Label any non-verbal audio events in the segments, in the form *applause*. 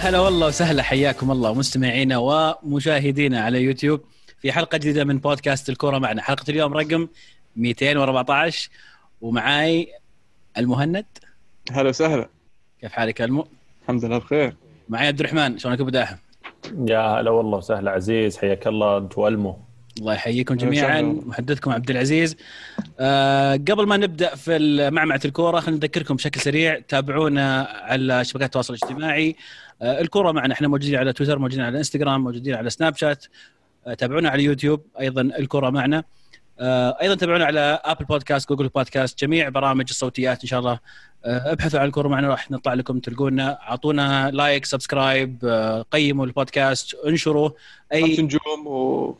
هلا والله وسهلا حياكم الله مستمعينا ومشاهدينا على يوتيوب. في حلقة جديدة من بودكاست الكورة معنا. حلقة اليوم رقم 214 ومعاي المهند. هلا وسهلا. كيف حالك يا المو؟ الحمد لله بخير. معي عبد الرحمن شلونك أبو داحم؟ يا هلا والله وسهلا عزيز حياك الله أنت وألمو. الله يحييكم جميعا محدثكم عبد العزيز. أه قبل ما نبدأ في معمعة الكورة خلينا نذكركم بشكل سريع تابعونا على شبكات التواصل الاجتماعي. أه الكوره معنا إحنا موجودين على تويتر موجودين على إنستغرام موجودين على سناب شات أه تابعونا على يوتيوب أيضا الكوره معنا. أه أيضا تابعونا على Apple Podcast Google Podcast جميع برامج الصوتيات إن شاء الله. ابحثوا عن الكوره معنا راح نطلع لكم تلقونا أعطونا like subscribe قيموا البودكاست انشروا. أي نجوم و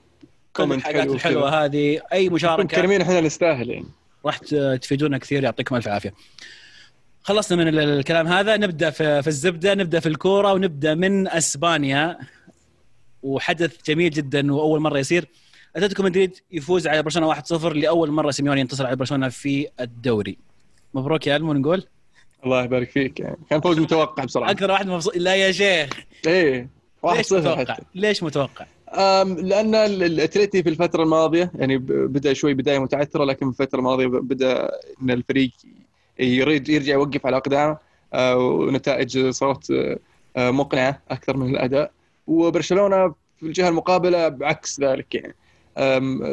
comment الحلوة هذه أي مشاركة. مكرمين إحنا نستاهل يعني. راح تفيدونا كثير يعطيكم ألف عافية. خلصنا من الكلام هذا. نبدأ في, الزبدة نبدأ في الكورة ونبدأ من أسبانيا. وحدث جميل جدا وأول مرة يصير. أتلتيكو مدريد يفوز على برشلونة 1-0 لأول مرة سيميوني ينتصر على برشلونة في الدوري. مبروك يا المو نقول؟ الله يبارك فيك. يعني كان فوز متوقع بصراحه أكثر واحد مبسوط. لا يا شيخ. إيه ليش متوقع؟ ليش متوقع؟ لأن الأتلتي في الفترة الماضية يعني بدأ شوي بداية متعثرة لكن في الفترة الماضية بدأ إن الفريق يريد يرجع يوقف على أقدامه ونتائج صارت مقنعة أكثر من الأداء. وبرشلونة في الجهة المقابلة بعكس ذلك يعني.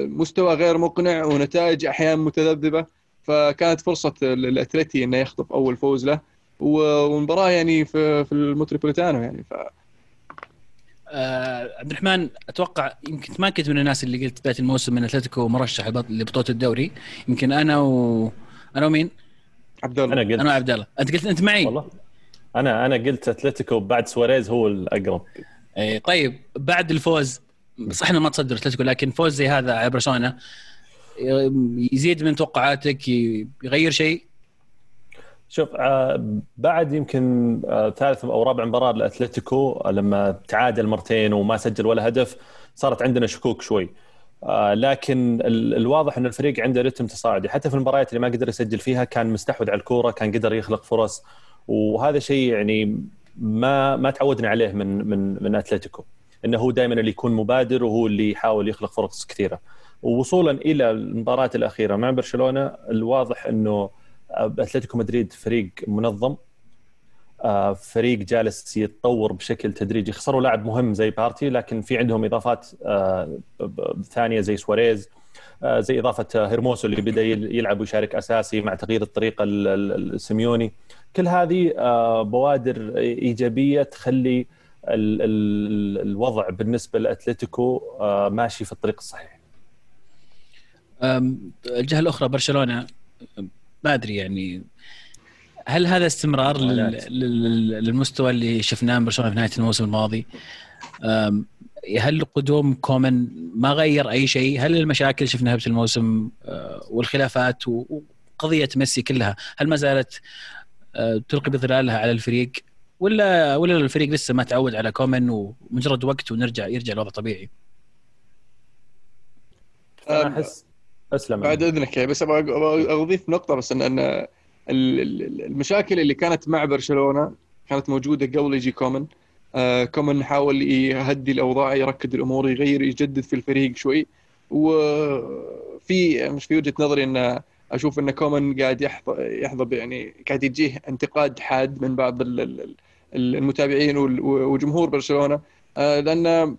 مستوى غير مقنع ونتائج أحيانا متذبذبة فكانت فرصة الاتلتي إنه يخطف أول فوز له. ومباراه يعني في في المتروبوليتانو يعني ف آه عبد الرحمن أتوقع يمكن ما كنت من الناس اللي قلت بدايه الموسم من أتلتيكو مرشح لبطولة الدوري. يمكن أنا و أنا ومين؟ عبد الله. أنا قلت. أنا وعبد الله. أنت قلت أنت معي. والله. أنا أنا قلت أتلتيكو بعد سواريز هو الأقرب. إي طيب بعد الفوز صح إنه ما تصدر أتلتيكو لكن فوز زي هذا على برشلونة يزيد من توقعاتك يغير شيء؟ شوف بعد يمكن ثالث أو رابع مباراة لأتلتيكو لما تعادل مرتين وما سجل ولا هدف صارت عندنا شكوك شوي. لكن الواضح إن الفريق عنده رتم تصاعدي. حتى في المباريات اللي ما قدر يسجل فيها كان مستحوذ على الكورة كان قدر يخلق فرص. وهذا شيء يعني ما ما تعودنا عليه من من من أتلتيكو إنه هو دائما اللي يكون مبادر وهو اللي يحاول يخلق فرص كثيرة. ووصولا إلى المباراة الأخيرة مع برشلونة الواضح إنه أتلتيكو مدريد فريق منظم. فريق جالس يتطور بشكل تدريجي خسروا لاعب مهم زي بارتي لكن في عندهم إضافات ثانية زي سواريز زي إضافة هيرموسو اللي بدأ يلعب ويشارك أساسي مع تغيير الطريقة السيميوني كل هذه بوادر إيجابية تخلي الوضع بالنسبة لأتلتيكو ماشي في الطريق الصحيح. الجهة الأخرى برشلونة ما أدري يعني هل هذا استمرار للمستوى اللي شفناه من برشلونة في نهاية الموسم الماضي؟ هل قدوم كومان ما غير أي شيء؟ هل المشاكل شفناها في الموسم والخلافات وقضية ميسي كلها هل ما زالت تلقي بظلالها على الفريق؟ ولا ولا الفريق لسه ما تعود على كومان ومجرد وقت ونرجع يرجع الوضع طبيعي؟ أنا احس أسلم بعد إذنك بس أبغى أضيف نقطة بس ان إن المشاكل اللي كانت مع برشلونة كانت موجودة قبل يجي كومن آه كومن حاول يهدي الأوضاع يركد الأمور يغير يجدد في الفريق شوي. وفي مش في وجهة نظري إن أشوف إن كومن قاعد يحصل يعني قاعد يجيه انتقاد حاد من بعض المتابعين وجمهور برشلونة. آه لأن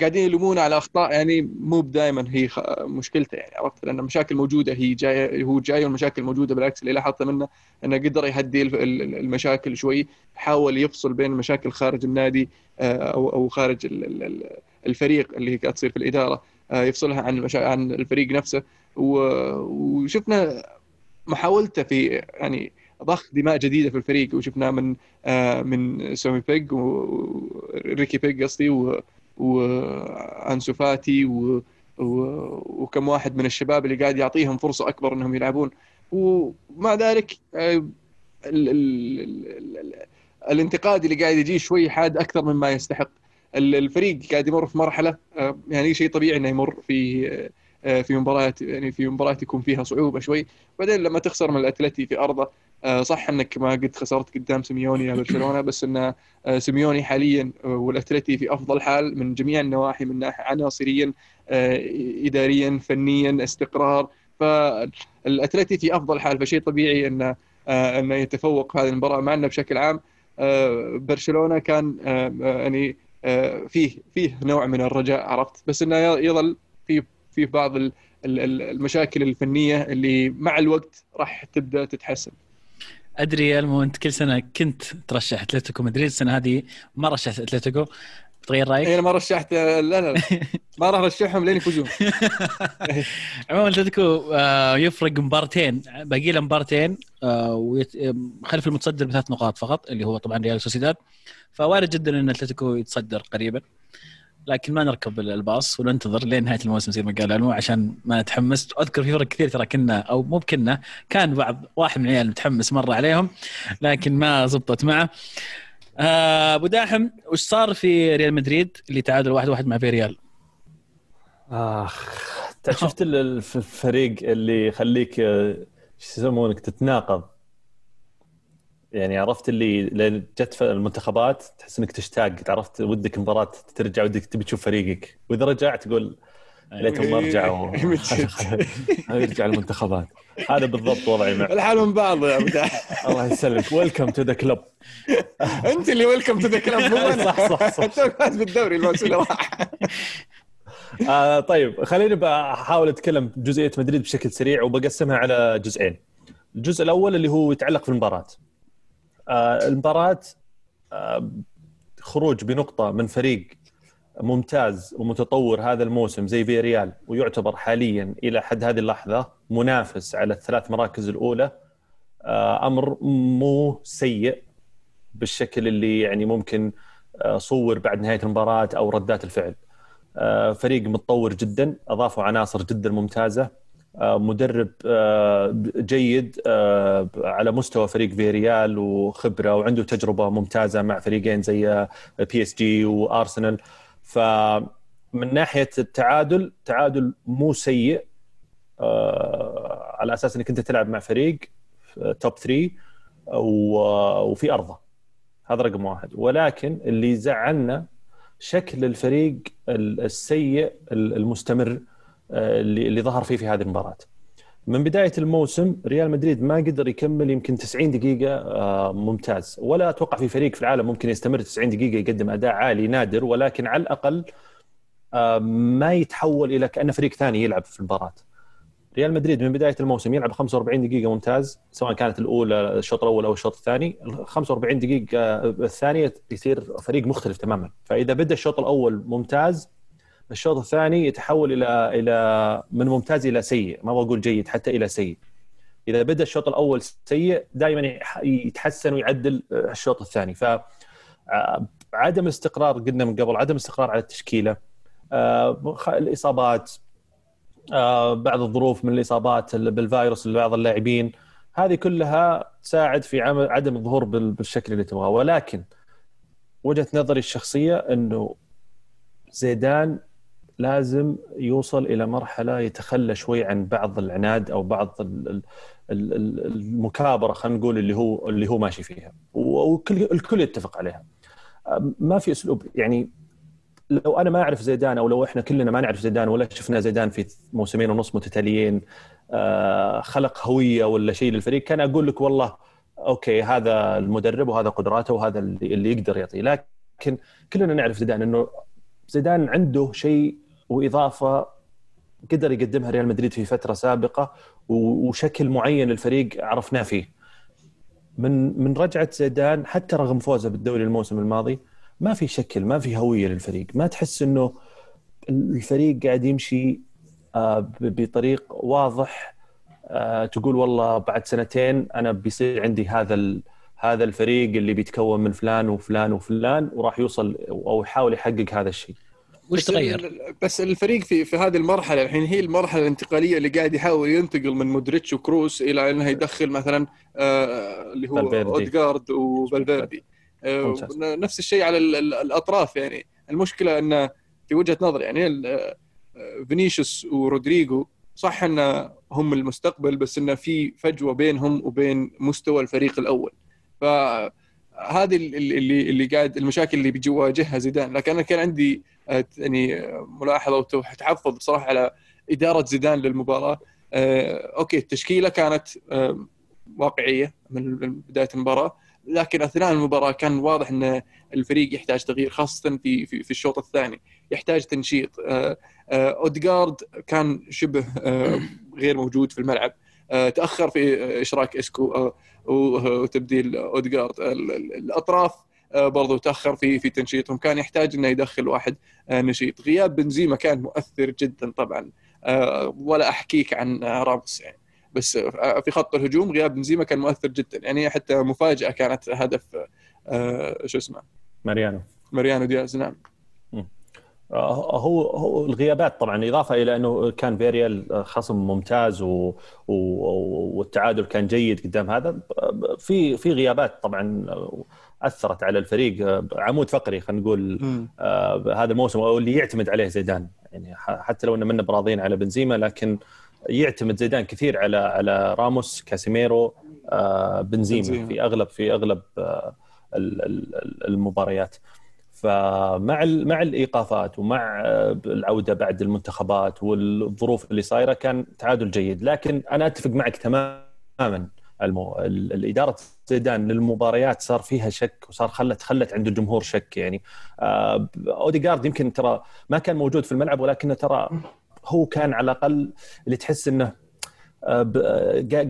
قاعدين يلومون على أخطاء يعني مو دائما هي مشكلته يعني عرفت؟ لأن المشاكل موجودة هي جاية هو جاي والمشاكل موجودة بالعكس اللي لاحظته منه إنه قدر يهدي المشاكل شوي حاول يفصل بين المشاكل خارج النادي أو أو خارج الفريق اللي قاعد تصير في الإدارة يفصلها عن عن الفريق نفسه. وشفنا محاولته في يعني ضخ دماء جديدة في الفريق وشفناه من من سومي بيج وريكي بيج قصدي وأنسو فاتي و... و... وكم واحد من الشباب اللي قاعد يعطيهم فرصة أكبر إنهم يلعبون. ومع ذلك ال... ال... ال... الانتقاد اللي قاعد يجي شوي حاد أكثر مما يستحق. الفريق قاعد يمر في مرحلة يعني شيء طبيعي إنه يمر في في مباريات يعني في مباريات يكون فيها صعوبة شوي. بعدين لما تخسر من الأتلتي في أرضه آه، صح إنك ما قد خسرت قدام سيميوني يا برشلونة بس إن آه، سيميوني حاليا والأتلتي في أفضل حال من جميع النواحي من ناحية عناصريا اداريا فنيا استقرار. فالأتلتي في أفضل حال فشيء طبيعي انه انه يتفوق هذه المباراة معنا بشكل عام. برشلونة كان يعني فيه فيه نوع من الرجاء عرفت؟ بس إنه يظل في في بعض المشاكل الفنية اللي مع الوقت راح تبدأ تتحسن. أدري يا ألمو أنت كل سنة كنت ترشح أتلتيكو مدريد السنة هذه ما رشحت أتلتيكو. تغير رأيك؟ أنا ما رشحت لا لا, لا. *laughs* ما راح أرشحهم لين يفوزون. *laughs* عموما أتلتيكو آه، يفرق مبارتين باقي له مبارتين آه، خلف المتصدر بثلاث نقاط فقط اللي هو طبعا ريال سوسيداد. فوارد جدا إن أتلتيكو يتصدر قريبا. لكن ما نركب الباص وننتظر لين نهاية الموسم زي ما قال علو عشان ما نتحمس أذكر في فرق كثير ترى كنا أو مو بكنا كان بعض واحد من العيال متحمس مرة عليهم لكن ما زبطت معه. آه، أبو داحم وش صار في ريال مدريد اللي تعادل واحد واحد مع فيريال آخ شفت الفريق اللي يخليك آه، شو يسمونك تتناقض؟ يعني عرفت اللي جت المنتخبات تحس إنك تشتاق عرفت ودك مباراه ترجع ودك تبي تشوف فريقك. وإذا رجعت تقول ليتهم ما رجعوا. *laughs* *laughs* يرجع المنتخبات. هذا بالضبط وضعي معك. الحال من بعض يا *laughs* الله يسلمك. ويلكم تو ذا كلوب أنت اللي welcome to the club مو أنا. صح صح صح. أنت فاز بالدوري الموسم آه طيب خليني بحاول أتكلم جزئية مدريد بشكل سريع وبقسمها على جزئين. الجزء الأول اللي هو يتعلق في المباراة. المباراة آه، خروج بنقطة من فريق ممتاز ومتطور هذا الموسم زي في ريال ويعتبر حاليا إلى حد هذه اللحظة منافس على الثلاث مراكز الأولى آه، أمر مو سيء بالشكل اللي يعني ممكن صور بعد نهاية المباراة أو ردات الفعل. فريق متطور جدا أضافوا عناصر جدا ممتازة آه، مدرب آه، جيد آه، على مستوى فريق فيريال وخبرة وعنده تجربة ممتازة مع فريقين زي بي اس جي وارسنال فمن ناحية التعادل تعادل مو سيء على أساس إنك أنت تلعب مع فريق top 3 وفي أرضه. هذا رقم واحد. ولكن اللي زعلنا شكل الفريق السيء المستمر اللي اللي ظهر فيه في هذه المباراة. من بداية الموسم ريال مدريد ما قدر يكمل يمكن 90 دقيقة آه، ممتاز ولا أتوقع في فريق في العالم ممكن يستمر 90 دقيقة يقدم أداء عالي نادر ولكن على الأقل آه، ما يتحول إلى كانه فريق ثاني يلعب في المباراة. ريال مدريد من بداية الموسم يلعب 45 دقيقة ممتاز سواء كانت الأولى الشوط الأول أو الشوط الثاني ال 45 دقيقة الثانية يصير فريق مختلف تماما فإذا بدأ الشوط الأول ممتاز الشوط الثاني يتحول إلى إلى من ممتاز إلى سيء ما بقول جيد حتى إلى سيء. إذا بدأ الشوط الأول سيء دائما يتحسن ويعدل الشوط الثاني. ف آه، عدم استقرار قلنا من قبل عدم استقرار على التشكيلة آه، الإصابات آه، بعض الظروف من الإصابات بالفيروس لبعض اللاعبين هذه كلها تساعد في عدم الظهور بالشكل اللي تبغاه. ولكن وجهة نظري الشخصية إنه زيدان لازم يوصل إلى مرحلة يتخلى شوي عن بعض العناد أو بعض المكابرة خلينا نقول اللي هو اللي هو ماشي فيها. والكل الكل يتفق عليها. ما في أسلوب. يعني لو أنا ما أعرف زيدان أو لو إحنا كلنا ما نعرف زيدان ولا شفنا زيدان في موسمين ونص متتاليين آه، خلق هوية ولا شيء للفريق كان أقول لك والله أوكي هذا المدرب وهذا قدراته وهذا اللي يقدر يعطيه. لكن كلنا نعرف زيدان إنه زيدان عنده شيء وإضافة قدر يقدمها ريال مدريد في فترة سابقة وشكل معين للفريق عرفناه فيه. من من رجعة زيدان حتى رغم فوزه بالدوري الموسم الماضي ما في شكل ما في هوية للفريق. ما تحس إنه الفريق قاعد يمشي آه، بطريق واضح. آه، تقول والله بعد سنتين أنا بيصير عندي هذا هذا الفريق اللي بيتكون من فلان وفلان وفلان وراح يوصل أو يحاول يحقق هذا الشيء. وش تغير؟ بس الفريق في في هذه المرحلة الحين هي المرحلة الانتقالية اللي قاعد يحاول ينتقل من مودريتش وكروس إلى إنه يدخل مثلا آه اللي هو اودجارد وفالفيردي. آه نفس الشيء على الأطراف يعني. المشكلة انه في وجهة نظري يعني آه، فينيسيوس ورودريجو صح إن هم المستقبل بس انه في فجوة بينهم وبين مستوى الفريق الأول. فهذه اللي اللي قاعد المشاكل اللي بيواجهها زيدان. لكن أنا كان عندي آه، يعني ملاحظة وتحفظ بصراحة على إدارة زيدان للمباراة. آه، أوكي التشكيلة كانت آه، واقعية من بداية المباراة لكن أثناء المباراة كان واضح إن الفريق يحتاج تغيير خاصة في في, في الشوط الثاني يحتاج تنشيط. اودجارد كان شبه غير موجود في الملعب. تأخر في إشراك إسكو وتبديل اودجارد الأطراف برضو تأخر في في تنشيطهم. كان يحتاج إنه يدخل واحد نشيط. غياب بنزيما كان مؤثر جدا طبعا. ولا أحكيك عن راموس يعني. بس في خط الهجوم غياب بنزيما كان مؤثر جدا. يعني حتى مفاجأة كانت هدف شو اسمه؟ ماريانو. ماريانو دياز نعم. آه، هو هو الغيابات طبعا إضافة إلى أنه كان فيريال خصم ممتاز و... و... والتعادل كان جيد قدام هذا. في في غيابات طبعا أثرت على الفريق عمود فقري خلينا نقول آه هذا الموسم أو اللي يعتمد عليه زيدان. يعني حتى لو إن منا براضين على بنزيما لكن يعتمد زيدان كثير على على راموس كاسيميرو آه بنزيما, بنزيما. في أغلب في أغلب آه المباريات. فمع مع الإيقافات ومع آه، العودة بعد المنتخبات والظروف اللي صايرة كان تعادل جيد. لكن أنا أتفق معك تماما. المو... الإدارة زيدان للمباريات صار فيها شك وصار خلت خلت عند الجمهور شك يعني. آه اوديجارد يمكن ترى ما كان موجود في الملعب ولكنه ترى هو كان على الأقل اللي تحس إنه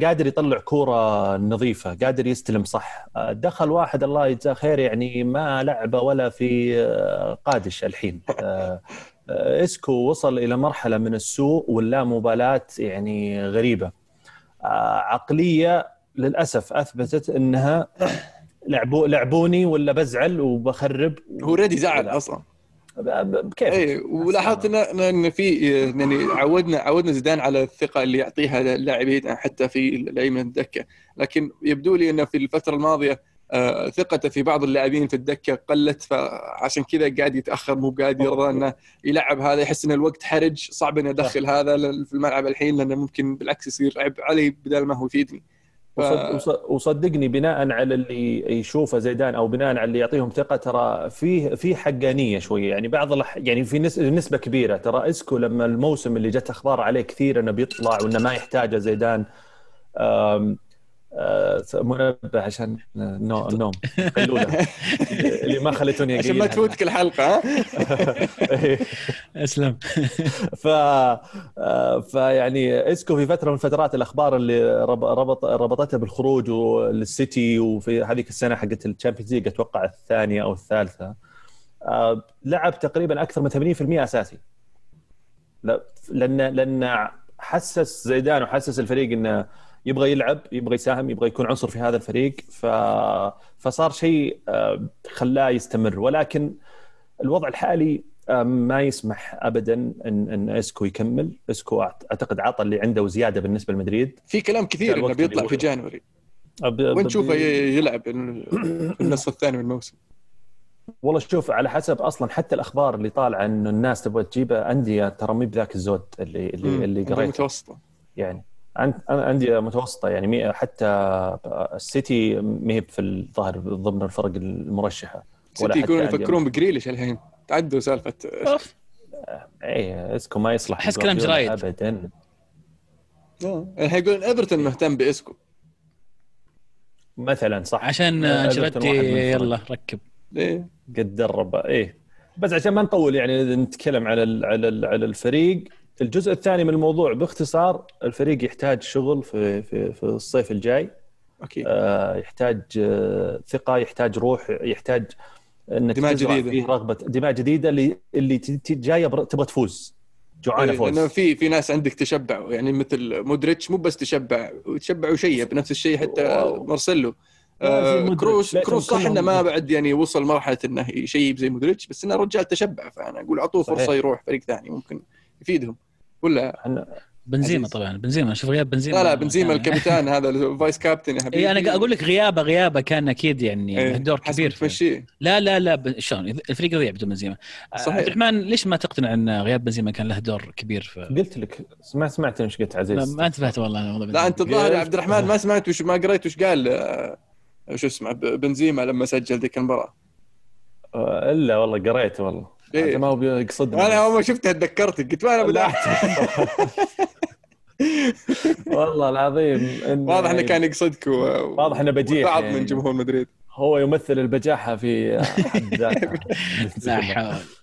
قادر يطلع كورة نظيفة قادر يستلم صح. دخل واحد الله يجزاه خير يعني ما لعبه ولعب في قادش الحين. إسكو وصل إلى مرحلة من السوء واللامبالاه يعني غريبة. عقلية للأسف أثبتت أنها لعبوا لعبوني ولا بزعل وبخرب هو ريدي زعل أصلا. كيف؟ اي ولاحظت ان في يعني عودنا عودنا زيدان على الثقة اللي يعطيها اللاعبين حتى في الايمن الدكة. لكن يبدو لي انه في الفترة الماضية آه، ثقته في بعض اللاعبين في الدكة قلت فعشان كذا قاعد يتأخر مو قاعد يرضى إنه يلعب هذا يحس إن الوقت حرج صعب إنه يدخل هذا في الملعب الحين لأنه ممكن بالعكس يصير عبء علي بدل ما هو يفيدني. وصدقني بناء على اللي يشوفه زيدان أو بناء على اللي يعطيهم ثقة ترى في في حقانيه شوية. يعني بعض الح... يعني في نسبة كبيرة. ترى إسكو لما الموسم اللي جت أخبار عليه كثير إنه بيطلع وإنه ما يحتاجه زيدان. منبه عشان نو النوم قيلوله *laughs* اللي ما خليتوني عشان ما تفوتك الحلقة ها؟ *laughs* أسلم. ف آه، فيعني اسكو في فترة من فترات الأخبار اللي ربط ربطتها بالخروج للسيتي وفي هذيك السنة حقت ال Champions League أتوقع الثانية أو الثالثة. آه، لعب تقريبا أكثر من 80% أساسي. لأن لأن حسس زيدان وحسس الفريق إنه يبغى يلعب يبغى يساهم يبغى يكون عنصر في هذا الفريق ف... فصار شيء آه، خلاه يستمر. ولكن الوضع الحالي آه، ما يسمح ابدا إن إن إسكو يكمل. إسكو أعتقد عطى اللي عنده وزياده بالنسبة لمدريد. في كلام كثير إنه بيطلع في January. وين تشوفه يلعب النصف الثاني من الموسم؟ والله شوف على حسب أصلا حتى الأخبار اللي طالعة إنه الناس تبغى تجيبه أندية ترى مو بذاك الزود اللي اللي اللي قريته. متوسطة. يعني أندية متوسطة يعني حتى السيتي ما هي في الظاهر ضمن الفرق المرشحة. السيتي يكونوا يفكرون بجريليش الحين. تعدوا سالفة. اي إسكو ما يصلح أحس كلام جرايد ابدا. الحين يقولون إيفرتون مهتم بإسكو. مثلا صح. عشان أنشيلوتي يلا ركب. إيه. قد درب إيه. بس عشان ما نطول يعني نتكلم على على على الفريق. الجزء الثاني من الموضوع باختصار الفريق يحتاج شغل في في, في الصيف الجاي. أكيد. آه يحتاج آه ثقة يحتاج روح يحتاج إنك دماء جديدة. فيه رغبة دماء جديدة اللي اللي جاية تبغى تفوز. جوعانه إيه، فوز لأنه في في ناس عندك تشبع يعني مثل مودريتش مو بس تشبع تشبع وشيب بنفس الشيء حتى مارسيلو. آه كروس كروس صح إنه ما بعد يعني وصل مرحلة إنه يشيب زي مودريتش بس إنه رجال تشبع فأنا أقول أعطوه فرصة يروح فريق ثاني ممكن يفيدهم. ولا إحنا بنزيما طبعا بنزيما شوف غياب بنزيما لا لا بنزيما الكابتن هذا ال vice captain يا حبيبي. اي أنا أقول لك غيابه غيابه كان أكيد يعني إيه، دور كبير في- تمشيه لا لا لا ب- شلون الفريق يضيع بدون بنزيما صحيح. عبد الرحمن ليش ما تقتنع إن غياب بنزيما كان له دور كبير في قلت لك ما سمعت إيش قلت عزيز. ما انتبهت والله أنا والله لا أنت الظاهر يا عبد الرحمن ما سمعت وش ما قريت وش قال آه، شو اسمه بنزيما لما سجل ذيك المباراة. آه، إلا والله قريت والله. إيه. ما هو بيقصدني أنا أول ما شفتها تذكرتك قلت ما أنا بدأت. *laughs* والله العظيم إن واضح إنه كان يقصدك و... واضح إنه بجيح بعض يعني. من جمهور مدريد. هو يمثل البجاحة في حد *laughs*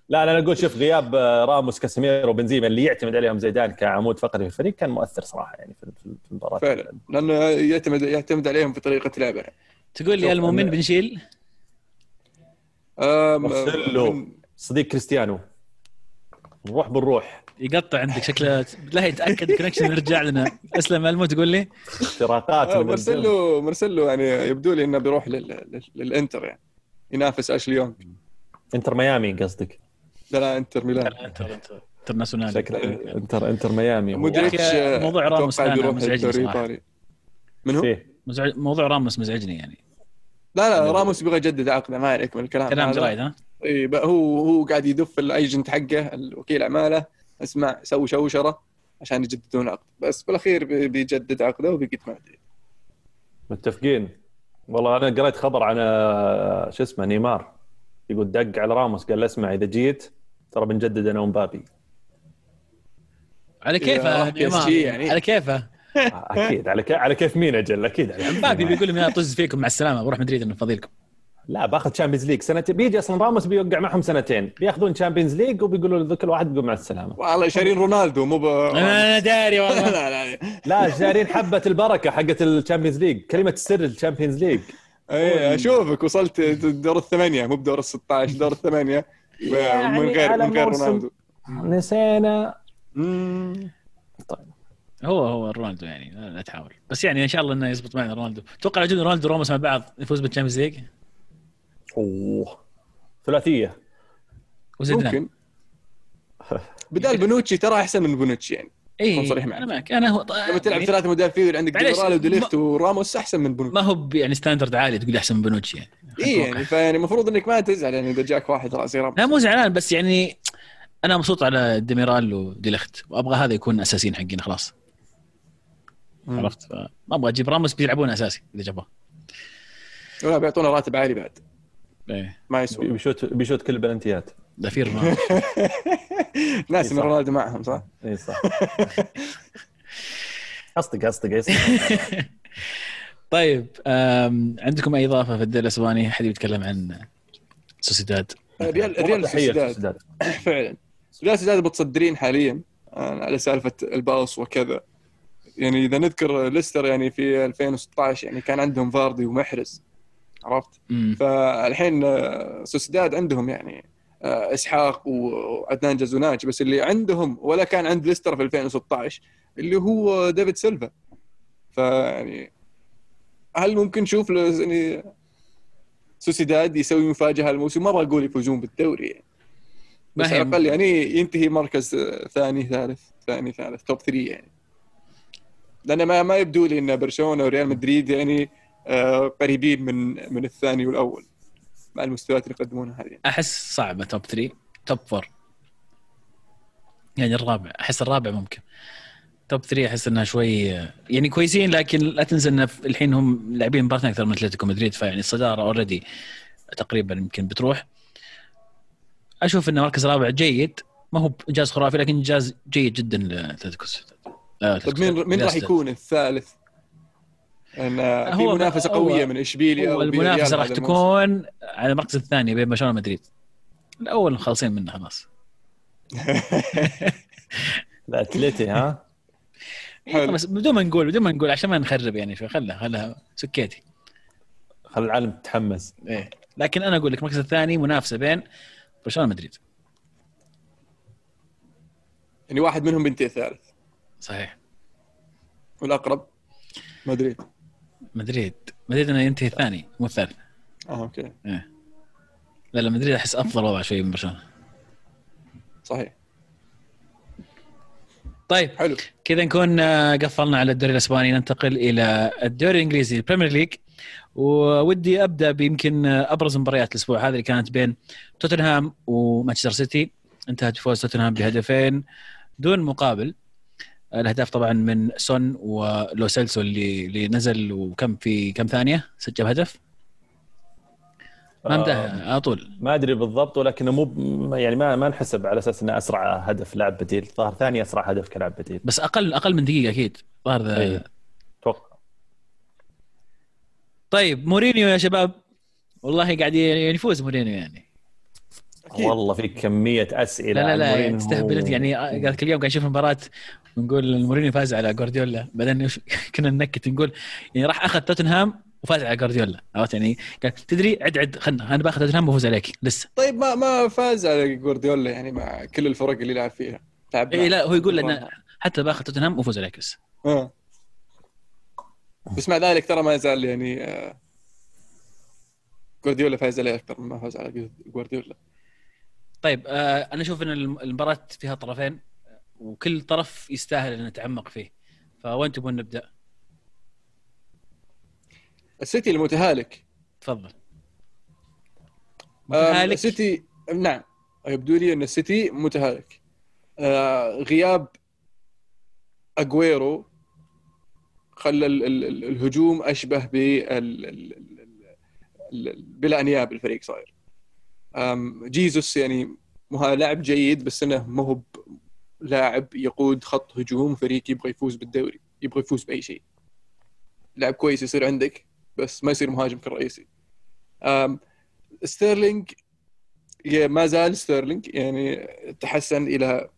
لا أنا أقول شوف غياب راموس كاسيميرو وبنزيما اللي يعتمد عليهم زيدان كعمود فقري في الفريق كان مؤثر صراحة يعني في في- في المباراة. فعلا. لأنه يعتمد يعتمد عليهم في طريقة لعبه. تقول لي المؤمن بنشيل. من- صديق كريستيانو نروح بالروح. يقطع عندك شكله. لا يتأكد ال connection يرجع لنا. أسلم ألمو تقول لي؟ اختراقات آه، من مرسلو مرسلو يعني يبدو لي إنه بيروح لل... لل... للإنتر يعني. ينافس اشلي يونغ إنتر ميامي قصدك. لا لا إنتر ميلان. إنتر إنتر. انترناسيونال شكل إنتر إنتر ميامي. مودريتش موضوع راموس مزعجني من هو؟ موضوع راموس مزعجني يعني. لا لا راموس يبغى يجدد عقده ما عليك من الكلام. كلام. جرايد ها؟ بقى هو هو قاعد يدف ال agent حقه الوكيل أعماله اسمع سوي شوشرة عشان يجددون عقد. بس بالاخير بي- بيجدد عقده وبيقعد مع مدريد متفقين. والله أنا قريت خبر عن آه، شو اسمه نيمار. يقول دق على راموس قال له اسمع إذا جيت ترى بنجدد أنا ومبابي. على كيفه نيمار. يعني. على كيفه؟ *laughs* أكيد على كيف على كيف مين أجل؟ أكيد. على كيف مبابي. بيقول لهم يا طز فيكم مع السلامة بروح مدريد انه فضيلكم. لا باخذ Champions League سنتين بيجي أصلا راموس بيوقع معهم سنتين بياخذون Champions League وبيقولوا له كل واحد بيقول مع السلامة. والله شارين رونالدو مو ب أنا داري لا والله. *laughs* لا لا لا. شارين حبة البركة حقت ال Champions League كلمة السر ال Champions League اي أشوفك وصلت دور الثمانية مو بدور ال 16 دور الثمانية. *laughs* يعني من غير من غير. رونالدو. نسينا. طيب هو هو رونالدو يعني لا, لا تحاول. بس يعني إن شاء الله إنه يزبط معنا رونالدو. توقع لو رونالدو وراموس مع بعض يفوز بال Champions League أوه. ثلاثية. وزدنا. ممكن. *laughs* بدال بونوتشي ترى أحسن من بونوتشي يعني. اي صريح معك. أنا معك. أنا هو لما تلعب ثلاثة مدافعين عندك ديميرال وديليخت ما- وراموس أحسن من بونوتشي. ما هو ب- يعني standard عالي تقول أحسن من بونوتشي يعني. اي يعني فيعني المفروض إنك ما تزعل يعني إذا جاك واحد راسي راموس لا مو زعلان بس يعني أنا مبسوط على ديميرال وديليخت. وأبغى هذا يكون أساسيين حقين خلاص. عرفت؟ فما أبغى أجيب راموس بيلعبون أساسي إذا جابوه. ولا بيعطونا راتب عالي بعد. إيه. ما يسوى. بيشوت بيشوت كل البلنتيات. ده في رونالدو ناس ان. رونالدو معهم صح؟ *laughs* اي صح. اصدق اصدق اصدق طيب عندكم أي إضافة في الدوري الأسباني؟ أحد يتكلم عن سوسيداد؟ ريال ريال تحية سوسيداد. سوسيداد *coughs* فعلا. ريال سوسيداد متصدرين حاليا آه، على سالفة الباص وكذا. يعني إذا نذكر ليستر يعني في 2016 يعني كان عندهم فاردي ومحرز. عرفت؟ مم. فالحين آه، سوسيداد عندهم يعني آه، إسحاق وعدنان يانوزاي بس اللي عندهم ولا كان عند ليستر في 2016 اللي هو ديفيد سيلفا فيعني هل ممكن نشوف يعني سوسيداد يسوي مفاجأة الموسم ما أبغى أقول يفوزون بالدوري يعني. بس على الأقل يعني ينتهي مركز آه، ثاني ثالث ثاني ثالث توب 3 يعني لأن ما ما يبدو لي إن برشلونة وريال مدريد يعني قريبين من من الثاني والأول مع المستويات اللي يقدمونها هذه. أحس صعبة توب 3 توب 4 يعني الرابع أحس الرابع ممكن. top 3 أحس إنها شوي يعني كويسين لكن لا تنسى إن الحين هم لاعبين مباراه أكثر من أتلتيكو مدريد فيعني الصدارة already تقريبا يمكن بتروح. أشوف انه مركز رابع جيد ما هو إنجاز خرافي لكن إنجاز جيد جدا لأتلتيكو لا، طيب مين مين راح يكون الثالث؟ آه، في هو- منافسة هو- قوية من إشبيليا هو وفي المنافسة ريال راح. تكون على المركز الثاني بين برشلونة ومدريد. الأول خالصين منه خلاص. *laughs* الاتليتي ها؟ إيه، حلو. بس بدون ما نقول بدون ما نقول عشان ما نخرب يعني شوي. خلها خلها سكيتي. خل العالم تتحمس. إيه. لكن أنا أقول لك المركز الثاني منافسة بين برشلونة ومدريد. يعني واحد منهم بينتهي الثالث صحيح. والأقرب مدريد. مدريد. مدريد انه ينتهي الثاني مو الثالث. آه okay. إيه. لا لا مدريد أحس أفضل وضع شوي من برشلونة. صحيح. طيب حلو. كذا نكون آه، قفلنا على الدوري الإسباني. ننتقل إلى الدوري الإنجليزي ال Premier League. ودي أبدأ بيمكن أبرز مباريات الأسبوع. هذه اللي كانت بين توتنهام ومانشستر سيتي. انتهت بفوز توتنهام بهدفين دون مقابل. الأهداف طبعا من سون ولو سيلسو اللي اللي نزل وكم في كم ثانية؟ سجل هدف؟ ما مدح على طول. ما أدري بالضبط ولكنه مو يعني ما ما نحسب على أساس إنه أسرع هدف لاعب بديل. ظهر ثاني أسرع هدف كلاعب بديل. بس أقل أقل من دقيقة أكيد. ظهر ذا أتوقع طيب مورينيو يا شباب. والله قاعد يفوز مورينيو يعني. أكيد. والله في كمية أسئلة لا لا لا تستهبل يعني قال كل يوم قاعد أشوف المباراة. ونقول مورينيو فاز على جوارديولا. بعدين *laughs* كنا ننكت نقول يعني راح أخذ توتنهام وفاز على جوارديولا. عرفت يعني؟ قال تدري عد عد خلنا أنا باخذ توتنهام وفوز عليك. لسه. طيب ما ما فاز على جوارديولا يعني مع كل الفرق اللي لعب فيها. لعب اي لا هو يقول لنا حتى باخذ توتنهام وفوز عليك لسه آه. بس مع ذلك ترى ما زال يعني آه جوارديولا فاز عليه أكثر مما فاز على جوارديولا. طيب آه أنا أشوف إن المباراة فيها طرفين. وكل طرف يستاهل إن نتعمق فيه. فوين تبون نبدأ؟ السيتي المتهالك تفضل. متهالك السيتي نعم. يبدو لي أن السيتي متهالك آه غياب اجويرو خلى الهجوم أشبه بال بلا انياب الفريق صاير. جيزوس يعني لاعب جيد بس إنه ما هو لاعب يقود خط هجوم فريق يبغى يفوز بالدوري يبغى يفوز بأي شيء. لاعب كويس يصير عندك بس ما يصير مهاجمك الرئيسي. ستيرلينج ما زال ستيرلينج يعني تحسن إلى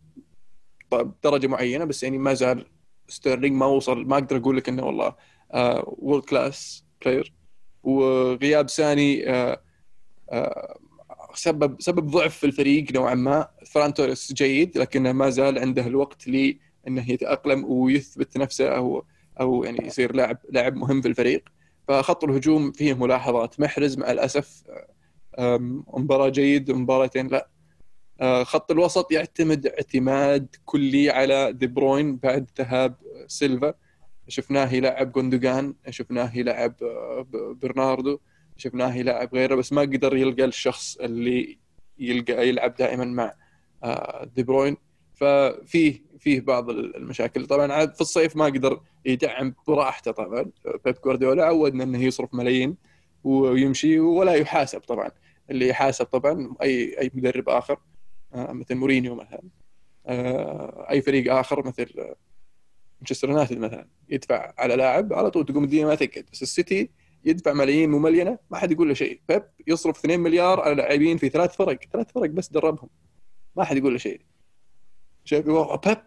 درجة معينة بس يعني ما زال ستيرلينج ما وصل ما أقدر أقول لك إنه والله world class player وغياب ساني آه، آه، سبب سبب ضعف في الفريق نوعا ما. فران توريس جيد لكنه ما زال عنده الوقت لأنه يتأقلم ويثبت نفسه أو أو يعني يصير لاعب لاعب مهم في الفريق. فخط الهجوم فيه ملاحظات. محرز مع الأسف مباراة جيد ومباراتين لا. آه، خط الوسط يعتمد اعتماد كلي على دي بروين بعد ذهاب سيلفا. شفناه يلعب جوندوغان شفناه يلعب آه، برناردو. شفناه يلعب غيره بس ما قدر يلقى الشخص اللي يلقى يلعب دائما مع آه، دي بروين. ففيه فيه بعض المشاكل. طبعا في الصيف ما قدر يدعم براحته طبعا. بيب جوارديولا عودنا إنه يصرف ملايين ويمشي ولا يحاسب طبعا. اللي يحاسب طبعا أي أي مدرب آخر آه، مثل مورينيو مثلا. أي فريق آخر مثل مانشستر يونايتد مثلا. يدفع على لاعب على طول تقوم الدنيا ما تقعد. بس السيتي يدفع ملايين مملينه ما حد يقول له شيء. بيب يصرف 2 مليار على لاعبين في ثلاث فرق. ثلاث فرق بس دربهم. ما حد يقول له شيء. شايف؟ بيب بيب.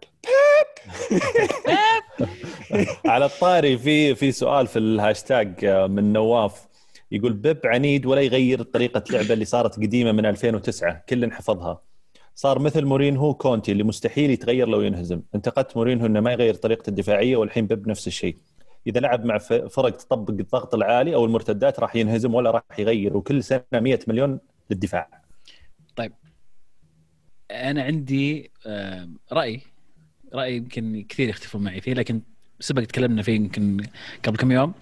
*laughs* على الطاري في في سؤال في الهاشتاج من نواف. يقول بيب عنيد ولا يغير طريقة لعبه اللي صارت قديمة من 2009 كل حفظها صار مثل مورينهو كونتي اللي مستحيل يتغير لو ينهزم. انتقدت مورينهو إنه ما يغير طريقته الدفاعية والحين بيب نفس الشيء. إذا لعب مع فرق تطبق الضغط العالي أو المرتدات راح ينهزم ولا راح يغير وكل سنة 100 مليون للدفاع. طيب. أنا عندي رأي رأي يمكن كثير يختلفون معي فيه لكن سبق تكلمنا فيه يمكن قبل كم يوم.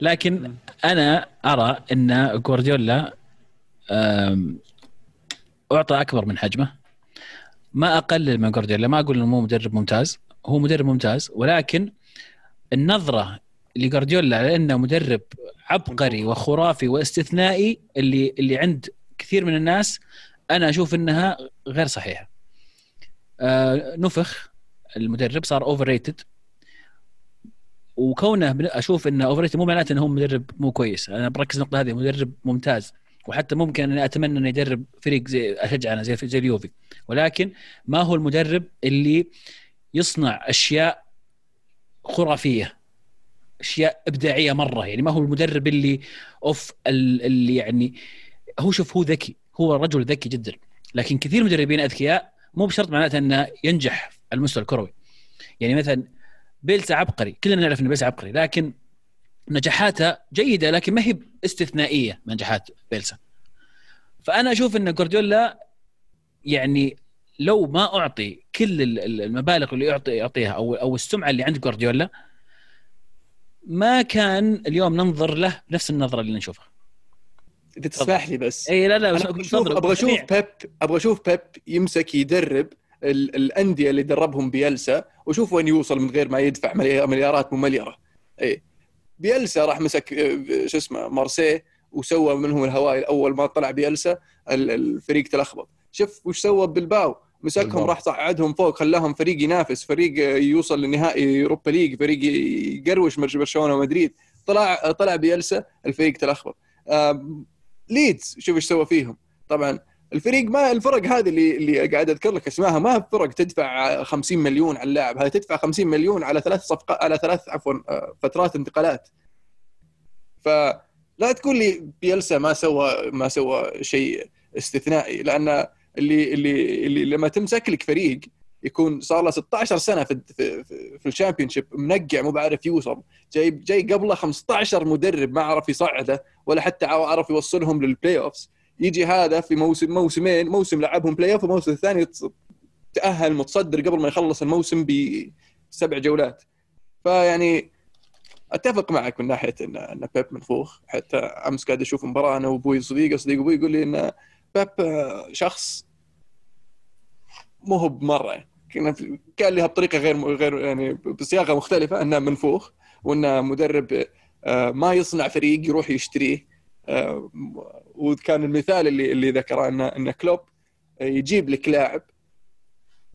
لكن أنا أرى إن جوارديولا أعطى أكبر من حجمه. ما أقلل من جوارديولا ما أقول إنه مو مدرب ممتاز هو مدرب ممتاز ولكن النظرة لجوارديولا على انه مدرب عبقري وخرافي واستثنائي اللي اللي عند كثير من الناس أنا أشوف إنها غير صحيحة. آه نفخ المدرب صار overrated وكونه أشوف إنه overrated مو معناته إنه هو مدرب مو كويس. أنا بركز النقطه هذه مدرب ممتاز. وحتى ممكن اني أتمنى إنه يدرب فريق زي أشجع أنا زي زي اليوفي. ولكن ما هو المدرب اللي يصنع أشياء خرافية أشياء إبداعية مرة يعني ما هو المدرب اللي أوف اللي يعني هو شوف هو ذكي هو رجل ذكي جدا. لكن كثير مدربين أذكياء مو بشرط معناته إنه ينجح على المستوى الكروي. يعني مثلا بيلسا عبقري كلنا نعرف ان بيلسا عبقري لكن نجاحاته جيدة لكن ما هي استثنائيه نجاحات بيلسا. فأنا أشوف إن جوارديولا يعني لو ما أعطي كل المبالغ اللي يعطي يعطيها أو أو السمعة اللي عند جوارديولا ما كان اليوم ننظر له بنفس النظرة اللي نشوفها. إذا تسمح لي بس. إي لا لا أنا أبغى أشوف أبغى أشوف بيب أبغى أشوف بيب يمسك يدرب الأندية اللي دربهم بيلسا وشوف وين يوصل من غير ما يدفع مليارات مملينة. إي. بيلسا راح مسك شو اسمه مارسيليا وسوى منهم الهوائي الأول ما طلع بيلسا الفريق تلخبط شوف وش سوى بلباو مسكهم راح صعدهم فوق خلاهم فريق ينافس فريق يوصل لنهائي Europa League فريق يقروش برشلونة ومدريد. طلع طلع بيلسا الفريق تلخبط. ليدز شوف إيش سوى فيهم. طبعا الفريق ما الفرق هذه اللي اللي قاعد أذكر لك اسمها ما فرق تدفع 50 مليون على اللاعب هذه تدفع 50 مليون على ثلاث صفقات على ثلاث عفوا آه، فترات انتقالات. فلا تقول لي بيلسا ما سوى ما سوى شيء استثنائي لأن اللي اللي اللي لما تمسك لك فريق يكون صار له 16 سنة في في, في ال Championship منقع مو بعرف يوصل. جاي جاي قبله 15 مدرب ما عرف يصعده ولا حتى عرف يوصلهم لل playoffs يجي هذا في موسم موسمين موسم لعبهم playoff والموسم الثاني تأهل متصدر قبل ما يخلص الموسم بسبع جولات. فيعني أتفق معك من ناحية ان إن بيب منفوخ. حتى أمس قاعد أشوف مباراة أنا وأبوي صديقه صديق أبوي يقول لي إن بيب شخص مو هو بمرة. كان لها بطريقة غير غير يعني بصياغة مختلفة انه منفوخ وانه مدرب آه، ما يصنع فريق يروح يشتريه. آه، وكان المثال اللي اللي ذكره ان إن كلوب يجيب لك لاعب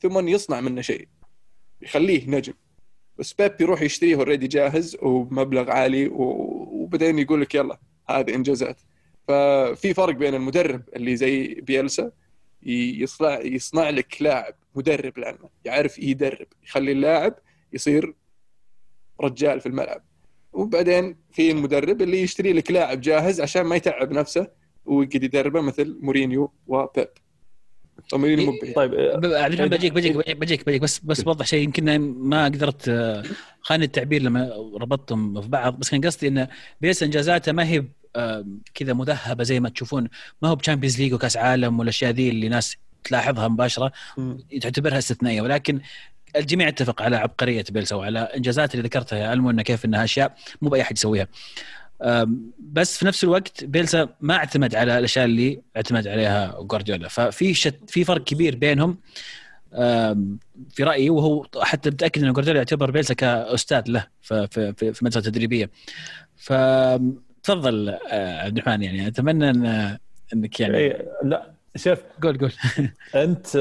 ثم يصنع منه شيء يخليه نجم. بس بيب يروح يشتريه اوريدي جاهز وبمبلغ عالي وبعدين يقول لك يلا هذه إنجازات. ففي فرق بين المدرب اللي زي بيلسا يصنع يصنع لك لاعب مدرب لأنه يعرف يدرب يخلي اللاعب يصير رجال في الملعب. وبعدين في المدرب اللي يشتري لك لاعب جاهز عشان ما يتعب نفسه ويقعد يدربه مثل مورينيو وبيب. مورينيو طيب عبد الرحمن بجيك بجيك بجيك بجيك بس بس بوضح شيء يمكن ما قدرت آه، خانني التعبير لما ربطتهم في بعض بس كان قصدي انه بيلسا انجازاته ما هي آه، كذا مذهبة زي ما تشوفون. ما هو ب Champions League وكأس عالم والأشياء ذي اللي ناس تلاحظها مباشرة تعتبرها استثنائية. ولكن الجميع اتفق على عبقرية بيلسا وعلى إنجازات اللي ذكرتها يا ألمو إنه كيف إنها أشياء مو بأي أحد يسويها. بس في نفس الوقت بيلسا ما اعتمد على الأشياء اللي اعتمد عليها جوارديولا. ففي شت في فرق كبير بينهم في رأيي وهو حتى متأكد إن جوارديولا يعتبر بيلسا كأستاذ له في في في مدرسة تدريبية. فتفضل آه، عبد الرحمن يعني أتمنى إن إنك يعني إيه، لا شوف قول قول. *laughs* أنت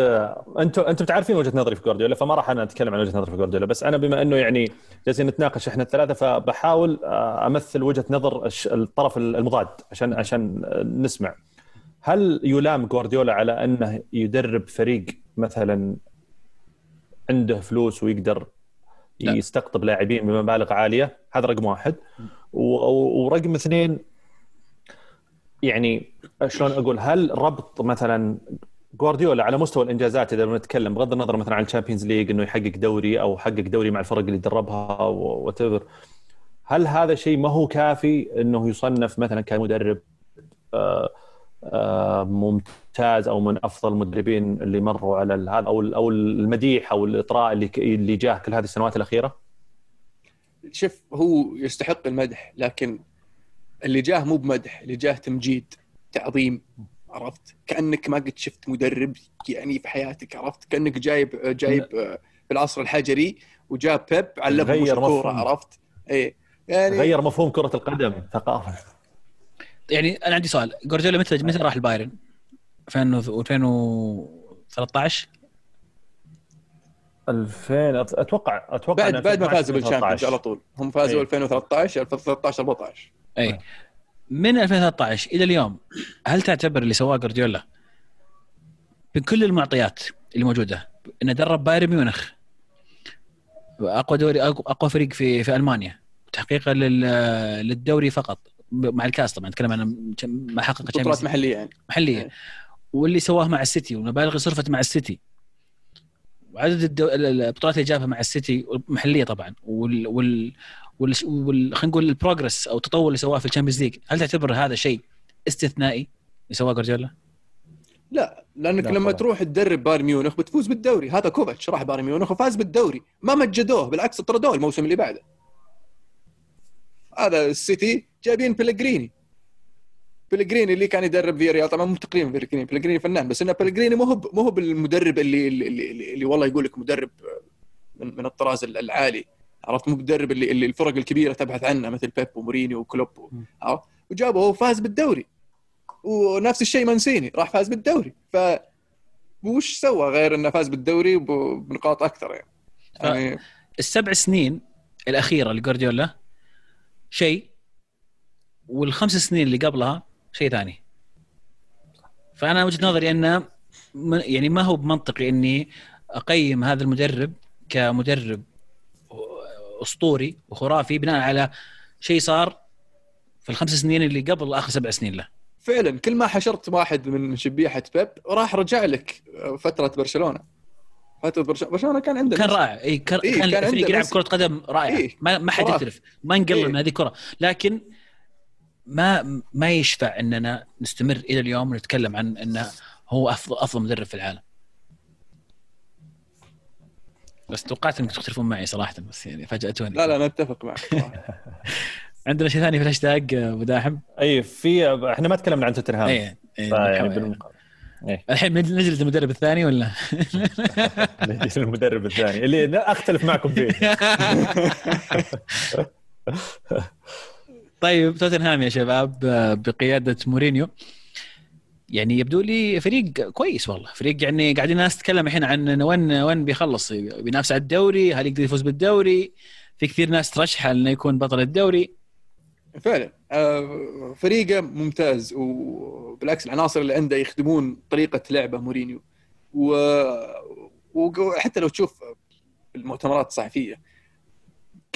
انت أنتم تعرفين وجهة نظري في جوارديولا فما راح أنا أتكلم عن وجهة نظري في جوارديولا بس أنا بما إنه يعني جالسين نتناقش إحنا الثلاثة فبحاول آه، أمثل وجهة نظر الطرف المضاد عشان عشان نسمع. هل يلام جوارديولا على أنه يدرب فريق مثلا عنده فلوس ويقدر لا. يستقطب لاعبين بمبالغ عالية. هذا رقم واحد. ورقم اثنين يعني شلون أقول هل ربط مثلا جوارديولا على مستوى الإنجازات إذا بنتكلم بغض النظر مثلا عن ال Champions League إنه يحقق دوري أو حقق دوري مع الفرق اللي دربها وات هل هذا شيء ما هو كافي إنه يصنف مثلا كمدرب آه، آه، ممتاز أو من أفضل المدربين اللي مروا على هذا أو أو المديح أو الإطراء اللي اللي جاه كل هذه السنوات الأخيرة؟ شوف هو يستحق المدح لكن اللي جاه مو بمدح اللي جاه تمجيد تعظيم عرفت؟ كأنك ما قد شفت مدرب يعني في حياتك عرفت؟ كأنك جايب جايب في العصر الحجري وجاب بيب علمهم الكوره عرفت؟ اي يعني غير مفهوم كرة القدم ثقافه يعني أنا عندي سؤال. جوارديولا متى متى راح البايرن؟ 2013 2000 أتوقع أتوقع بعد بعد ما فازوا بال Champions على طول. هم فازوا 2013 2013 14 اي من 2013 إلى اليوم هل تعتبر اللي سواه جوارديولا بكل المعطيات اللي موجودة إنه درب بايرن ميونخ أقوى دوري اقوى فريق في في ألمانيا تحقيقا للدوري فقط؟ مع الكاس طبعا أتكلم عن ما حقق بطولات محلية يعني. محلية. إيه. واللي سواه مع السيتي والمبالغ اللي صرفت مع السيتي. وعدد الدو... البطولات اللي جابها مع السيتي محلية طبعا. وال, وال... وال... وال... خلينا نقول ال progress أو التطور اللي سواه في ال Champions League هل تعتبر هذا شيء استثنائي اللي سواه جوارديولا؟ لا لأنك لا لما تروح تدرب بايرن ميونخ بتفوز بالدوري. هذا كوفاتش راح بايرن ميونخ وفاز بالدوري. ما مجدوه بالعكس طردوه الموسم اللي بعده. هذا السيتي جايبين بليغريني بليغريني اللي كان يدرب في ريال. طبعا مو تقريبا بلغريني بلغريني فنان بس إنه بلغريني مو هو مو هو بالمدرب اللي اللي, اللي, اللي والله يقول لك مدرب من, من الطراز العالي. عرفت؟ مو بالمدرب اللي, اللي الفرق الكبيرة تبحث عنه مثل بيب ومورينيو وكلوب عرفت؟ وجابه هو فاز بالدوري. ونفس الشيء مانسيني راح فاز بالدوري. ف وش سوى غير إنه فاز بالدوري بنقاط أكثر يعني, يعني السبع سنين الأخيرة لجوارديولا شيء والخمس سنين اللي قبلها شيء ثاني. فأنا وجهة نظري انه يعني ما هو بمنطقي أني أقيم هذا المدرب كمدرب أسطوري وخرافي بناء على شيء صار في الخمس سنين اللي قبل آخر سبع سنين له. فعلا كل ما حشرت واحد من شبيحة بيب راح رجع لك فترة برشلونة. فترة برشلونة كان عنده كان رائع. إي كان, إيه كان, كان فريق يلعب كرة قدم رائعه إيه ما, حد يختلف ما نقلل إيه من هذه الكرة. لكن ما ما يشفع إننا نستمر إلى اليوم ونتكلم عن انه هو افضل أفضل مدرب في العالم. بس توقعت إنكم تختلفون معي صراحة بس يعني فاجأتوني. لا لا نتفق معك *laughs* عندنا شيء ثاني في الهاشتاج أبو داحم؟ أي في إحنا ما تكلمنا عن توتنهام. أي يعني. إيه. الحين نجلس المدرب الثاني ولا؟ *laughs* نجلس المدرب الثاني. اللي أختلف معكم فيه. *laughs* طيب توتنهام يا شباب بقيادة مورينيو. يعني يبدو لي فريق كويس والله فريق يعني قاعدين الناس تتكلم الحين عن وين وين بيخلص بينافس على الدوري هل يقدر يفوز بالدوري؟ في كثير ناس ترشحه إنه يكون بطل الدوري. فعلا. آه، فريقه ممتاز وبالعكس العناصر اللي عنده يخدمون طريقة لعبه مورينيو. وحتى لو تشوف المؤتمرات الصحفية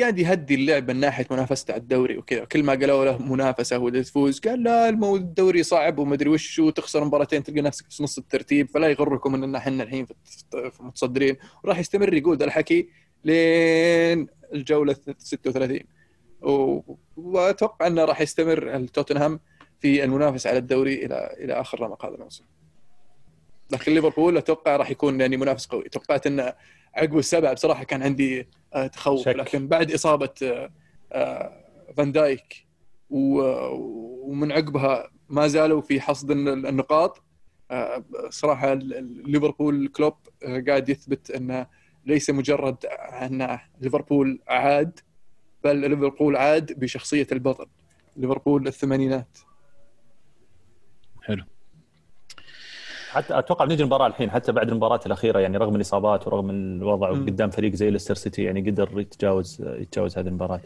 قاعد يهدي اللعب من ناحية منافسته على الدوري وكذا. كل ما قالوا له منافسة ولا تفوز قال لا الدوري صعب ومدري وش وتخسر مباراتين تلقى نفسك في نص الترتيب فلا يغركم إن إحنا الحين في متصدرين وراح يستمر يقول ذا الحكي لين الجولة 36 وأتوقع إنه راح يستمر توتنهام في المنافسة على الدوري إلى إلى آخر رمق هذا الموسم. لكن ليفربول أتوقع راح يكون يعني منافس قوي، توقعت إنه عقب السبعه بصراحة كان عندي آه، تخوف شك. لكن بعد إصابة آه، آه، فان دايك ومن عقبها ما زالوا في حصد النقاط. صراحة ليفربول كلوب قاعد يثبت انه ليس مجرد أن ليفربول عاد بل ليفربول عاد بشخصية البطل ليفربول الثمانينات. حلو. حتى أتوقع بنجي المباراة الحين حتى بعد المباراة الأخيرة يعني رغم الإصابات ورغم الوضع م. قدام فريق زي ليستر سيتي يعني قدر يتجاوز يتجاوز هذه المباراة.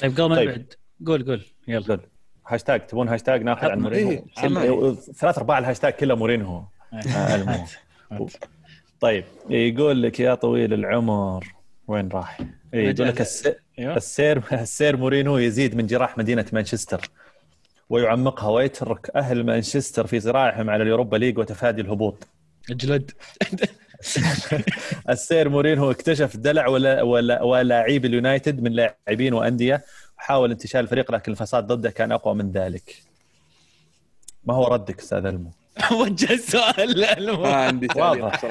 طيب قبل ما طيب. نبعد قول قول. يلا. قول. هاشتاج تبون هاشتاج ناخذ عن مورينهو إيه. ثلاث أرباع الهاشتاج كله مورينهو *laughs* آه طيب يقول لك يا طويل العمر وين راح؟ يقول لك أيوه. ال Sir ال Sir مورينو يزيد من جراح مدينة مانشستر. ويعمقها ويترك أهل مانشستر في صراعهم على ال Europa League وتفادي الهبوط. أجلد. *laughs* ال Sir مورينو اكتشف دلع ولا ولا ولاعيب اليونايتد من لاعبين وأندية وحاول انتشال الفريق لكن الفساد ضده كان أقوى من ذلك. ما هو ردك أستاذ ألمو؟ *laughs* وجه السؤال ما عندي واضح.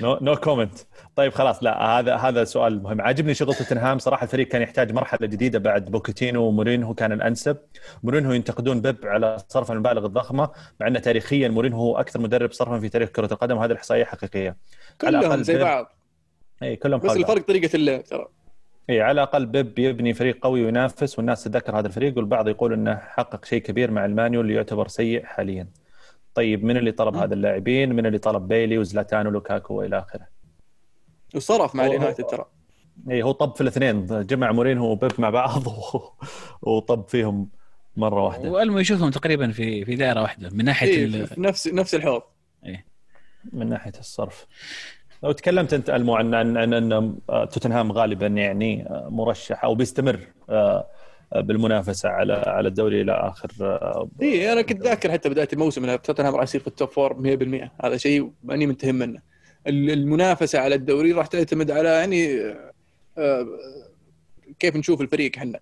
no no comment طيب خلاص لا هذا هذا سؤال مهم. عاجبني شغل توتنهام. صراحة الفريق كان يحتاج مرحلة جديدة بعد بوكيتينو ومورينهو كان الأنسب. مورينهو ينتقدون بيب على صرف المبالغ الضخمة مع أن تاريخيا مورينهو هو أكثر مدرب صرفا في تاريخ كرة القدم وهذه الإحصائية حقيقية. كلهم زي بعض. اي كلهم بس الفرق طريقة اللعب ترى. اي على الأقل بيب يبني فريق قوي وينافس والناس تتذكر هذا الفريق والبعض يقول إنه حقق شيء كبير مع ال Man U اللي يعتبر سيء حاليا. طيب من اللي طلب هذا اللاعبين؟ من اللي طلب بايي وزلاتان ولوكاكو وإلى آخره؟ وصرف مع اليونايتد ترى. اي هو طب في الاثنين. جمع مورينهو وبيب مع بعض وطب فيهم مرة واحدة. والمو يشوفهم تقريبا في في دائرة واحدة من ناحية إيه في نفس نفس الحوض. إيه. من ناحية الصرف. لو تكلمت أنت المو عن عن ان, أن توتنهام غالبا يعني مرشح أو بيستمر آه، بالمنافسة على على الدوري إلى آخر اي أنا كنت ذاكر حتى بداية الموسم إن توتنهام راح يصير في ال top four 100% هذا شيء ماني مهتم منه. المنافسة على الدوري راح تعتمد على يعني آه، كيف نشوف الفريق إحنا.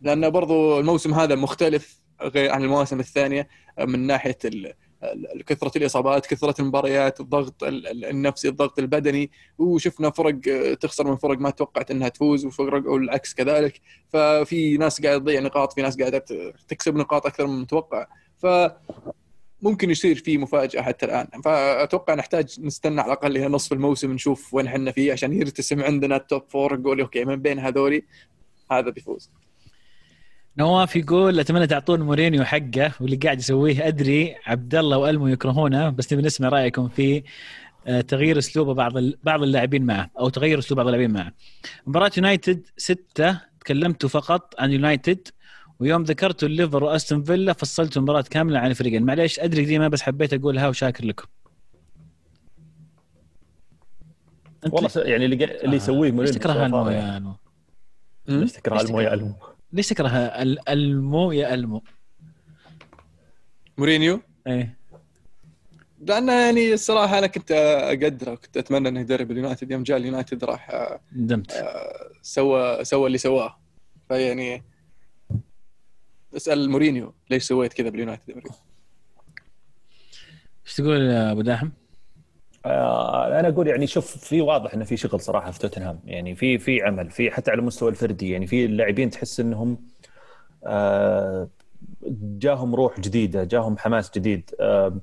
لأن برضو الموسم هذا مختلف غير عن المواسم الثانية من ناحية كثرة الإصابات كثرة المباريات الضغط النفسي الضغط البدني. وشفنا فرق تخسر من فرق ما توقعت إنها تفوز وفرق والعكس كذلك. ففي ناس قاعدة تضيع نقاط في ناس قاعدة تكسب نقاط أكثر من المتوقع. ف ممكن يصير في مفاجأة حتى الآن. فأتوقع نحتاج نستنى على الأقل إلى نصف الموسم نشوف وين إحنا فيه عشان يرتسم عندنا ال top four نقول okay من بين هذولي هذا بيفوز. نواف يقول أتمنى تعطون مورينيو حقه واللي قاعد يسويه. أدري عبد الله وألمو يكرهونه بس نبي نسمع رأيكم في آه، تغيير اسلوب بعض بعض اللاعبين معه أو تغير أسلوب بعض اللاعبين معه. مباراة يونايتد سيتي تكلمتوا فقط عن يونايتد. ويوم ذكرتوا الليفر وأستون فيلا فصلتوا مباراة كاملة عن الفريقين معليش أدري قديمه بس حبيت اقولها وشاكر لكم. والله يعني اللي اللي يسويه مورينيو ليش تكره المو يا ألمو؟ ليش تكره المو يا ألمو؟ ليش تكره ألمو يا ألمو؟ مورينيو؟ إيه لأنه يعني الصراحة أنا كنت أقدره كنت أتمنى إنه يدرب اليونايتد يوم جاء اليونايتد راح ندمت آه، سوى سوى اللي سواه فيعني اسأل مورينيو ليش سويت كذا باليونايتد إيش تقول يا أبو داحم؟ آه، أنا أقول يعني شوف في واضح إنه في شغل صراحة في توتنهام يعني في في عمل في حتى على المستوى الفردي يعني في اللاعبين تحس إنهم آه، جاهم روح جديدة جاهم حماس جديد. آه،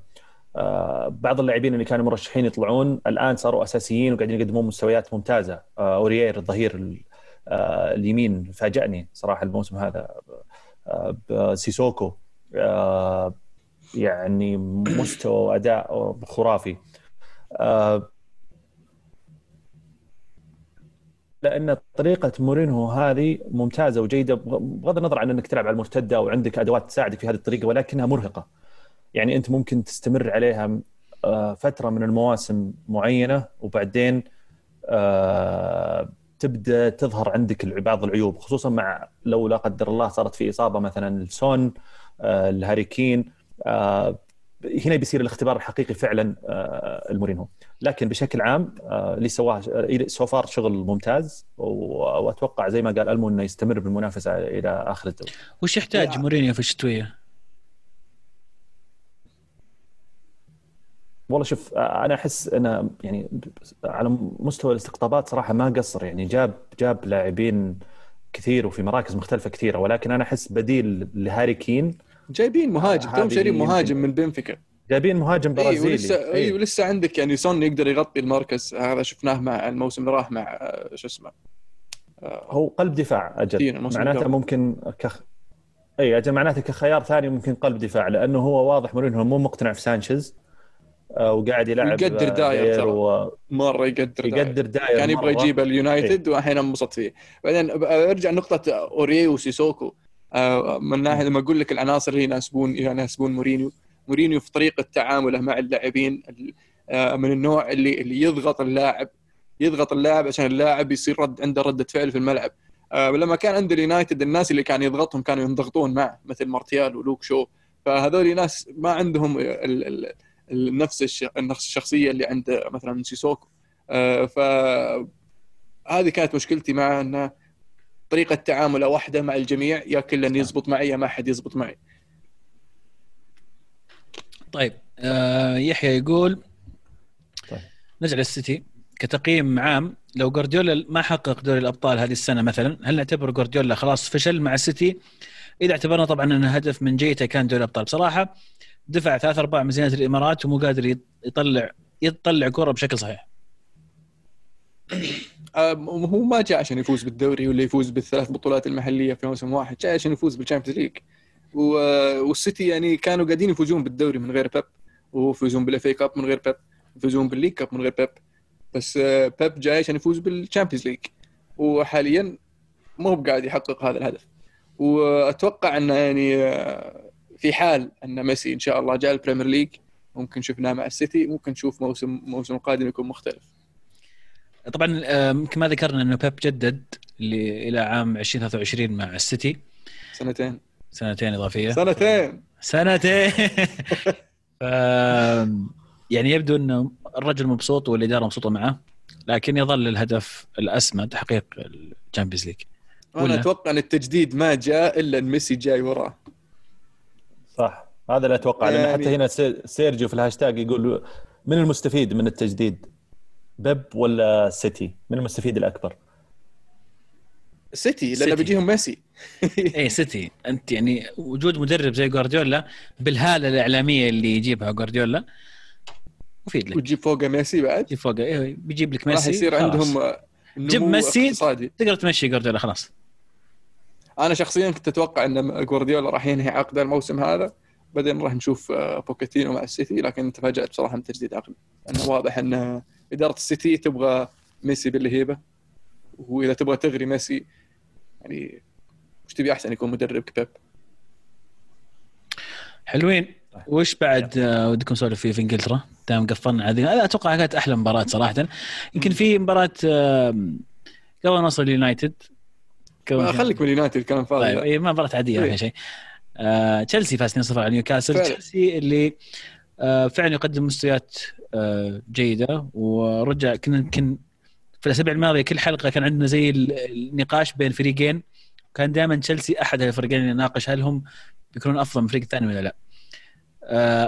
بعض اللاعبين اللي كانوا مرشحين يطلعون الآن صاروا أساسيين وقاعدين يقدمون مستويات ممتازة. أوريير الظهير اليمين فاجأني صراحة الموسم هذا. بسيسوكو يعني مستوى واداء خرافي آه، لأن طريقة مورينهو هذه ممتازة وجيدة بغض النظر عن إنك تلعب على المرتدة وعندك أدوات تساعدك في هذه الطريقة ولكنها مرهقة. يعني أنت ممكن تستمر عليها آه، فترة من المواسم معينة وبعدين آه، تبدأ تظهر عندك بعض العيوب خصوصا مع لو لا قدر الله صارت في إصابة مثلا السون الهاري كين هنا بيصير الاختبار الحقيقي فعلا آه، المورينو لكن بشكل عام آه، اللي سواه so far شغل ممتاز وأتوقع زي ما قال ألمو إنه يستمر بالمنافسة إلى آخر الدوري وش يحتاج مورينيو في الشتوية؟ والله شوف آه، أنا أحس انه يعني على مستوى الاستقطابات صراحة ما قصر يعني جاب جاب لاعبين كثير وفي مراكز مختلفة كثيرة ولكن أنا أحس بديل لهاري كين. جايبين مهاجم توهم شارين مهاجم من بنفيكا. جايبين مهاجم برازيلي. اي ولسه اي ولسه عندك يعني سون يقدر يغطي المركز هذا شفناه مع الموسم اللي راح مع آه، شو اسمه آه، هو قلب دفاع أجل. معناته ممكن كخ اي أجل معناته كخيار ثاني ممكن قلب دفاع لأنه هو واضح مورينهو مو مقتنع في سانشيز. آه، وقاعد يلعب يقدر داير و... مرة يقدر يقدر داير كان يبغى يجيب اليونايتد والحين انبسط فيه. بعدين أرجع نقطه اوريه وسيسوكو. آه، من ناحية لما أقول لك العناصر اللي يناسبون يناسبون مورينيو. مورينيو في طريقة تعامله مع اللاعبين آه، من النوع اللي اللي يضغط اللاعب يضغط اللاعب عشان اللاعب يصير رد عنده ردة فعل في الملعب. آه، لما كان عند اليونايتد الناس اللي كان يضغطهم كانوا ينضغطون معه مثل مارتيال ولوك شو. فهذول ناس ما عندهم نفس الشخصية اللي عند مثلا سيسوكو ف هذه كانت مشكلتي معه انه طريقة تعامله واحدة مع الجميع يا كل يزبط معي يا ما حد يزبط معي. طيب آه يحيى يقول طيب. نرجع للسيتي كتقييم عام. لو جوارديولا ما حقق دوري الأبطال هذه السنة مثلا هل نعتبر جوارديولا خلاص فشل مع السيتي؟ إذا اعتبرنا طبعا أن هدف من جيته كان دوري الأبطال. بصراحة دفع ثلاث أرباع ميزانيه الإمارات ومو قادر يطلع يطلع كرة بشكل صحيح. هو ما جاء عشان يفوز بالدوري ولا يفوز بالثلاث بطولات المحلية في موسم واحد جاء عشان يفوز بال Champions League والسيتي يعني كانوا قاعدين يفوزون بالدوري من غير بيب ويفوزون بال FA Cup من غير بيب يفوزون بال League Cup من غير بيب. بس آه، بيب جاي عشان يفوز بال Champions League وحاليا مو قاعد يحقق هذا الهدف. وأتوقع إنه يعني آه، في حال أن ميسي إن شاء الله جاء ال Premier League ممكن شفناه مع السيتي ممكن نشوف موسم موسم القادم يكون مختلف. طبعا يمكن ما ذكرنا أنه بيب جدد إلى عام 2023 مع السيتي. سنتين. سنتين إضافية. سنتين. سنتين. *laughs* ف يعني يبدو أنه الرجل مبسوط والإدارة مبسوطة معه لكن يظل الهدف الاسمى تحقيق ال Champions League أنا أتوقع أن التجديد ما جاء إلا إن ميسي جاي وراه. صح. هذا اللي أتوقع يعني... لأن حتى هنا سيرجيو في الهاشتاج يقول من المستفيد من التجديد بيب ولا سيتي؟ من المستفيد الأكبر؟ سيتي لأن بيجيهم ميسي. *laughs* اي سيتي. أنت يعني وجود مدرب زي جوارديولا بالهالة الإعلامية اللي يجيبها جوارديولا مفيد لك. وتجيب فوقه ميسي بعد؟ تجيب فوقه إيه بيجيب لك ميسي راح يصير عندهم جيب ميسي اقتصادي. تقدر تمشي جوارديولا خلاص. أنا شخصيا كنت أتوقع إن جوارديولا راح ينهي عقده الموسم هذا. بعدين راح نشوف آه، بوكيتينو مع السيتي لكن تفاجأت بصراحة من تجديد عقده. إنه واضح إن إدارة السيتي تبغى ميسي بالهيبه وإذا تبغى تغري ميسي يعني وش تبي أحسن يكون مدرب كبيب؟ حلوين. وش بعد آه، ودكم نسولف فيه في إنجلترا؟ دام قفلنا هذه. أتوقع كانت أحلى مباراة صراحة. يمكن في مباراة قبل نصر اليونايتد خليك من اليونايتد كلام فاضي طيب اي مباراه عادية ما إيه. شيء. آه، تشيلسي فاز 2-0 على نيوكاسل. تشيلسي اللي آه، فعلا يقدم مستويات آه، جيدة ورجع كنا يمكن في الأسابيع الماضية كل حلقة كان عندنا زي النقاش بين فريقين. كان دائما تشيلسي أحد الفريقين يناقش هل هم بيكونون أفضل من الفريق الثاني ولا لا.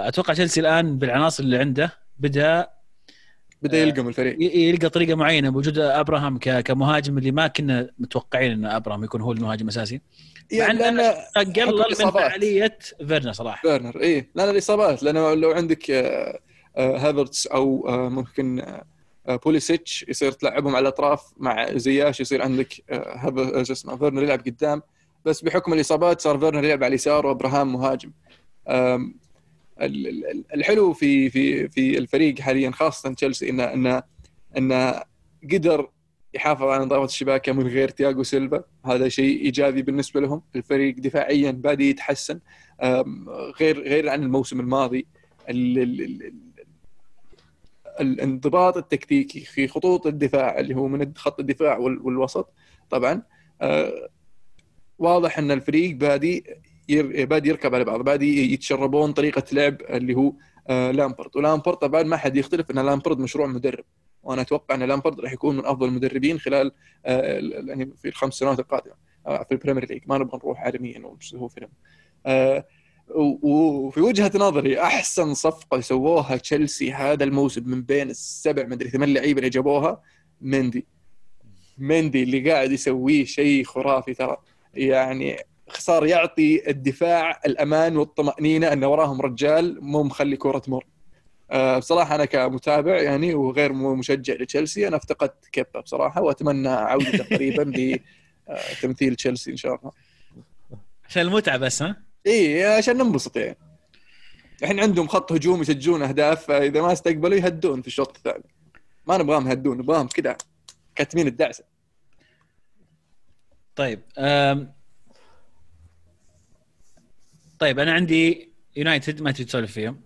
أتوقع تشيلسي الآن بالعناصر اللي عنده بدأ بدأ يلقم الفريق. يلقى طريقة معينة. بوجود أبراهام كمهاجم اللي ما كنا متوقعين إن أبراهام يكون هو المهاجم الأساسي. يعني لأن قلل من فعالية فيرنر صراحة. فيرنر اي لأن الإصابات. لأنه لو عندك آه، آه، هافرتس أو آه، ممكن بوليسيتش يصير تلعبهم على الأطراف مع زياش يصير عندك شو اسمه فيرنر يلعب قدام. بس بحكم الإصابات صار فيرنر يلعب على اليسار وأبراهام مهاجم. الحلو في في في الفريق حاليا خاصة تشيلسي انه انه انه قدر يحافظ على نظافة شباكه من غير تياغو سيلفا. هذا شيء إيجابي بالنسبة لهم. الفريق دفاعيا بادي يتحسن غير غير عن الموسم الماضي. الانضباط التكتيكي في خطوط الدفاع اللي هو من خط الدفاع والوسط طبعا. أه، واضح إن الفريق بادي بادي يركب على بعض بادي يتشربون طريقة لعب اللي هو آه لامبرد. ولامبرد طبعا ما حد يختلف إن لامبرد مشروع مدرب. وأنا أتوقع إن لامبرد راح يكون من أفضل المدربين خلال آه يعني في الخمس سنوات القادمة آه في ال Premier League. ما نبغى نروح عالميا هو فيلم. وفي وجهة نظري أحسن صفقة سووها تشيلسي هذا الموسم من بين السبع مدري ثمان لعيبة اللي جابوها مندي. مندي اللي قاعد يسويه شيء خرافي ترى. يعني صار يعطي الدفاع الأمان والطمأنينة أن وراهم رجال مو مخلي كره تمر. أه بصراحة أنا كمتابع يعني وغير مشجع لتشيلسي أنا افتقدت كيبا بصراحة وأتمنى عودته قريبا *laughs* لتمثيل تشيلسي إن شاء الله. عشان المتعة بس ها؟ اي عشان ننبسط يعني. الحين عندهم خط هجوم يسجلون أهداف فإذا ما استقبلوا يهدون في الشوط الثاني. ما نبغاهم يهدون نبغاهم كذا كاتمين الدعسة. طيب طيب أنا عندي يونايتد ما تبي تسولف فيهم.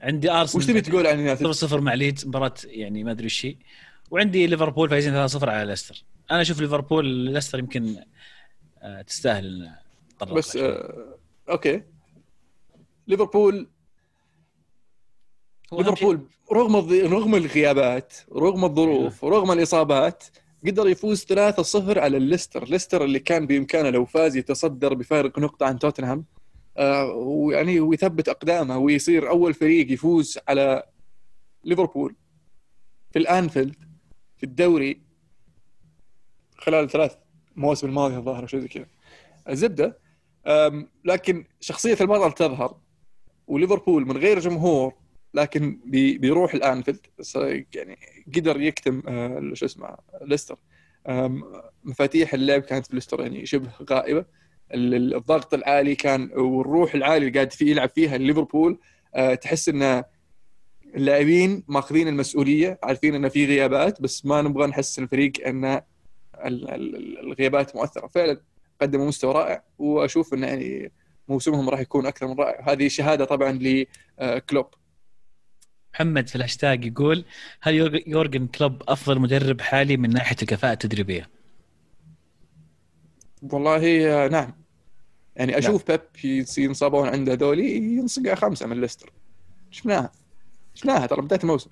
عندي ارسنال وش تبي تقول عن يونايتد؟ 0 مع ليدز مباراة يعني ما أدري إيش هي. وعندي ليفربول فايزين 3-0 على ليستر أنا أشوف ليفربول ليستر يمكن آه، تستاهل بس آه okay. ليفربول ليفربول رغم رغم الغيابات رغم الظروف أيوه. رغم الإصابات قدر يفوز 3-0 على الليستر ليستر اللي كان بإمكانه لو فاز يتصدر بفارق نقطة عن توتنهام ويعني ويثبت أقدامه ويصير أول فريق يفوز على ليفربول في الأنفيلد في الدوري خلال ثلاث مواسم الماضية الظاهر شيء زي كذا. الزبدة لكن شخصية البطل تظهر وليفربول من غير جمهور لكن بيروح الأنفيلد. يعني قدر يكتم آه، شو اسمه ليستر. مفاتيح اللعب كانت في ليستر يعني شبه غائبة. الضغط العالي كان والروح العالي اللي قاعد فيه يلعب فيها ليفربول آه، تحس إن اللاعبين ماخذين المسؤولية عارفين إن في غيابات بس ما نبغى نحسن الفريق إن الغيابات مؤثرة. فعلا قدموا مستوى رائع وأشوف انه يعني موسمهم راح يكون أكثر من رائع. هذه شهادة طبعا لكلوب محمد في الهاشتاج يقول هل يورجن كلوب أفضل مدرب حالي من ناحية الكفاءة التدريبية؟ والله آه، نعم. يعني أشوف نعم. بيب ينصابون عنده ذولي ينصقع خمسة من ليستر. شفناها. شفناها ترى بداية الموسم.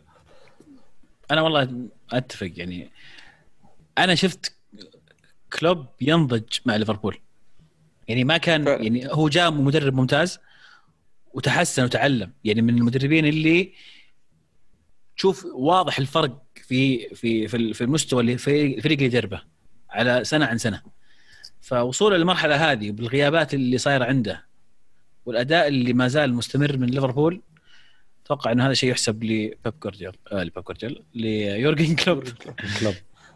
أنا والله أتفق يعني. أنا شفت كلوب ينضج مع ليفربول. يعني ما كان ف... يعني هو جاء مدرب ممتاز وتحسن وتعلم. يعني من المدربين اللي تشوف واضح الفرق في في في المستوى اللي الفريق اللي يدربه على سنة عن سنة. فوصوله للمرحله هذه بالغيابات اللي صايرة عنده والأداء اللي ما زال مستمر من ليفربول أتوقع إنه هذا شيء يحسب لبيب جوارديولا آه لبيب جوارديولا ليورجن كلوب. كلوب.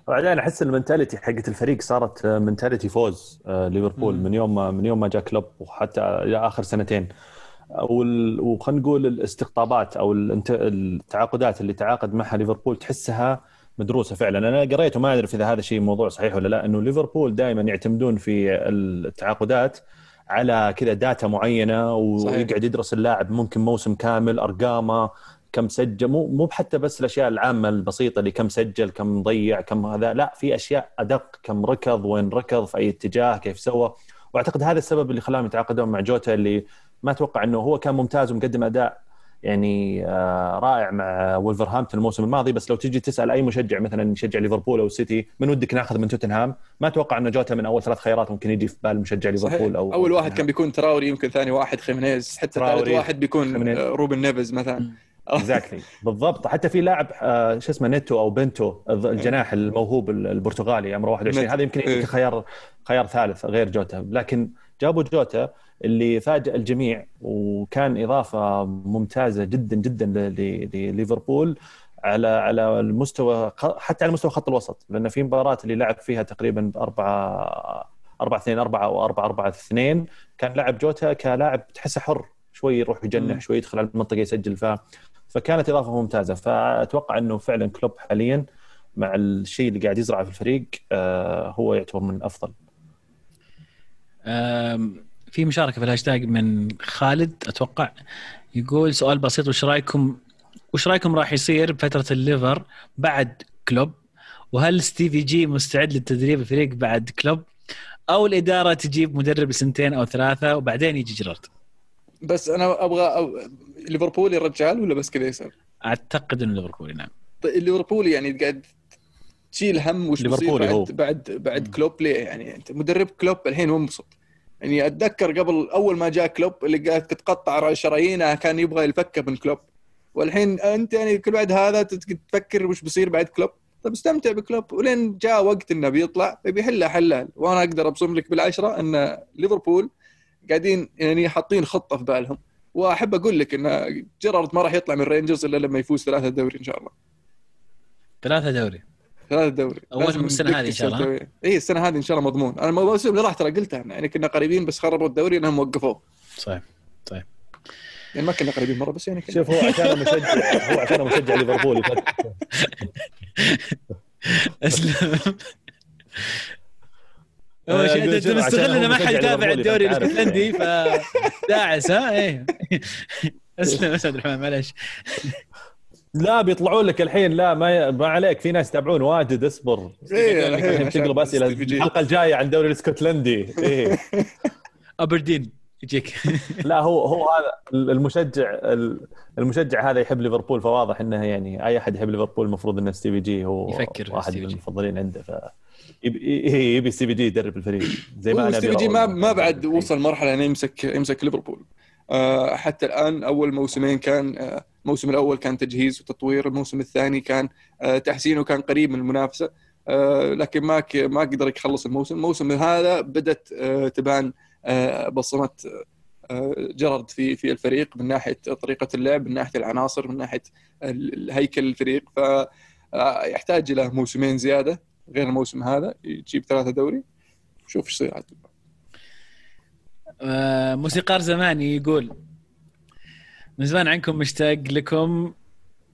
بعدين أحس ال mentality حقت الفريق صارت mentality فوز آه، ليفربول من يوم من يوم ما جاء كلوب وحتى آخر سنتين. وخلينا نقول الاستقطابات أو التعاقدات اللي تعاقد معها ليفربول تحسها مدروسة فعلا. أنا قريت وما أدري إذا هذا الشيء موضوع صحيح ولا لا إنه ليفربول دائما يعتمدون في التعاقدات على كذا data معينة ويقعد يدرس اللاعب ممكن موسم كامل أرقامه كم سجل مو مو حتى بس الأشياء العامة البسيطة اللي كم سجل كم ضيع كم هذا لا في أشياء أدق كم ركض وين ركض في أي اتجاه كيف سوى. وأعتقد هذا السبب اللي خلاهم يتعاقدون مع جوتا اللي ما أتوقع إنه هو كان ممتاز ومقدم أداء يعني آه، رائع مع ولفرهامبتون الموسم الماضي. بس لو تجي تسأل أي مشجع مثلا يشجع ليفربول أو سيتي من ودك ناخذ من توتنهام؟ ما أتوقع إنه جوتا من أول ثلاث خيارات ممكن يجي في بال مشجع ليفربول أو أول واحد كان بيكون تراوري يمكن ثاني واحد خيمينيز. حتى ثالث واحد بيكون خيمينيز. روبن نيفز مثلا. exactly بالضبط. حتى في لاعب آه، شو اسمه نيتو أو بنتو الجناح الموهوب البرتغالي عمره 21 هذا يمكن يمكن خيار خيار ثالث غير جوتا لكن جابوا جوتا اللي فاجأ الجميع وكان إضافة ممتازة جدا جدا لليفربول على على المستوى حتى على مستوى خط الوسط لأن في مباراة اللي لعب فيها تقريبا 4 4 2 4 أو 4 4 2 كان لعب جوتا كلاعب تحسه حر شوي يروح يجنح شوي يدخل على المنطقة يسجل ف فكانت إضافة ممتازة فأتوقع إنه فعلا كلوب حاليا مع الشيء اللي قاعد يزرعه في الفريق آه، هو يعتبر من الأفضل. في مشاركة في الهاشتاج من خالد أتوقع. يقول سؤال بسيط وش رايكم وش رأيكم راح يصير بفتره الليفر بعد كلوب؟ وهل ستيفي جي مستعد للتدريب الفريق بعد كلوب؟ أو الإدارة تجيب مدرب لسنتين أو ثلاثة وبعدين يجي جيرارد؟ بس أنا أبغى أو... ليفربول الرجال ولا بس كذا يسال؟ أعتقد إنه ليفربولي نعم. طيب الليفربولي يعني قاعد تشيل هم وش بيصير بعد, هو. بعد بعد كلوب ليه؟ يعني أنت مدرب كلوب الحين هو مبسوط يعني أتذكر قبل أول ما جاء كلوب اللي قاعد تتقطع شرايينه كان يبغى يفكه من كلوب. والحين أنت يعني كل بعد هذا تفكر وش بيصير بعد كلوب. طيب استمتع بكلوب. ولين جاء وقت انه بيطلع بيحلها حلال. وأنا أقدر أبصم لك بالعشرة أن ليفربول قاعدين يعني حاطين خطة في بالهم. وأحب أقول لك أن جيرارد ما راح يطلع من رينجرز إلا لما يفوز ثلاثة دوري إن شاء الله. ثلاثة دوري. ثلاثة دوري اول السنة هذه إن شاء الله. اي السنة هذه إن شاء الله مضمون. أنا الموسم اللي راح ترى قلتها يعني كنا قريبين بس خربوا الدوري إنهم وقفوه. صحيح صحيح. يعني ما كنا قريبين مرة بس يعني كنا. شوف هو عشان مشجع هو عشان مشجع ليفربول. أسلم. أول شيء انت مستغل إنه ما حد يتابع الدوري الاسكتلندي فداعس ها؟ إيه. *laughs* أسلم أسعد الرحمن معلش. لا بيطلعون لك الحين. لا ما ما عليك. في ناس يتابعون واجد. اصبر. إيه الحين تقلب أسئلة. الحلقة الجاية عن الدوري الإسكتلندي. إيه. *laughs* أبردين. يجيك. *laughs* لا هو هو هذا المشجع المشجع هذا يحب ليفربول فواضح إنه يعني أي أحد يحب ليفربول المفروض إنه ستيفي جي هو يفكر واحد من المفضلين عنده. ف يبي يبي ستيفي جي يدرب الفريق. زي ما أنا ستيفي جي ما ما بعد وصل مرحلة إنه يمسك يمسك ليفربول. آه، حتى الآن أول موسمين كان آه، الموسم الأول كان تجهيز وتطوير الموسم الثاني كان آه، تحسين وكان قريب من المنافسة لكن ما ما قدر يخلص الموسم. الموسم هذا بدأت تبان بصمات جرد في في الفريق من ناحية طريقة اللعب من ناحية العناصر من ناحية هيكل الفريق. فيحتاج إلى موسمين زيادة غير الموسم هذا. يجيب ثلاثة دوري. شوف إيش يصير آه، موسيقار زماني يقول من زمان عنكم مشتاق لكم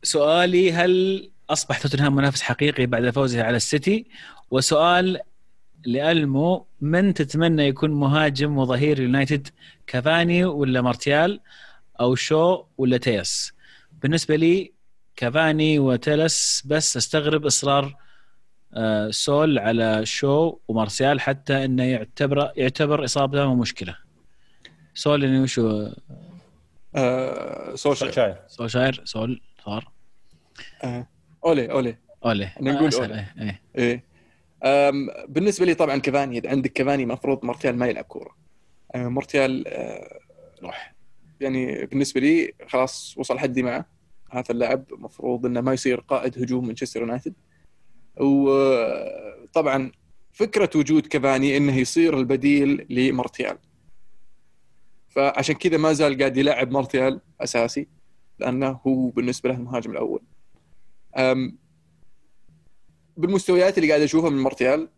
سؤالي هل أصبح توتنهام منافس حقيقي بعد فوزه على السيتي؟ وسؤال لألمو من تتمنى يكون مهاجم وظهير يونايتد كافاني ولا مارتيال أو شو ولا تيلس بالنسبة لي كافاني وتيلس بس أستغرب إصرار آه، سول على شو ومارسيال حتى إنه يعتبر يعتبر إصابته مشكلة. سول يعني وشو؟ آه سول شاير سول صار. آه. أولي أولي. أولي. نقول آه أولي. إيه, إيه. بالنسبة لي طبعا كافاني إذا عندك كافاني المفروض مارتيال ما يلعب كورة. آه مارتيال روح. يعني بالنسبة لي خلاص وصل حدي معه. هذا اللاعب المفروض إنه ما يصير قائد هجوم مانشستر يونايتد. وطبعا فكرة وجود كافاني إنه يصير البديل لمارتيال فعشان كذا ما زال قاعد يلعب مارتيال أساسي لأنه هو بالنسبة له المهاجم الأول. بالمستويات اللي قاعد أشوفها من مارتيال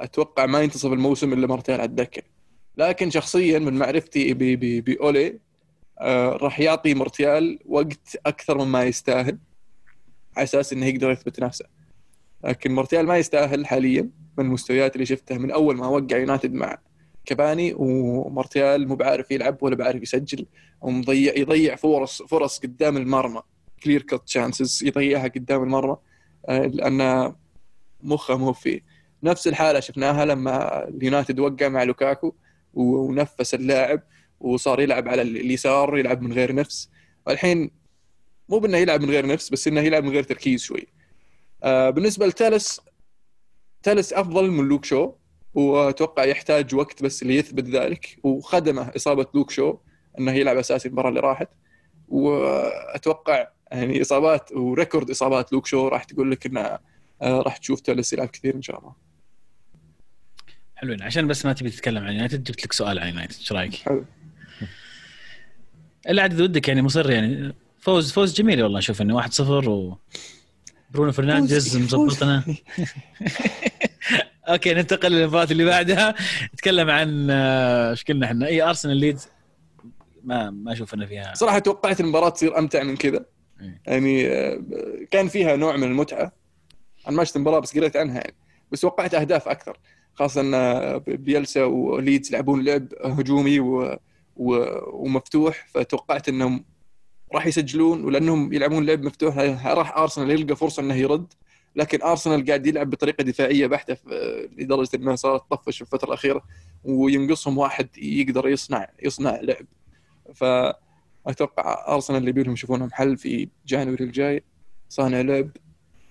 أتوقع ما ينتصف الموسم إلا مارتيال على الدكة. لكن شخصيا من معرفتي بأولي آه راح يعطي مارتيال وقت أكثر مما يستاهل على أساس إنه يقدر يثبت نفسه. لكن مارتيال ما يستاهل حاليا من المستويات اللي شفتها من أول ما وقع يونايتد مع كافاني ومارتيال مو بعارف يلعب ولا بعارف يسجل. ومضيع يضيع فرص فرص قدام المرمى. clear cut chances يضيعها قدام المرمى. آه، لأن مخه مو فيه نفس الحالة شفناها لما اليونايتد وقع مع لوكاكو ونفس اللاعب وصار يلعب على اليسار يلعب من غير نفس. والحين مو بأنه يلعب من غير نفس بس إنه يلعب من غير تركيز شوي. آه بالنسبة لتالس تالس أفضل من لوك شو. وأتوقع يحتاج وقت بس ليثبت ذلك. وخدمه إصابة لوك شو إنه يلعب أساسي المباراة اللي راحت. وأتوقع يعني إصابات و record إصابات لوك شو راح تقول لك إنه آه، راح تشوف تالس يلعب كثير إن شاء الله. حلوين. عشان بس ما تبي تتكلم عن يونايتد جبت لك سؤال عن يونايتد. إيش رأيك؟ حلو. إلا عاد ودك يعني مصر يعني فوز فوز جميل والله. أشوف إنه 1-0 و برونو فرنانديز مظبطنا. *laughs* أوكي ننتقل للمباراة اللي بعدها. نتكلم عن آه، إيش قلنا إحنا؟ اي ارسنال ليدز ما ما أشوف إنه فيها. صراحة توقعت المباراة تصير أمتع من كذا. إيه. يعني آه، كان فيها نوع من المتعة. أنا ما شفت المباراة بس قريت عنها يعني. بس توقعت أهداف أكثر. خاصة ان بيلسا وليدز يلعبون لعب هجومي و... و... ومفتوح. فتوقعت إنهم راح يسجلون. ولأنهم يلعبون لعب مفتوح راح ارسنال يلقى فرصة إنه يرد. لكن أرسنال قاعد يلعب بطريقة دفاعية بحتة لدرجة إنها صارت تطفش في الفترة الأخيرة وينقصهم واحد يقدر يصنع يصنع لعب. فأتوقع أرسنال اللي بيلهم يشوفونهم حل في جانوري الجاي. صانع لعب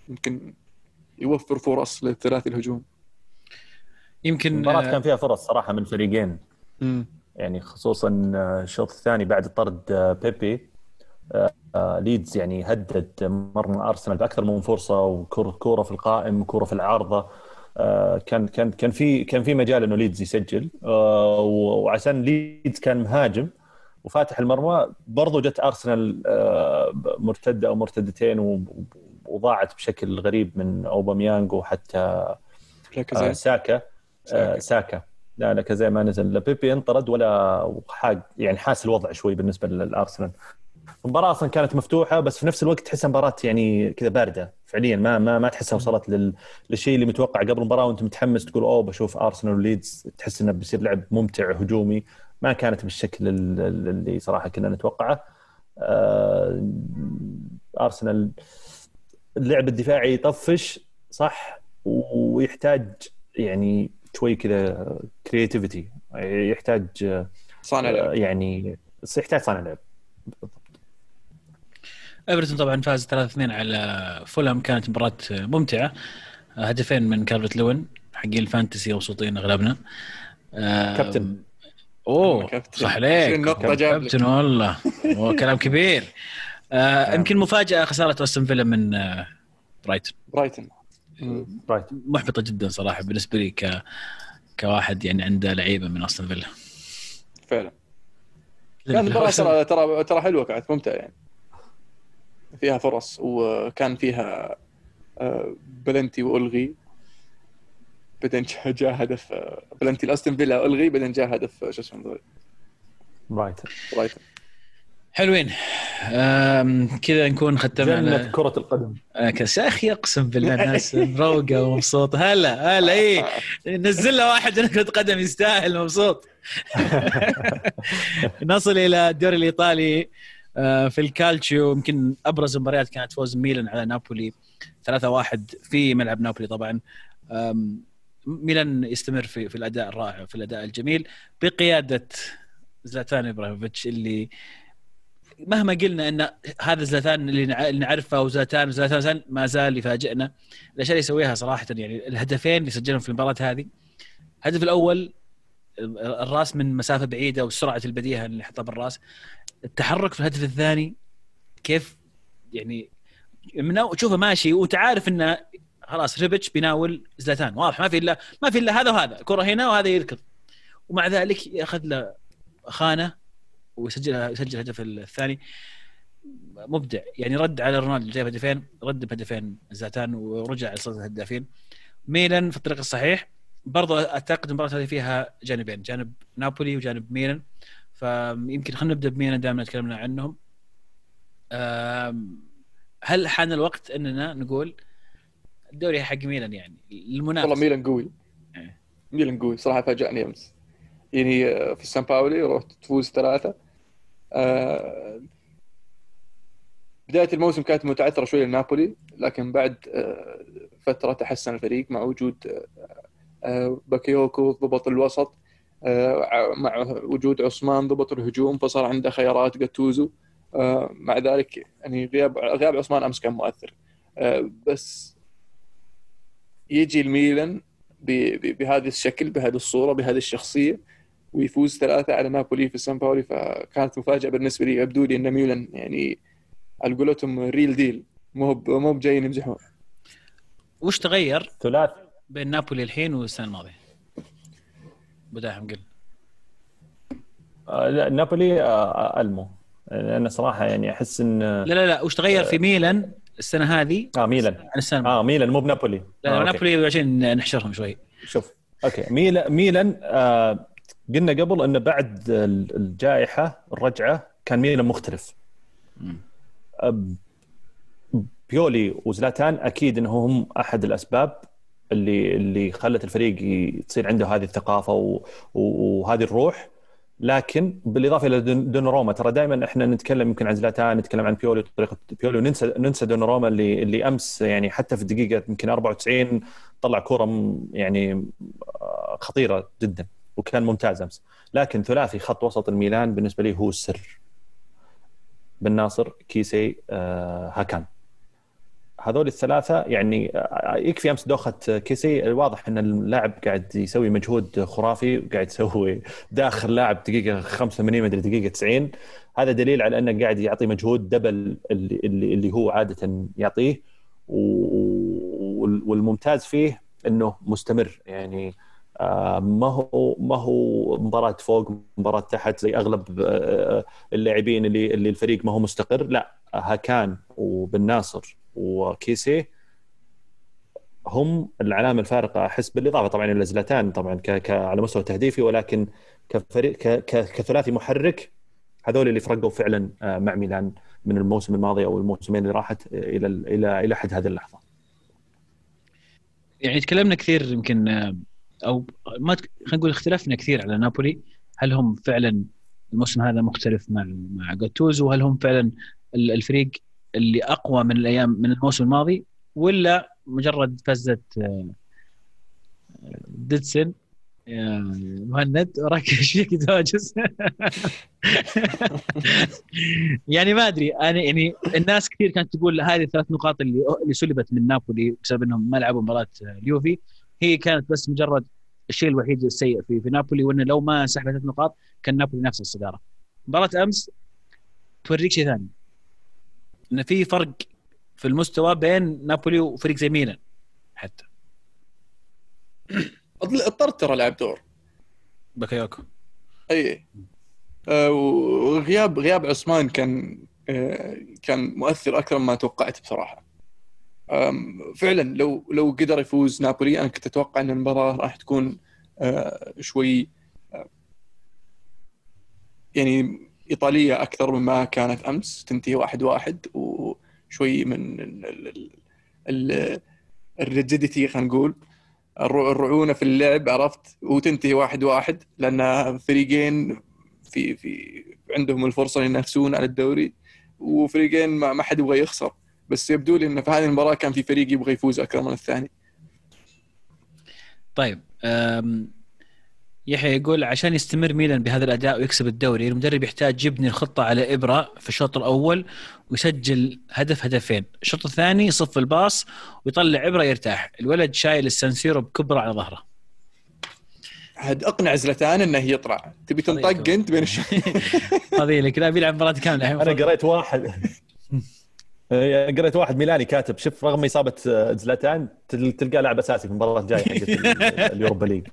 يمكن يوفر فرص للثلاثي الهجوم. يمكن المباراة كان فيها فرص صراحة من الفريقين يعني خصوصا الشوط الثاني بعد طرد بيبي. ليدز يعني هدد مرمى أرسنال بأكثر من فرصة وكورة كورة في القائم وكوره في العارضة. كان كان كان في كان في مجال إنه ليدز يسجل. وعشان ليدز كان مهاجم وفاتح المرمى برضو جت أرسنال مرتدة أو مرتدتين وضاعت بشكل غريب من أوباميانج وحتى ساكا. ساكا, ساكا. لا لا كزي ما نزل. لا بيبي انطرد ولا حاج يعني حاس الوضع شوي بالنسبة للأرسنال. المباراة أصلا كانت مفتوحة بس في نفس الوقت تحسها مباراة يعني كذا باردة. فعليا ما ما ما تحسها وصلت لل... للشيء اللي متوقع قبل المباراة وأنت متحمس تقول أوه بشوف ارسنال وليدز تحس إنه بيصير لعب ممتع هجومي. ما كانت بالشكل اللي صراحة كنا نتوقعه. آه... ارسنال اللعب الدفاعي يطفش صح ويحتاج يعني شوي كذا creativity يحتاج صانع لعب. يعني يحتاج صانع لعب. ايفرتون طبعا فاز 3-2 على فولهام كانت مباراة ممتعة. هدفين من كالفرت لوين حقين ال fantasy مبسوطين أغلبنا. كابتن. أوه. صح عليك. كابتن والله. هو كلام كبير. آه يمكن مفاجأة خسارة أستون فيلا من آه برايتون برايتون برايتون محبطة جدا صراحة بالنسبة لي ك كواحد يعني عنده لعيبة من أستون فيلا فعلا. كانت المباراة ترى ترى ترى حلوة كانت ممتعة يعني. فيها فرص وكان فيها آه، بلنتي وألغي. بعدين جاء هدف آه، بلنتي لأستون فيلا الغي بعدين جاء هدف آه، شو اسمه برايتون. برايتون. حلوين. كذا نكون ختمنا جنة كرة القدم. كاس يا أخي أقسم بالله الناس مروقة ومبسوطه هلا هلا اي نزل له واحد كرة قدم يستاهل مبسوط. *laughs* نصل إلى الدوري الإيطالي. آه، في الكالتشيو يمكن أبرز المباريات كانت فوز ميلان على نابولي 3-1 في ملعب نابولي طبعا. ميلان يستمر في في الأداء الرائع في الأداء الجميل. بقيادة زلاتان إبراهيموفيتش اللي مهما قلنا إن هذا زلاتان اللي نعرفه وزلاتان زلاتان ما زال يفاجئنا. الأشياء اللي يسويها صراحة يعني الهدفين اللي سجلهم في المباراة هذه. الهدف الأول الراس من مسافة بعيدة وسرعة البديهة اللي حطها بالراس. التحرك في الهدف الثاني كيف يعني من تشوفه ماشي وانت عارف إنه خلاص ريبتش بيناول زلاتان. واضح ما في الا ما في إلا هذا وهذا. كرة هنا وهذا يركض. ومع ذلك يأخذ له خانة ويسجل يسجل الهدف الثاني. مبدع. يعني رد على رونالدو جايب هدفين رد بهدفين زلاتان ورجع لصدر الهدافين. ميلان في الطريق الصحيح. برضو أعتقد المباراة هذه فيها جانبين جانب نابولي وجانب ميلان. فيمكن خلينا نبدأ بميلان دائما تكلمنا عنهم. هل حان الوقت إننا نقول الدوري حق ميلان يعني المنافس والله ميلان قوي. إيه. ميلان قوي. صراحة فاجأني أمس. يعني آه، في سان باولي رحت تفوز ثلاثة. آه، بداية الموسم كانت متعثرة شوي لنابولي لكن بعد آه، فترة تحسن الفريق مع وجود باكايوكو ضبط الوسط مع وجود أوسيمين ضبط الهجوم فصار عنده خيارات جاتوزو. مع ذلك يعني غياب غياب أوسيمين أمس كان مؤثر. بس يجي الميلان بهذا الشكل بهذه الصورة بهذه الشخصية ويفوز ثلاثة على نابولي في سان باولي فكانت مفاجأة بالنسبة لي. يبدو لي إن ميلان يعني على قولتهم real deal مو مو بجايين يمزحون وش تغير؟ ثلاث بين نابولي الحين والسنة الماضيه؟ بداهم قل. آه لا نابولي آه ألمو. لأن صراحة يعني أحس إن لا لا لا وش تغير في ميلان السنة هذه؟ آه ميلان. عن السنة آه ميلان مو بنابولي. لا آه نابولي عشان نحشرهم شوي. شوف أوكي. ميلان ميلان آه قلنا قبل انه بعد الجائحة الرجعة كان ميلان مختلف. بيولي وزلاتان أكيد إنهم هم أحد الأسباب. اللي اللي خلت الفريق تصير عنده هذه الثقافة وهذه الروح. لكن بالإضافة إلى دوناروما ترى دائما إحنا نتكلم يمكن عن زلاتان نتكلم عن بيولي طريقة بيولي وننسى ننسى دوناروما اللي اللي أمس يعني حتى في الدقيقة يمكن 94 طلع كوره يعني آه، خطيرة جدا وكان ممتاز أمس. لكن ثلاثي خط وسط الميلان بالنسبة لي هو السر. بن ناصر كيسي آه هاكان. هذول الثلاثة يعني آه، يكفي أمس دوخة كيسي. واضح إن اللاعب قاعد يسوي مجهود خرافي وقاعد يسوي داخل لاعب دقيقة 85 مدري دقيقة 90 هذا دليل على إنه قاعد يعطي مجهود دبل اللي, اللي هو عادة يعطيه. والممتاز فيه إنه مستمر. يعني آه، ما هو ما هو مباراة فوق مباراة تحت زي أغلب آه، اللاعبين اللي اللي الفريق ما هو مستقر. لا هاكان وبن ناصر. وكيسي هم العلامة الفارقة أحس بالإضافة. طبعا إلى زلاتان طبعا ك ك على مستوى تهديفي ولكن كفريق ك كثلاثي محرك هذول اللي فرقوا فعلا آه، مع ميلان من الموسم الماضي أو الموسمين اللي راحت إلى إلى إلى حد هذه اللحظة. يعني تكلمنا كثير يمكن أو ما خلينا نقول اختلفنا كثير على نابولي. هل هم فعلا الموسم هذا مختلف مع مع جاتوزو؟ وهل هم فعلا الفريق اللي أقوى من الأيام من الموسم الماضي ولا مجرد فزه آه، ديدسن يا مهند وراك إيش فيك يعني ما أدري أنا يعني الناس كثير كانت تقول هذه الثلاث نقاط اللي اللي سلبت من نابولي بسبب إنهم ما لعبوا مباراة اليوفي هي كانت بس مجرد الشيء الوحيد السيء في في نابولي وإنه لو ما سحبت ثلاث نقاط كان نابولي نفس الصدارة. مباراة أمس توريك شيء ثاني. انه في فرق في المستوى بين نابولي وفريق زي ميلان حتى. *coughs* اضطر ترى لعب دور. بكايوكو. أي آه وغياب غياب عثمان كان آه كان مؤثر أكثر مما توقعت بصراحة. فعلا لو لو قدر يفوز نابولي أنا كنت أتوقع إن المباراة راح تكون آه، شوي آه، يعني إيطالية أكثر مما كانت أمس تنتهي واحد واحد وشوي من الريجيديتي خلينا نقول. الرعونة في اللعب عرفت؟ وتنتهي واحد واحد لأن فريقين في في عندهم الفرصة ينافسون على الدوري وفريقين ما حد يبغى يخسر. بس يبدو لي انه في هذه المباراة كان في فريق يبغى يفوز أكثر من الثاني. طيب يحيى يقول عشان يستمر ميلان بهذا الأداء ويكسب الدوري المدرب يحتاج يبني الخطة على إبرة في الشوط الأول ويسجل هدف هدفين، الشوط الثاني يصف الباص ويطلع إبرة يرتاح، الولد شايل السنسيرو بكبره على ظهره. عاد أقنع زلتان إنه يطلع تبي تنطق أنت بين. هذه *laughs* لك. لا بيلعب مباراة كاملة أنا قريت واحد. *laughs* قريت واحد ميلاني كاتب. شوف رغم إصابة زلاتان تلقاه لاعب أساسي في المباراة الجاية حقت اليوروبا ليج.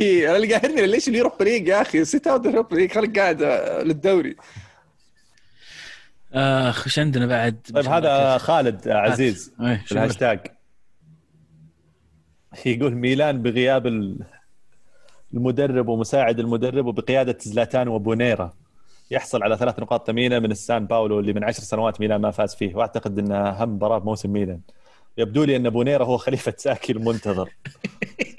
أنا اللي قاهرني ليش اليوروبا ليج يا أخي؟ sit out اليوروبا ليج خليك قاعد للدوري. اخ وش عندنا بعد. طيب هذا خالد عزيز في الهاشتاج. يقول ميلان بغياب المدرب ومساعد المدرب وبقيادة زلاتان وبونيرا. يحصل على ثلاث نقاط ثمينة من السان باولو اللي من عشر سنوات ميلان ما فاز فيه. وأعتقد انها أهم مباراة بموسم ميلان. يبدو لي إن بونيرا هو خليفة ساكي المنتظر. *laughs*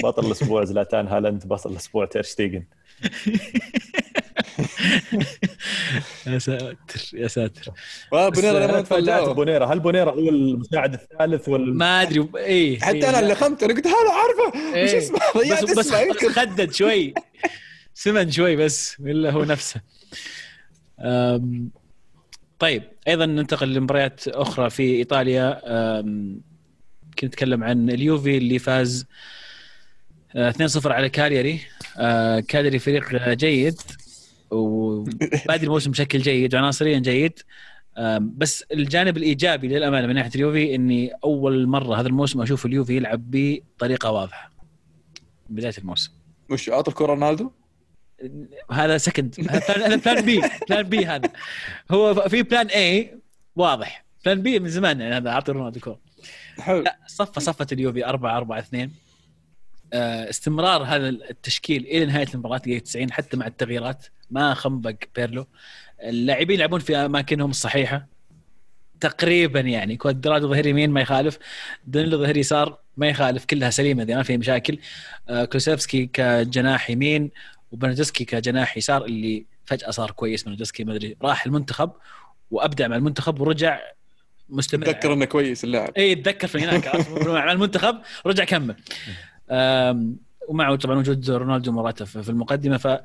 بطل الأسبوع زلاتان هالاند بطل الأسبوع تيرشتيجن يا ساتر يا ساتر. بونيرا لما تفاجأت. بونيرا. هل بونيرا هو المساعد الثالث ولا ما أدري اي حتى أنا اللي خمت أنا قلت هذا عارفه. إيش اسمه؟ بس, بس خدد شوي. سمن شوي بس ولا هو نفسه. طيب أيضا ننتقل لمباريات أخرى في إيطاليا. كنت نتكلم عن اليوفي اللي فاز 2-0 على كاليري كاليري فريق جيد. وبادي الموسم بشكل جيد وعناصريا جيد. بس الجانب الإيجابي للأمانة من ناحية اليوفي إني أول مرة هذا الموسم أشوف اليوفي يلعب بطريقة واضحة. بداية الموسم. مش اعطى الكره رونالدو؟ هذا second هذا plan B plan B هذا. هو في plan A واضح. plan B من زمان يعني هذا اعطي رونالدو كورة. حلو. لا صفى اليوفي 4 4 2 استمرار هذا التشكيل إلى نهاية المباراة دقيقه 90 حتى مع التغييرات. ما خبق بيرلو. اللاعبين يلعبون في أماكنهم الصحيحة. تقريبا يعني كوادرادو ظهير يمين ما يخالف دانيلو ظهير يسار ما يخالف كلها سليمة ذي ما في مشاكل. آه كولوسيفسكي كجناح يمين وبرنارديسكي كجناح يسار اللي فجأة صار كويس برنارديسكي ما أدري. راح المنتخب وأبدع مع المنتخب ورجع مستمر. تذكر إنه كويس اللاعب. اي تذكر في هناك مع المنتخب رجع كمل. ومعه طبعا وجود رونالدو موراتا في المقدمة. ف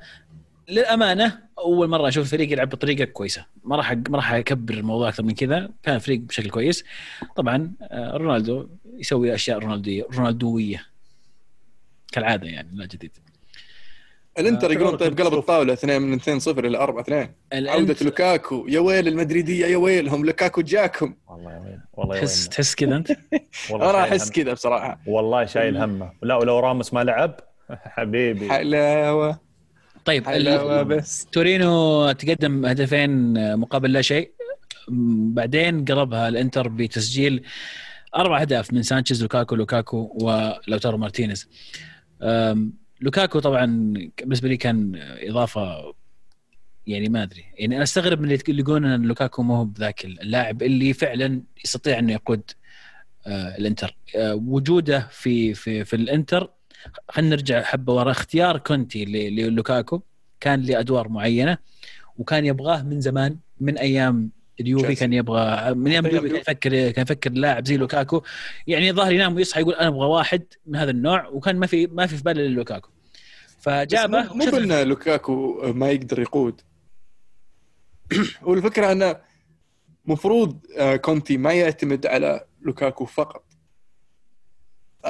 للأمانة أول مرة أشوف الفريق يلعب بطريقة كويسة. ما راح ما راح أكبر الموضوع أكثر من كذا. كان فريق بشكل كويس. طبعا آه، رونالدو يسوي أشياء رونالدويه رونالدوية. كالعادة يعني لا جديد. الانتر يقولون طيب قلب الطاولة 2 من 2 0 إلى 4 2 عودة لوكاكو. يا ويل المدريدية يا ويلهم لوكاكو جاكم. والله يا ويل والله تحس تحس كذا أنت؟ *laughs* أنا أحس كذا بصراحة. والله شايل همه. لا ولو راموس ما لعب *laughs* حبيبي. حلاوة. طيب حلاوة بس. تورينو تقدم هدفين مقابل لا شيء. بعدين قربها الانتر بتسجيل أربع أهداف من سانشيز لوكاكو لوكاكو ولوتارو مارتينيز. لوكاكو طبعا بالنسبة لي كان إضافة يعني ما أدري. يعني أنا أستغرب من اللي يقولون إن لوكاكو ما هو بذاك اللاعب اللي فعلا يستطيع إنه يقود آه الإنتر. آه وجوده في في في الإنتر خلينا نرجع حبة ورا. اختيار كونتي للوكاكو كان لأدوار معينة وكان يبغاه من زمان من أيام اليوفي كان يبغى من أيام اليوفي كان يفكر كان يفكر لاعب زي لوكاكو. يعني ظهر ينام ويصحى يقول أنا أبغى واحد من هذا النوع وكان ما في ما في في باله لوكاكو. فجابه مو قلنا لوكاكو ما يقدر يقود. *clears throat* والفكرة أنه مفروض آه، كونتي ما يعتمد على لوكاكو فقط.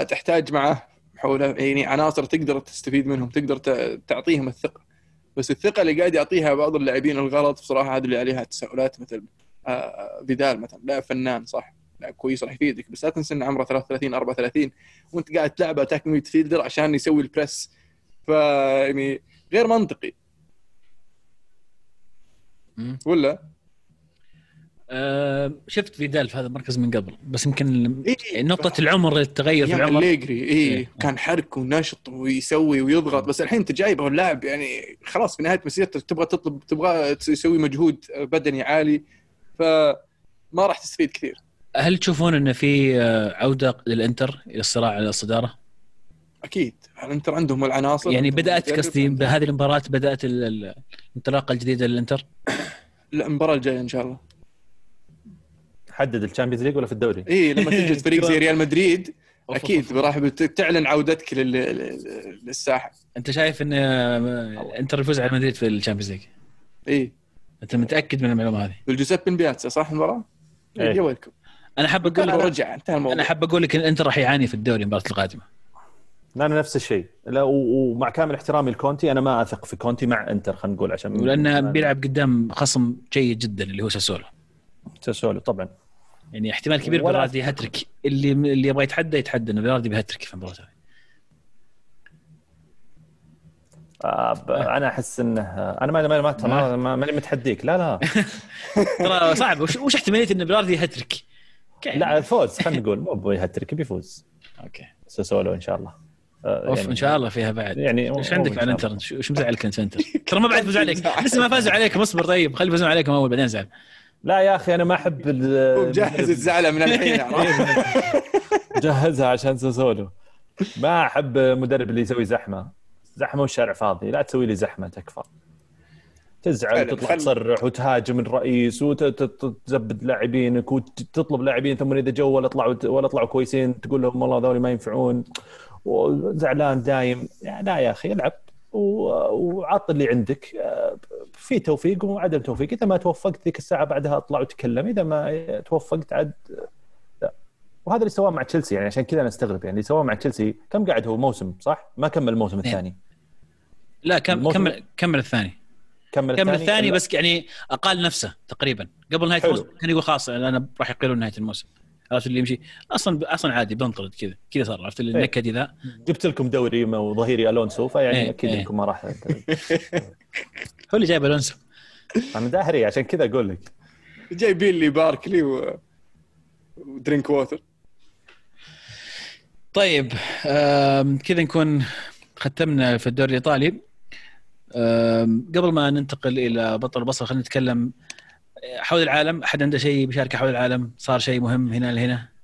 تحتاج معه حوله يعني عناصر تقدر تستفيد منهم تقدر تعطيهم الثقة. بس الثقة اللي قاعد يعطيها بعض اللاعبين الغلط بصراحة هذه اللي عليها تساؤلات مثل آه، فيدال مثلا. لاعب فنان صح. لاعب كويس راح يفيدك. بس لا تنسى إن عمره 33 34 وأنت قاعد تلعب attack midfielder عشان يسوي ال press ف يعني غير منطقي. ولا؟ آه شفت فيدال في هذا المركز من قبل بس يمكن إيه نقطة العمر التغير في العمر. أليجري إيه, إيه. كان حرك ونشط ويسوي ويضغط بس الحين أنت جايبه اللاعب يعني خلاص في نهاية مسيرته تبغى تطلب تبغى يسوي مجهود بدني عالي فما راح تستفيد كثير. هل تشوفون انه في آه، عودة للإنتر إلى الصراع على الصدارة؟ أكيد الانتر عندهم العناصر يعني بدأت قصدي بهذه المباراة بدأت الانطلاقة الجديدة للإنتر؟ لا المباراة الجاية إن شاء الله حدد ال Champions League ولا في الدوري؟ إي لما تجد فريق زي ريال مدريد *laughs* أكيد راح تعلن عودتك للساحة أنت شايف إن إنتر يفوز على مدريد في ال Champions League؟ إي أنت متأكد من المعلومة هذه؟ بالجوزيبي مياتزا صح المباراة؟ إيه. يا ويلكم أنا حاب أقول لك رجع انتهى الموضوع أنا حاب أقول لك إن الانتر راح يعاني في الدوري المباراة القادمة أنا نفس الشيء. لا ومع كامل احترامي لكونتي أنا ما أثق في كونتي مع إنتر خلينا نقول عشان ولأنه بيلعب قدام خصم جيد جدا اللي هو ساسولو. ساسولو طبعا. يعني احتمال كبير بيراردي هاتريك. اللي اللي يبغى يتحدى يتحدى انه بيراردي بهاتريك في المباراة. آه أنا أحس إنه أنا ما ما ما ماني متحديك. لا لا. *laughs* ترى صعب. وش, وش احتمالية إن بيراردي هاتريك؟ لا الفوز خلينا نقول. مو هاتريك بيفوز. *laughs* أوكي. ساسولو إن شاء الله. أوف يعني إن شاء الله فيها بعد. يعني إيش عندك عن انتر؟ وش مزعلك أنت؟ انتر؟ ترى ما بعد *laughs* فوز عليك. لسه ما فازوا عليكم اصبر طيب. خلي يفوزون عليكم اول بعدين زعل لا يا أخي أنا ما أحب جهز الزعلة من الحين *laughs* جهزها عشان ساسولو ما أحب مدرب اللي يسوي زحمة. زحمة والشارع فاضي. لا تسوي لي زحمة تكفى. تزعل وتطلع تصرح وتهاجم الرئيس وتزبد لاعبينك وتطلب لاعبين ثم إذا جو ولا طلعوا ولا طلعوا كويسين تقول لهم والله هذول ما ينفعون. وزعلان دايم. يعني لا يا أخي العب وعط اللي عندك. في توفيق وعدم توفيق. إذا ما توفقت ذيك الساعة بعدها اطلع وتكلم. إذا ما توفقت عاد لا. وهذا اللي سواه مع تشيلسي. يعني عشان كذا أنا أستغرب. يعني اللي سواه مع تشيلسي كم قاعد هو موسم صح؟ ما كمل الموسم الثاني. لا كم كمل كمل الثاني. كمل, كمل الثاني؟ بس يعني اقال نفسه تقريبا. قبل نهاية الموسم كان يقول خلاص أنا راح يقيلون نهاية الموسم. عرفت اللي يمشي؟ أصلا أصلا عادي بنطرد كذا كذا صار عرفت اللي النكد ذا جبت لكم دوري وظهيري ألونسو فيعني إيه أكيد إيه. إنكم ما راح *laughs* هو اللي جايب ألونسو. *laughs* أنا داهري عشان كذا أقول لك. جايبين لي باركلي و... ودرينك ووتر. طيب كذا نكون ختمنا في الدوري الإيطالي. قبل ما ننتقل إلى بطل البصرة خلينا نتكلم حول العالم أحد عنده شيء بيشاركه حول العالم؟ صار شيء مهم هنا لهنا؟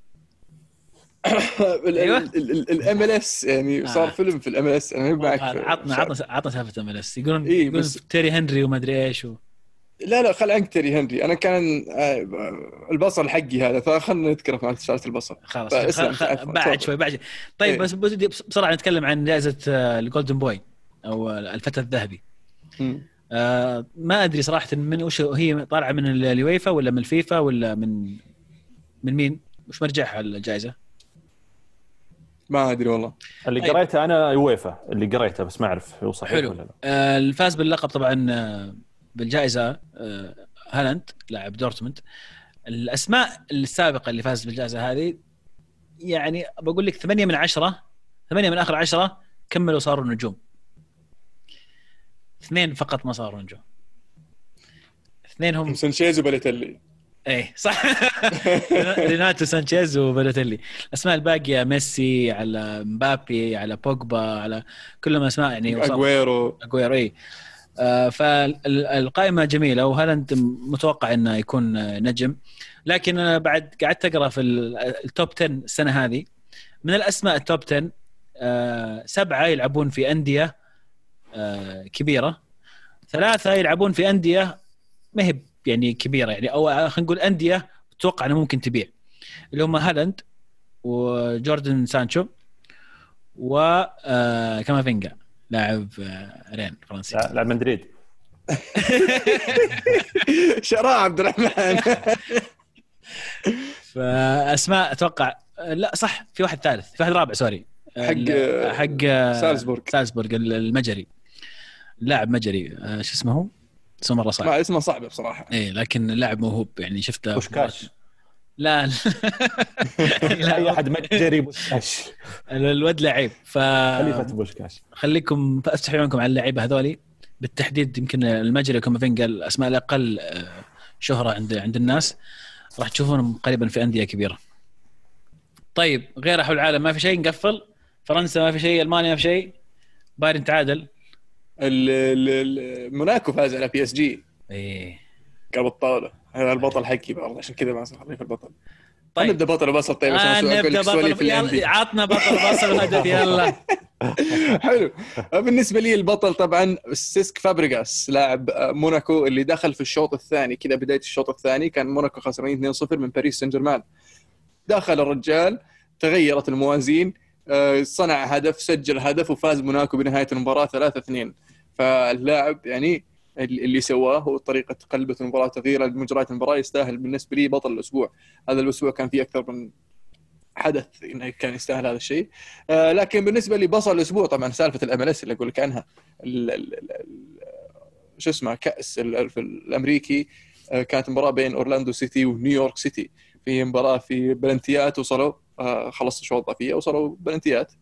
ال *coughs* MLS يعني صار آه. فيلم في ال MLS أنا معك عطنا عطنا عطنا سالفة MLS يقولون إيه يقولون بس... تيري هنري وما أدري إيش و... لا لا خل عنك تيري هنري. أنا كان آه، البصل حقي هذا فخلنا نذكره عن سالفة البصل. خلاص بعد شوي بعد طيب إيه. بس بسرعة نتكلم عن جائزة ال Golden Boy أو الفتى الذهبي. آه ما أدري صراحة من وش هي طالعة من اليويفا ولا من الفيفا ولا من من مين؟ وش مرجعها الجائزة؟ ما أدري والله اللي طيب. قريته أنا يويفا اللي قريته بس ما أعرف هو صحيح حلو. ولا لا آه الفاز باللقب طبعا آه، بالجائزة آه هالاند لاعب دورتموند الأسماء السابقة اللي فازت بالجائزة هذه يعني بقول لك 8 من 10 8 من آخر 10 كملوا صاروا نجوم اثنين فقط ما صاروا نجوم. اثنين هم سانشيز وباليتلي إيه صح. *laughs* ريناتو سانشيز وبالوتيلي الأسماء الباقية ميسي على مبابي على بوجبا على كلهم أسماء يعني اجويرو اجويرو اي آه فالقائمة جميلة وهالاند متوقع إنه يكون نجم؟ لكن أنا بعد قعدت أقرأ في ال top 10 السنة هذه. من الأسماء ال top 10 آه سبعة يلعبون في أندية كبيرة. ثلاثة يلعبون في أندية ما هي يعني كبيرة يعني أو خلينا نقول أندية أتوقع انه ممكن تبيع. اللي هم هالاند وجوردن سانشو و آه لاعب آه رين فرنسي. لاعب مدريد. *laughs* شراء عبد الرحمن. *laughs* فأسماء أتوقع لا صح في واحد ثالث في واحد رابع sorry. حق حق سالزبورغ. سالزبورغ المجري. لاعب مجري آه، شو اسمه هو؟ اسمه مرة صعب. ما اسمه صعب بصراحة. إيه لكن لاعب موهوب يعني شفته بوشكاش لا لا. *laughs* أي أحد مجري بوشكاش الواد لعيب ف خليفة بوشكاش خليكم افتحوا عيونكم على اللعيبة هذولي. بالتحديد يمكن المجري كومافينجا الأسماء الأقل آه، شهرة عند عند الناس. راح تشوفونهم قريبا في أندية كبيرة. طيب غير حول العالم ما في شيء نقفل. فرنسا ما في شيء ألمانيا ما في شيء. بايرن تعادل. موناكو فاز على PSG إيه. قبل الطاولة. هذا البطل حقي برضه عشان كذا ما صار في البطل. طيب. نبدا بطل بصل طيب عشان آه نبدأ بطل عطنا بطل بصل هدف يلا. *laughs* حلو. بالنسبة لي البطل طبعا سيسك فابريغاس لاعب موناكو اللي دخل في الشوط الثاني كذا بداية الشوط الثاني كان موناكو خسرانين 2-0 من باريس سان جيرمان. دخل الرجال تغيرت الموازين آه، صنع هدف سجل هدف وفاز موناكو بنهاية المباراة 3-2 فاللاعب يعني اللي سواه وطريقه قلبة المباراة تغيير مجريات المباراة يستاهل بالنسبة لي بطل الأسبوع. هذا الأسبوع كان فيه أكثر من حدث إنه كان يستاهل هذا الشيء. آه لكن بالنسبة لي بصل الأسبوع طبعا سالفة ال MLS اللي أقول لك عنها شو اسمه كأس الأمريكي آه كانت مباراة بين أورلاندو سيتي ونيويورك سيتي. في مباراة في بلنتيات وصلوا آه خلصوا الشوط الاضافيه وصلوا بلنتيات.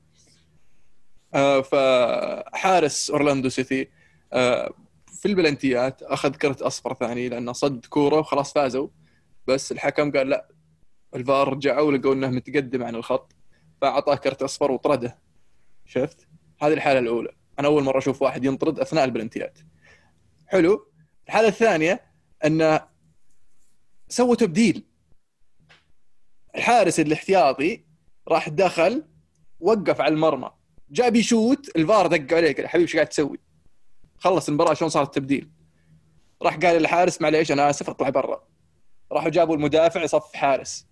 فحارس أورلاندو سيتي آه في البلنتيات أخذ كرت أصفر ثاني لأنه صد كورة وخلاص فازوا. بس الحكم قال لا الفار رجعوا لقوا إنه متقدم عن الخط فأعطاه كرت أصفر وطرده. شفت؟ هذه الحالة الأولى. أنا أول مرة أشوف واحد ينطرد أثناء البلنتيات. حلو. الحالة الثانية انه سووا تبديل الحارس الاحتياطي راح دخل وقف على المرمى. جاء بيشوت الفار دق عليه قال حبيبي إيش قاعد تسوي؟ خلص المباراة شلون صار التبديل؟ راح قال للحارس معليش أنا اسف اطلع برا راحوا جابوا المدافع يصف حارس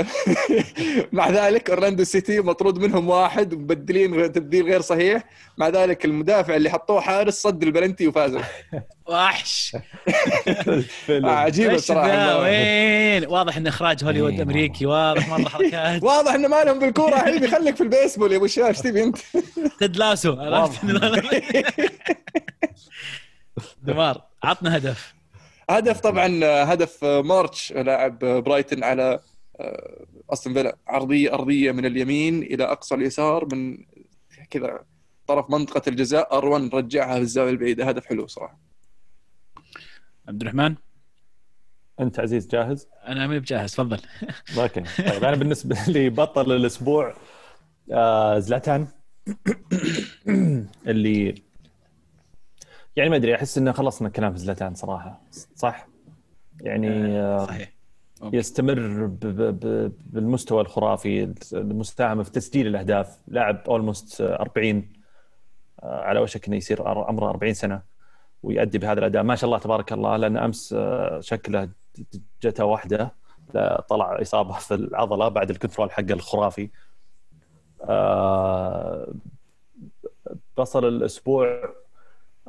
*laughs* مع ذلك أورلاندو سيتي مطرود منهم واحد ومبدلين تبديل غير صحيح. مع ذلك المدافع اللي حطوه حارس صد البلنتي وفازوا *laughs* وحش. عجيبة صراحة وين؟ واضح إن إخراج هوليوود إيه. أمريكي واضح مرة حركات. *laughs* واضح انه ما لهم بالكورة. حبيبي خليك في البيسبول يا أبو الشباب إيش تبي أنت؟ تد لاسو عرفت؟ دمار عطنا هدف. هدف طبعا هدف مارتش لاعب برايتن على استون فيلا عرضيه ارضيه من اليمين إلى أقصى اليسار من كذا طرف منطقة الجزاء. أروان رجعها في الزاوية البعيدة. هدف حلو صراحة. عبد الرحمن؟ أنت عزيز جاهز؟ أنا ماني بجاهز تفضل. *laughs* أوكي. طيب أنا بالنسبة لي بطل الأسبوع آه زلاتان. *clears throat* اللي يعني ما أدري أحس إنه خلصنا كلام في زلاتان صراحة صح؟ يعني آه صحيح. يستمر ب ب بالمستوى الخرافي المساهمه في تسجيل الأهداف. لاعب almost 40 آه، على وشك إنه يصير عمره 40 سنة ويؤدي بهذا الأداء. ما شاء الله تبارك الله لأن أمس آه، شكله جته واحدة طلع إصابة في العضلة بعد ال control حقه الخرافي. آه، بصل الأسبوع.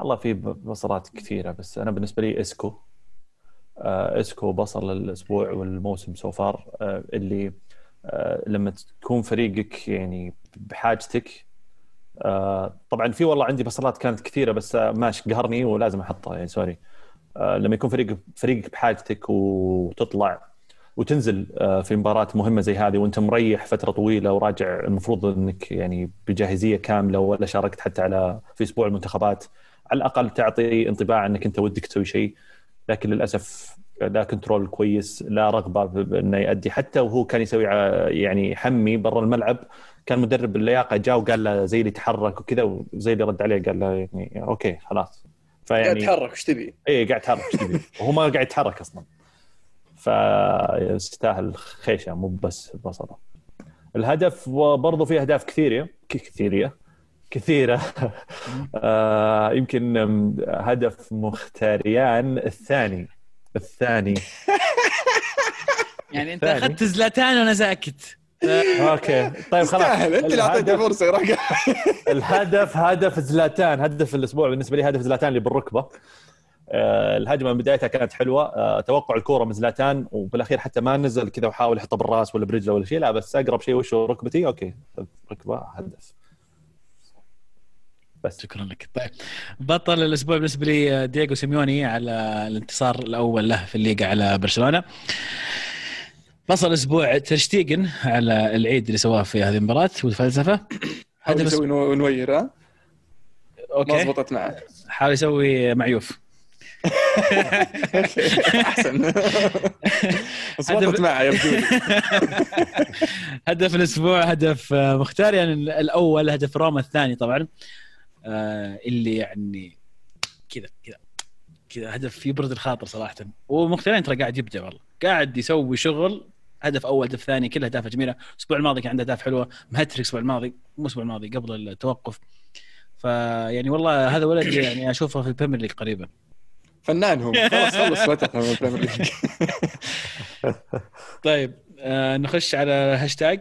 الله في بصلات كثيرة بس أنا بالنسبة لي إسكو. إسكو بصل الأسبوع والموسم so far آه، اللي آه، لما تكون فريقك يعني بحاجتك طبعا في والله عندي بصلات كانت كثيرة بس ماشي قهرني ولازم أحطها يعني sorry. لما يكون فريق فريقك بحاجتك وتطلع وتنزل في مباراة مهمة زي هذه وأنت مريح فترة طويلة وراجع المفروض إنك يعني بجاهزية كاملة ولا شاركت حتى على في أسبوع المنتخبات على الأقل تعطي انطباع إنك أنت ودك تسوي شيء. لكن للأسف لا control كويس لا رغبة بانه يؤدي حتى وهو كان يسوي يعني حمي برا الملعب كان مدرب اللياقه جاء وقال له زي اللي تحرك وكذا وزي اللي رد عليه قال له يعني أوكي خلاص فيعني قاعد يتحرك إيش تبي؟ اي قاعد يتحرك إيش تبي؟ *laughs* وهو ما قاعد يتحرك أصلا فيستاهل خيشة مو بس بصلة الهدف برضو في أهداف كثيرة كثيرة كثيرة. *laughs* *laughs* آه يمكن هدف مختاريان الثاني. الثاني. *laughs* يعني انت أخذت زلاتان وأنا ساكت أوكي. طيب خلاص. أنت اللي اعطيته فرصة الهدف هدف زلاتان. هدف الأسبوع بالنسبة لي هدف زلاتان اللي بالركبة. آه الهجمة من بدايتها كانت حلوة. آه توقع الكورة من زلاتان وبالاخير حتى ما نزل كذا وحاول يحطها بالرأس ولا برجله ولا شيء. لا بس أقرب شيء وشه ركبتي؟ أوكي. ركبة هدف. بس شكرا لك. طيب بطل الأسبوع بالنسبة لي دييغو سيميوني على الانتصار الأول له في الليغا على برشلونة. بصل الأسبوع ترشتيجن على العيد اللي سواه في هذه المباراة والفلسفة. حاول يسوي نوير ها؟ أوكي. ما ضبطت معه حاول يسوي معيوف. *laughs* أحسن. ضبطت معه يبدو هدف الأسبوع هدف مختار يعني الأول هدف روما الثاني طبعا. آه اللي يعني كذا كذا كذا هدف يبرد الخاطر صراحة. ومخيتاريان ترى قاعد يبدع والله. قاعد يسوي شغل هدف أول هدف ثاني كلها اهداف جميلة. الأسبوع الماضي كان عنده أهداف حلوة. مهترك الأسبوع الماضي مو الأسبوع الماضي قبل التوقف. فيعني والله هذا ولد يعني أشوفه في البريمير ليج قريبا. فنان هو. خلاص خلص فتره في البريمير ليج. *laughs* طيب آه نخش على هاشتاج.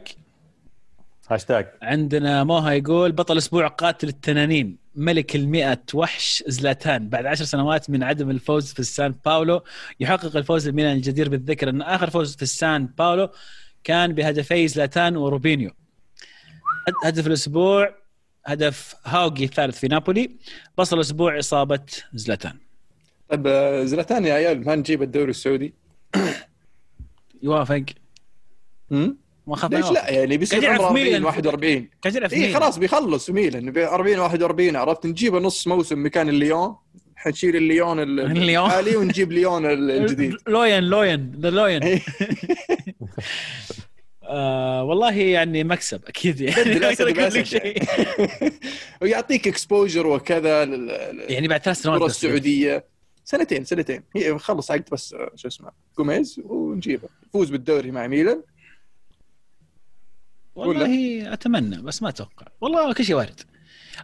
هاشتاج عندنا موها يقول بطل أسبوع قاتل التنانين. ملك المئة وحش زلاتان. بعد عشر سنوات من عدم الفوز في السان باولو يحقق الفوز الميلان الجدير بالذكر أن آخر فوز في السان باولو كان بهدفي زلاتان وروبينيو. هدف الأسبوع هدف هاوجي الثالث في نابولي. بصل الأسبوع إصابة زلاتان. طيب آه، زلاتان يا عيال ما نجيب الدوري السعودي؟ يوافق. امم ما خاف ليش لا يعني بيصير عمره في 40 ميلان. 41 كان يلعب في اي. خلاص بيخلص ميلان 40 41 عرفت نجيبه نص موسم مكان ال lion حنشيل ال lion ال- *laughs* ال lion. الحالي ونجيب lion ال- *laughs* الجديد lion lion the lion إيه. *laughs* آه والله يعني مكسب أكيد يعني. ويعطيك exposure وكذا يعني بعد ثلاث سنوات. السعودية سنتين سنتين هي خلص عقد بس آه، شو اسمه جوميز ونجيبه يفوز بالدوري مع ميلان والله أتمنى بس ما أتوقع. والله كل شيء وارد.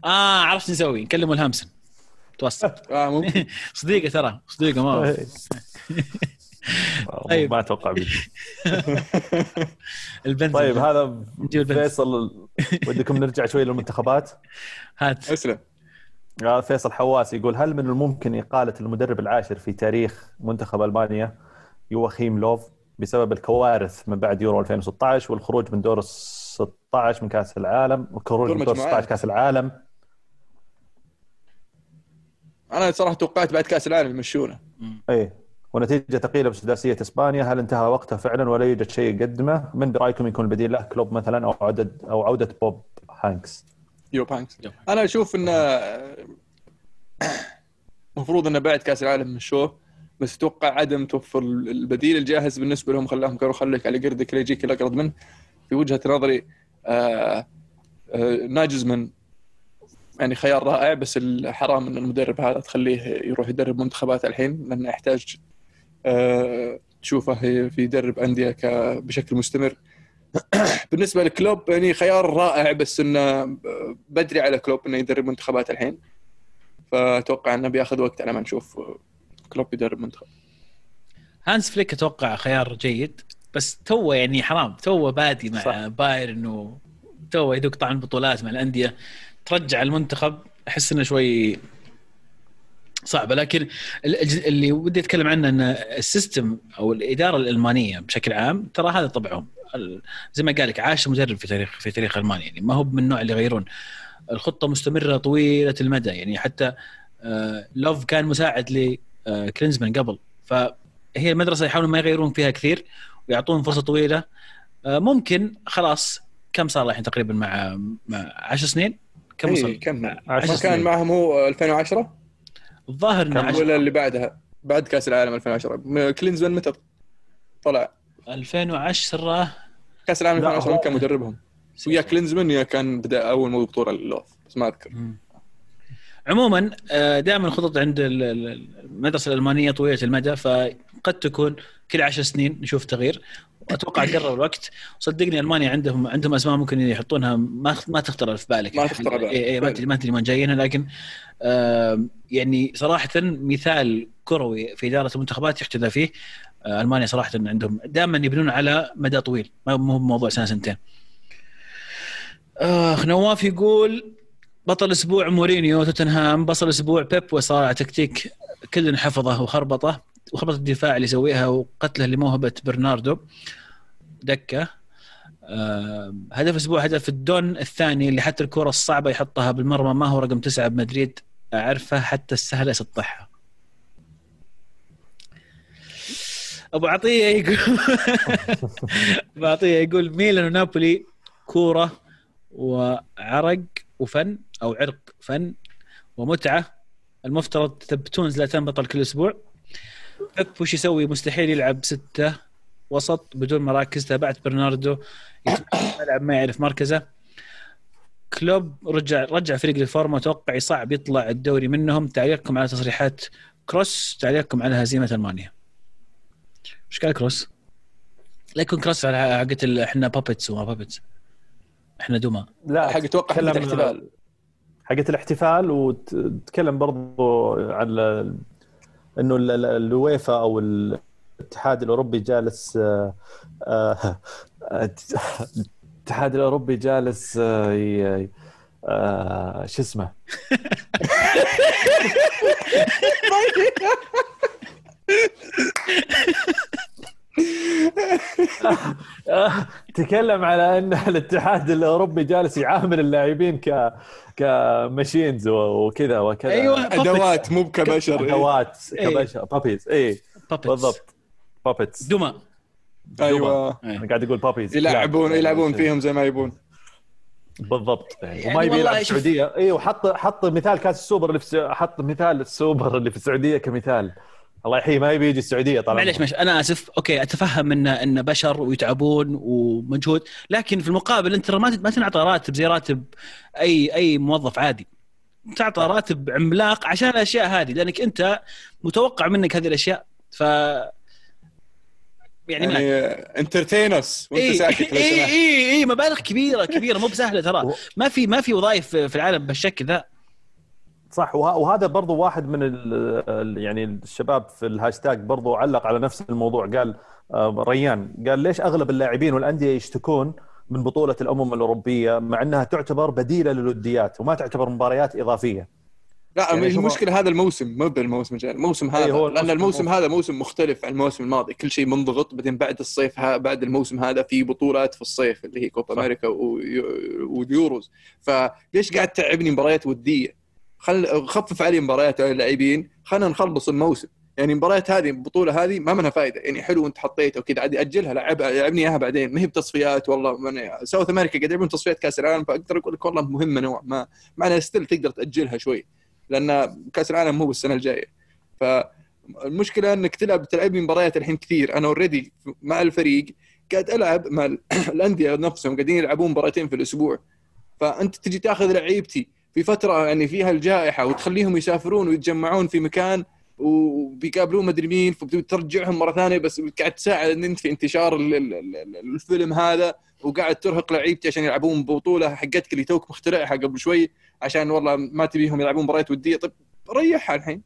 آه عرفت شو نسوي؟ نكلم الهامسون توصل *laughs* آه ممكن. *laughs* صديقة ترى. صديقة ما *laughs* طيب. ما أتوقع. البنزين. طيب هذا. فيصل. ودكم نرجع شوي للمنتخبات. هات. أسلم. آه، فيصل حواس يقول هل من الممكن إقالة المدرب العاشر في تاريخ منتخب ألمانيا يوخيم لوف بسبب الكوارث من بعد يورو 2016 والخروج من دور 16 من كأس العالم دور من دور مجموعات. 16 كأس العالم أنا صراحة توقعت بعد كاس العالم يمشونه اي ونتيجة تقيلة بسداسية إسبانيا هل انتهى وقته فعلا ولا يوجد شيء يقدمه؟ من برأيكم يكون البديل له كلوب مثلا أو عودة أو عودة بوب هانكس؟ يو بانكس يو. أنا أشوف انه المفروض إنه بعد كاس العالم مشوه بس أتوقع عدم توفر البديل الجاهز بالنسبة لهم خلاهم قالوا خليك على قردك لا يجيك الأقرب منه في وجهة نظري آه آه ناجلزمان يعني خيار رائع بس الحرام إن المدرب هذا تخليه يروح يدرب منتخبات الحين لأنه يحتاج آه تشوفه في يدرب أندية بشكل مستمر. *coughs* بالنسبة لكلوب يعني خيار رائع بس انه بدري على كلوب إنه يدرب منتخبات الحين. فأتوقع إنه بياخذ وقت على ما نشوف كلوب يدرب منتخب. هانس فليك أتوقع خيار جيد. بس تو يعني حرام تو بادي مع صح. بايرن وتو يدوق طعم البطولات مع الأندية. ترجع المنتخب أحس إنه شوي صعبه لكن اللي ودي أتكلم عنه إن السيستم أو الإدارة الألمانية بشكل عام ترى هذا طبعهم. زي ما قال لك عاش مدرب في تاريخ في تاريخ ألمانيا. يعني ما هو من النوع اللي يغيرون. الخطة مستمرة طويلة المدى. يعني حتى آه، لوف كان مساعد لكلينزمان قبل. فهي المدرسة يحاولون ما يغيرون فيها كثير. ويعطون فرصة طويلة. آه، ممكن خلاص كم صار الحين تقريبا مع مع 10 سنين؟ كم إيه، وصل؟ كم؟ عشر ما كان سنين. معهم هو 2010 الظاهر إنه كم؟ 10 ولا اللي بعدها؟ بعد كأس العالم 2010 م- كلينزمان متى طلع؟ 2010 كأس العالم لا، 2010 هو- كان مدربهم. ويا كلينزمان يا كان بدأ أول مو بطوله للوف بس ما أذكر. عموما دائما الخطط عند ال- ال- المدرسة الألمانية طويلة المدى فقد تكون كل عشر سنين نشوف تغيير. وأتوقع قرب الوقت. صدقني ألمانيا عندهم عندهم أسماء ممكن يحطونها ما ما تخطر في بالك. ما تخطر بالك. إيه إيه ما تدري ما تدري من جايينها لكن يعني صراحة مثال كروي في إدارة المنتخبات يحتذى فيه. آه، ألمانيا صراحة عندهم دائما يبنون على مدى طويل. ما مو بموضوع سنة سنتين. اخ نواف يقول بطل أسبوع مورينيو توتنهام بطل أسبوع بيب وصار تكتيك كل حفظه وخربطه وخربطة الدفاع اللي يسويها وقتله لموهبة برناردو. دكة. آه هدف أسبوع هدف الدون الثاني اللي حتى الكرة الصعبة يحطها بالمرمى ما هو رقم تسعة بمدريد. أعرفه حتى السهلة يسطحها أبو عطية يقول *laughs* أبو عطية يقول ميلان ونابولي كورة وعرق. وفن أو عرق فن ومتعة. المفترض تثبتون زلاتان بطل كل أسبوع. بيب وش يسوي؟ مستحيل يلعب ستة وسط بدون مراكز. تابعت برناردو. يلعب ما يعرف مركزه. كلوب رجع رجع فريق للفورمه أتوقع صعب يطلع الدوري منهم. تعليقكم على تصريحات كروس. تعليقكم على هزيمة ألمانيا. إيش قال كروس؟ لا يكون كروس على ال- إحنا puppets وما puppets إحنا دمى. لا حق أتوقع حق الاحتفال. حقت الاحتفال وتكلم برضو عن ال- إنه ال- ال- الويفا أو الاتحاد الأوروبي جالس آه، آه، الاتحاد الأوروبي جالس آه، شو اسمه؟ *laughs* *laughs* *laughs* تكلم على أن الاتحاد الأوروبي جالس يعامل اللاعبين ك كماشينز وكذا وكذا. أيوه أدوات مو كبشر أدوات كبشر بابيز اي بالضبط. puppets دمى أيوه. أنا قاعد أقول puppets يلعبون يلعبون فيهم زي ما يبون. بالضبط. يعني وما يبي يلعب السعودية. أيوه حط حط مثال كاس السوبر اللي في حط مثال السوبر اللي في السعودية كمثال. الله يحييه ما يبي يجي السعودية طبعا معليش معليش. أنا أسف. okay أتفهم ان إن بشر ويتعبون ومجهود لكن في المقابل أنت ما ما تنعطى راتب زي راتب اي أي موظف عادي. تعطى راتب عملاق عشان الأشياء هذه لأنك أنت متوقع منك هذه الأشياء. ف يعني, يعني entertainers وانت إيه ساكت إي إي إي مبالغ كبيره كبيرة مو بسهلة ترى. ما في ما في وظائف في العالم بالشكل ذا. صح وهذا برضو واحد من يعني الشباب في الهاشتاج برضو علق على نفس الموضوع. قال آه، ريان قال ليش أغلب اللاعبين والأندية يشتكون من بطولة الأمم الأوروبية مع أنها تعتبر بديلة للوديات وما تعتبر مباريات إضافية؟ لا يعني المشكلة هذا الموسم مو بالموسم الجاي الموسم هذا هو لأن الموسم هذا موسم مختلف عن الموسم الماضي. كل شيء منضغط بعدين بعد الصيف ها بعد الموسم هذا في بطولات في الصيف اللي هي كوبا أمريكا واليوروز فليش قاعد تعبني مباريات ودية؟ خل خفف علي مباريات اللاعبين. خلينا نخلص الموسم. يعني المباريات هذه البطولة هذه ما منها فائده يعني حلو انت حطيته وكذا عادي أجلها لعب لعبني إياها بعدين. ما هي بتصفيات والله South America قاعد يلعبون تصفيات كأس العالم فأقدر أقول لك والله مهمة نوعا ما. مع إنها still تقدر تأجلها شوي لأن كأس العالم مو بالسنة الجاية. فالمشكلة إنك تلعب تلعب مباريات الحين كثير. أنا already مع الفريق قاعد ألعب مع الأندية نفسهم قاعدين يلعبون مباراتين في الأسبوع. فأنت تجي تأخذ لعيبتي في فتره يعني فيها الجائحة وتخليهم يسافرون ويتجمعون في مكان وبيقابلون مدري مين فبترجعهم مرة ثانية بس قاعد تساعد إن أنت في انتشار الفيروس هذا وقاعد ترهق لعيبتي عشان يلعبون بطولة حقتك اللي توك مخترعها قبل شوي عشان والله ما تبيهم يلعبون مباريات ودية. طيب ريحها الحين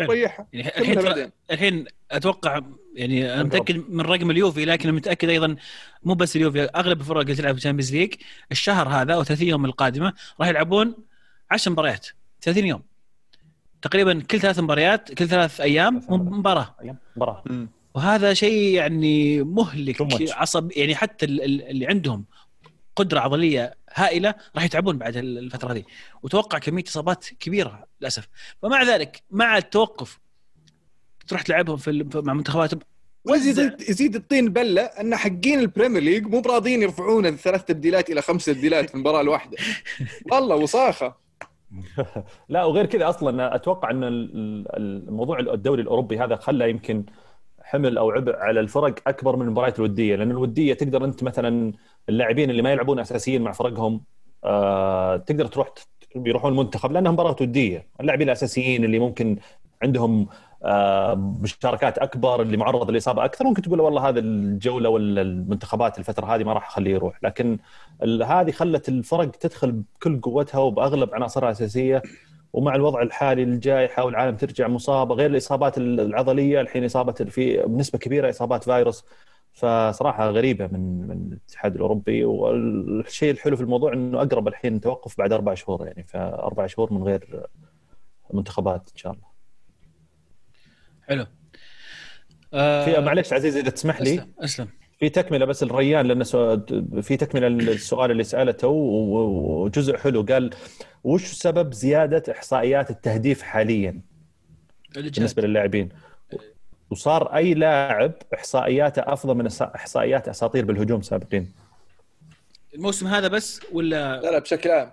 ريحها. يعني الحين الحين أتوقع يعني أنا متأكد من رقم اليوفي لكن متأكد أيضا مو بس اليوفي أغلب الفرق اللي تلعب في الشامبيونز ليج الشهر هذا أو 30 يوم القادمة راح يلعبون 10 مباريات 30 يوم. تقريبا كل ثلاث مباريات كل ثلاث أيام مباراة. مباراة. وهذا شيء يعني مهلك عصب يعني حتى اللي عندهم قدرة عضلية هائلة راح يتعبون بعد الفترة هذه. وتوقع كمية إصابات كبيرة للأسف. فمع ذلك مع التوقف تروح تلعبهم في مع منتخباتهم ويزيد يزيد الطين بلة أن حقين البريمير ليج مو براضيين يرفعون الثلاث تبديلات إلى خمس تبديلات في المباراة الواحدة. *laughs* والله وصاخه *laughs* لا وغير كذا أصلا أتوقع إن الموضوع الدوري الأوروبي هذا خلى يمكن حمل أو عبء على الفرق أكبر من المباريات الودية لأن الودية تقدر أنت مثلا اللاعبين اللي ما يلعبون اساسيين مع فرقهم آه تقدر تروح يروحون المنتخب لأنها مباراة ودية. اللاعبين الأساسيين اللي ممكن عندهم مشاركات أكبر اللي معرض للإصابة أكثر. ممكن تقول والله هذا الجولة ولا المنتخبات الفترة هذه ما راح أخليه يروح. لكن هذه خلت الفرق تدخل بكل قوتها وبأغلب عناصرها الأساسية. ومع الوضع الحالي الجائحه والعالم ترجع مصابة. غير الإصابات العضلية الحين إصابة في بنسبة كبيرة إصابات فيروس. فصراحة غريبة من من الاتحاد الأوروبي. والشيء الحلو في الموضوع إنه أقرب الحين توقف بعد أربع شهور يعني. فأربع شهور من غير منتخبات إن شاء الله. حلو. آه في معلش عزيز إذا تسمح لي. اسلم اسلم. في تكملة بس الريان لأنه في تكملة للسؤال اللي سألته وجزء حلو. قال وش سبب زيادة إحصائيات التهديف حاليا بالنسبة للاعبين؟ وصار أي لاعب إحصائياته أفضل من إحصائيات أساطير بالهجوم سابقين؟ الموسم هذا بس ولا؟ لا لا بشكل عام.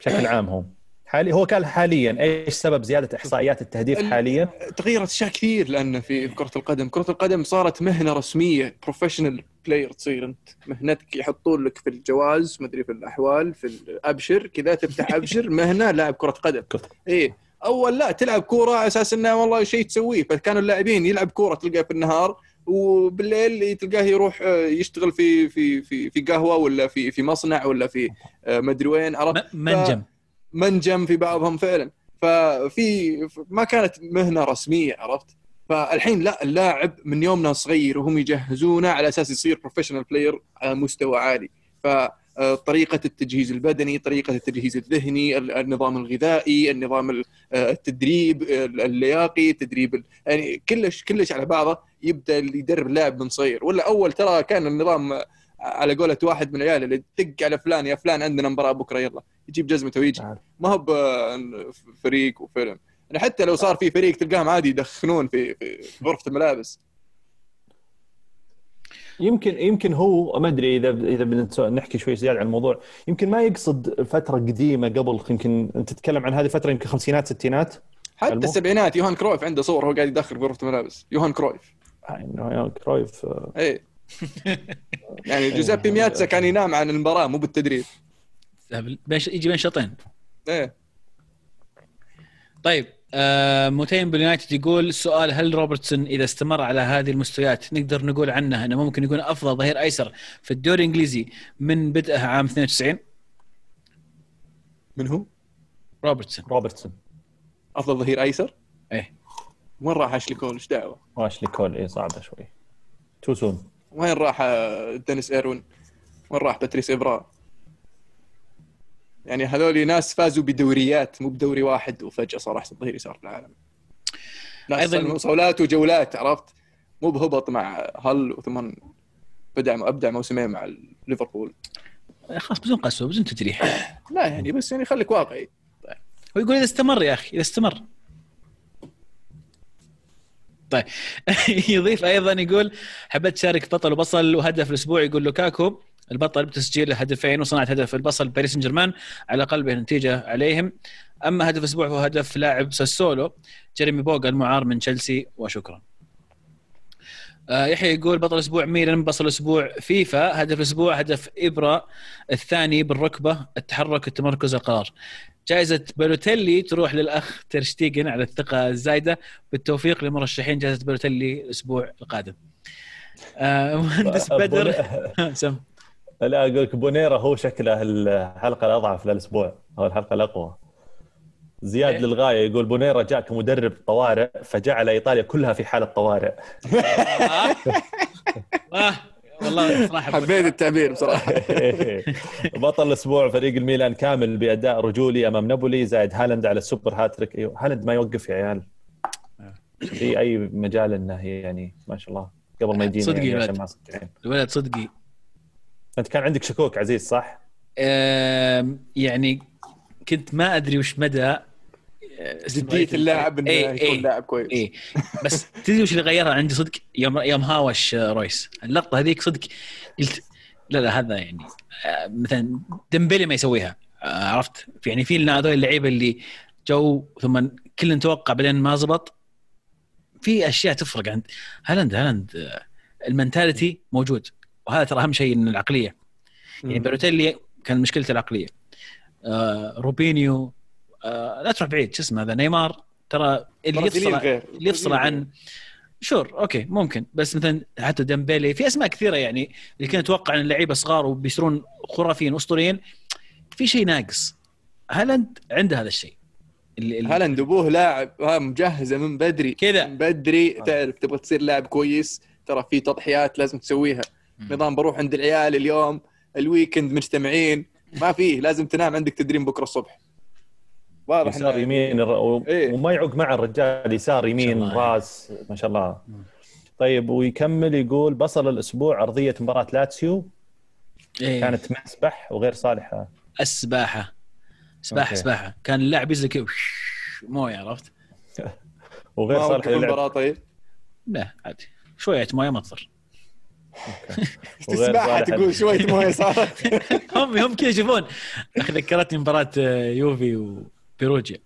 بشكل عام هو حالي هو قال حاليا إيش سبب زيادة إحصائيات التهديف حاليا؟ تغيرت أشياء كثير لأن في كرة القدم، كرة القدم صارت مهنة رسمية professional player تصير أنت مهنتك يحطون لك في الجواز مدري في الأحوال في الأبشر كذا تفتح *laughs* أبشر مهنة لاعب كرة قدم. إيه. أول لا تلعب كورة على أساس إنه والله شيء تسويه. فكانوا اللاعبين يلعب كورة تلقاه في النهار وبالليل تلقاه يروح آه، يشتغل في في في في قهوة ولا في في مصنع ولا في آه، مدري وين عرفت؟ منجم. منجم في بعضهم فعلا. ففي ما كانت مهنة رسمية عرفت؟ فالحين لا اللاعب من يومنا صغير وهم يجهزونه على أساس يصير professional player على مستوى عالي. ف طريقه التجهيز البدني طريقة التجهيز الذهني النظام الغذائي النظام التدريب اللياقي التدريب يعني كلش كلش على بعضه يبدأ يدرب لاعب من صغير. ولا أول ترى كان النظام على قولة واحد من العيال اللي تدق على فلان يا فلان عندنا مباراة بكرة يلا. يجيب جزمته ويجي. ما هو فريق وفيلم يعني حتى لو صار في فريق تلقاهم عادي يدخنون في في غرفة الملابس. يمكن يمكن هو ما أدري إذا إذا نحكي شوي زيادة عن الموضوع. يمكن ما يقصد فترة قديمة قبل يمكن أنت تتكلم عن هذه الفترة يمكن خمسينات ستينات؟ حتى المو... السبعينات يوهان كرويف عنده صور هو قاعد يدخل في غرفة الملابس. يوهان كرويف. آه، يوهان كرويف آه. *laughs* يعني جوزيبي مياتسا كان ينام عن المباراة مو بالتدريب. يجي بين شوطين. إيه. طيب آه متيم باليونايتد يقول السؤال هل روبرتسون إذا استمر على هذه المستويات نقدر نقول عنه إنه ممكن يكون أفضل ظهير أيسر في الدوري الإنجليزي من بدءه عام 92 من هو؟ روبرتسون. روبرتسون. أفضل ظهير أيسر؟ إيه. وين راح اشلي كول إيش دعوة؟ اشلي كول اي صعبة شوي. too soon وين راح آه، دينيس ايروين؟ وين راح باتريس إيفرا؟ يعني هذول ناس فازوا بدوريات مو بدوري واحد وفجأة صار أحسن ظهير يسار في العالم. ناس أيضا صولات وجولات عرفت؟ مو بهبط مع هل وثم بدأ أبدع موسمين مع ليفربول. خلاص بدون قسوة بدون تجريح لا يعني بس يعني خليك واقعي. هو يقول إذا استمر يا أخي إذا استمر. طيب. *laughs* يضيف أيضا يقول حبيت تشارك بطل وبصل وهدف الأسبوع. يقول لوكاكو البطل بتسجيل هدفين وصناعة هدف البصل باريس سان جيرمان على قلبه نتيجه عليهم. أما هدف الأسبوع فهو هدف لاعب ساسولو جيريمي بوغا المعار من تشيلسي وشكرا. آه يحيى يقول بطل الأسبوع ميلان بطل الأسبوع فيفا هدف الأسبوع هدف إبرا الثاني بالركبة التحرك التمركز القرار. جائزة بالوتيلي تروح للأخ ترشتيجن على الثقة الزايدة. بالتوفيق لمرشحين جائزة بالوتيلي الأسبوع القادم. آه *laughs* مهندس بدر. *laughs* سم. لا أقول لك بونيرا هو شكله الحلقة الأضعف للأسبوع. أو الحلقة الأقوى. زياد إيه؟ للغاية يقول بونيرا جاء كمدرب طوارئ فجعل إيطاليا كلها في حالة طوارئ. *laughs* آه. والله صراحة حبيت التعبير بصراحة. *laughs* بطل الأسبوع فريق الميلان كامل بأداء رجولي أمام نابولي زائد هالاند على ال super hat-trick. إيوه هالاند ما يوقف يا عيال. في أي مجال إنه يعني ما شاء الله قبل ما يجينا صدقي يعني الولد صدقي. أنت كان عندك شكوك عزيز صح؟ يعني كنت ما أدري وش مدى آه، جدية اللاعب إنه إيه يكون إيه لاعب كويس. إيه. بس تدري وش اللي غيرها عندي صدق؟ يوم يوم هاوش رويس. اللقطة هذيك صدق قلت لا لا هذا يعني آه، مثلا ديمبلي ما يسويها آه، عرفت؟ يعني في هذول اللعيبة اللي جو ثم كل توقع بعدين ما زبط في أشياء تفرق عند هالاند. هالاند ال mentality موجود وهذا ترى أهم شيء إن العقلية. يعني بلوتيلي كان مشكلته العقلية. آه روبينيو آه لا تروح بعيد. شو اسمه هذا؟ نيمار. ترى اللي يفصل اللي يفصل عن sure okay ممكن. بس مثلا حتى ديمبيلي في أسماء كثيرة يعني اللي كنا نتوقع إن اللعيبة صغار وبيصيرون خرافيين اسطوريين في شيء ناقص. هالاند عنده هذا الشيء. هالاند أبوه لاعب مجهزة من بدري. كذا. من بدري تعرف تبغى تصير لاعب كويس. ترى في تضحيات لازم تسويها. نظام بروح عند العيال اليوم ال weekend مجتمعين. ما فيه لازم تنام عندك تدريب بكرة الصبح. واضح يسار يمين و... إيه؟ وما يعوق مع الرجال يسار يمين راس ما شاء الله. طيب ويكمل يقول بصل الأسبوع ارضيه مباراة لاتسيو. إيه؟ كانت مسبح وغير صالحة. السباحه سباحة okay. سباحة. كان اللاعب ينزل كذا موية عرفت؟ *laughs* وغير صالحه المباراه طيب؟ لا عادي شوية موية مطر تسبحها *laughs* تقول شوية موية صارت. *laughs* هم هم كذا يشوفون؟ أخي ذكرتني مباراة آه، يوفي وبيروجيا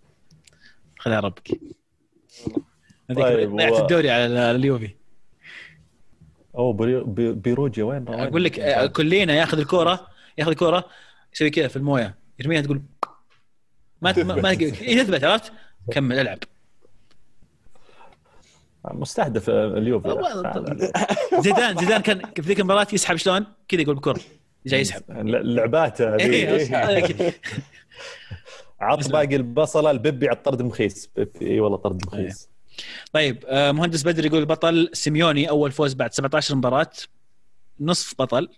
خذها ربك. طيب ضيعت الدوري على اليوفي. اوه بيروجيا وين؟ أقول لك آه، كلينا ياخذ الكورة ياخذ الكورة يسوي كذا في الموية. يرميها تقول ما ما تثبت *laughs* عرفت؟ كمل ألعب. مستهدف اليوفي. *laughs* زيدان زيدان كان في ذيك المباراة يسحب شلون؟ كذا يقول بكرة جاي يسحب. لعبات إيه، *laughs* عط باقي البصله لبيبي على الطرد مخيس. إي والله طرد مخيس. طيب آه، مهندس بدر يقول بطل سيميوني أول فوز بعد 17 مباراة نصف بطل.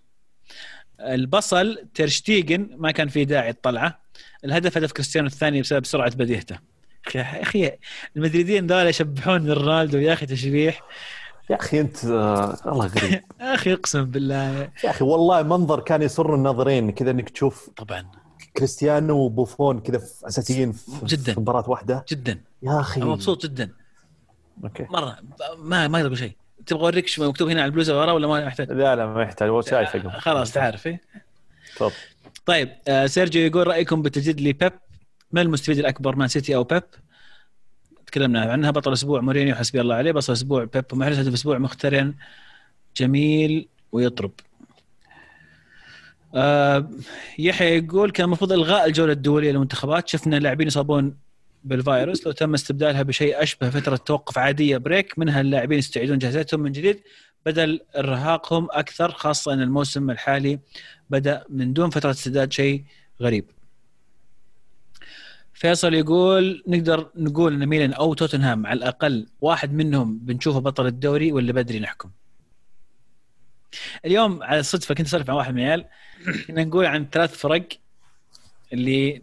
البصل ترشتيجن ما كان في داعي الطلعه الهدف هدف كريستيانو الثاني بسبب سرعة بديهته. أخي أخي المدريدين ذول يشبحون رونالدو يا أخي تشبيح. يا أخي أنت آه الله غريب. *laughs* يا أخي أقسم بالله. يا أخي والله منظر كان يسر الناظرين كذا إنك تشوف. طبعا. كريستيانو وبوفون كذا أساسيين في جدا. في مباراة واحدة. جدا. يا أخي. مبسوط جدا. okay. مرة. ما ما أقدر شيء. تبغى أوريك شو مكتوب هنا على البلوزه ورا ولا ما يحتاج؟ لا لا ما يحتاج. هو شايفه خلاص تعرف. إيه؟ تفضل طيب آه سيرجيو يقول رأيكم بتجديد لي بيب من المستفيد الأكبر مان سيتي أو بيب؟ تكلمنا عنها. بطل أسبوع مورينيو حسبي الله عليه. بطل أسبوع بيب محرز هدف أسبوع مختريان جميل ويطرب. آه يحيى يقول كان المفروض إلغاء الجولة الدولية للمنتخبات شفنا لاعبين يصابون بالفيروس لو تم استبدالها بشيء أشبه فترة توقف عادية بريك منها اللاعبين يستعيدون جهازاتهم من جديد بدل إرهاقهم أكثر خاصة إن الموسم الحالي بدأ من دون فترة استعداد شيء غريب. فيصل يقول نقدر نقول إن ميلان أو توتنهام على الأقل واحد منهم بنشوفه بطل الدوري ولا بدري نحكم؟ اليوم على الصدفه كنت أسولف مع واحد من العيال كنا نقول عن ثلاث فرق اللي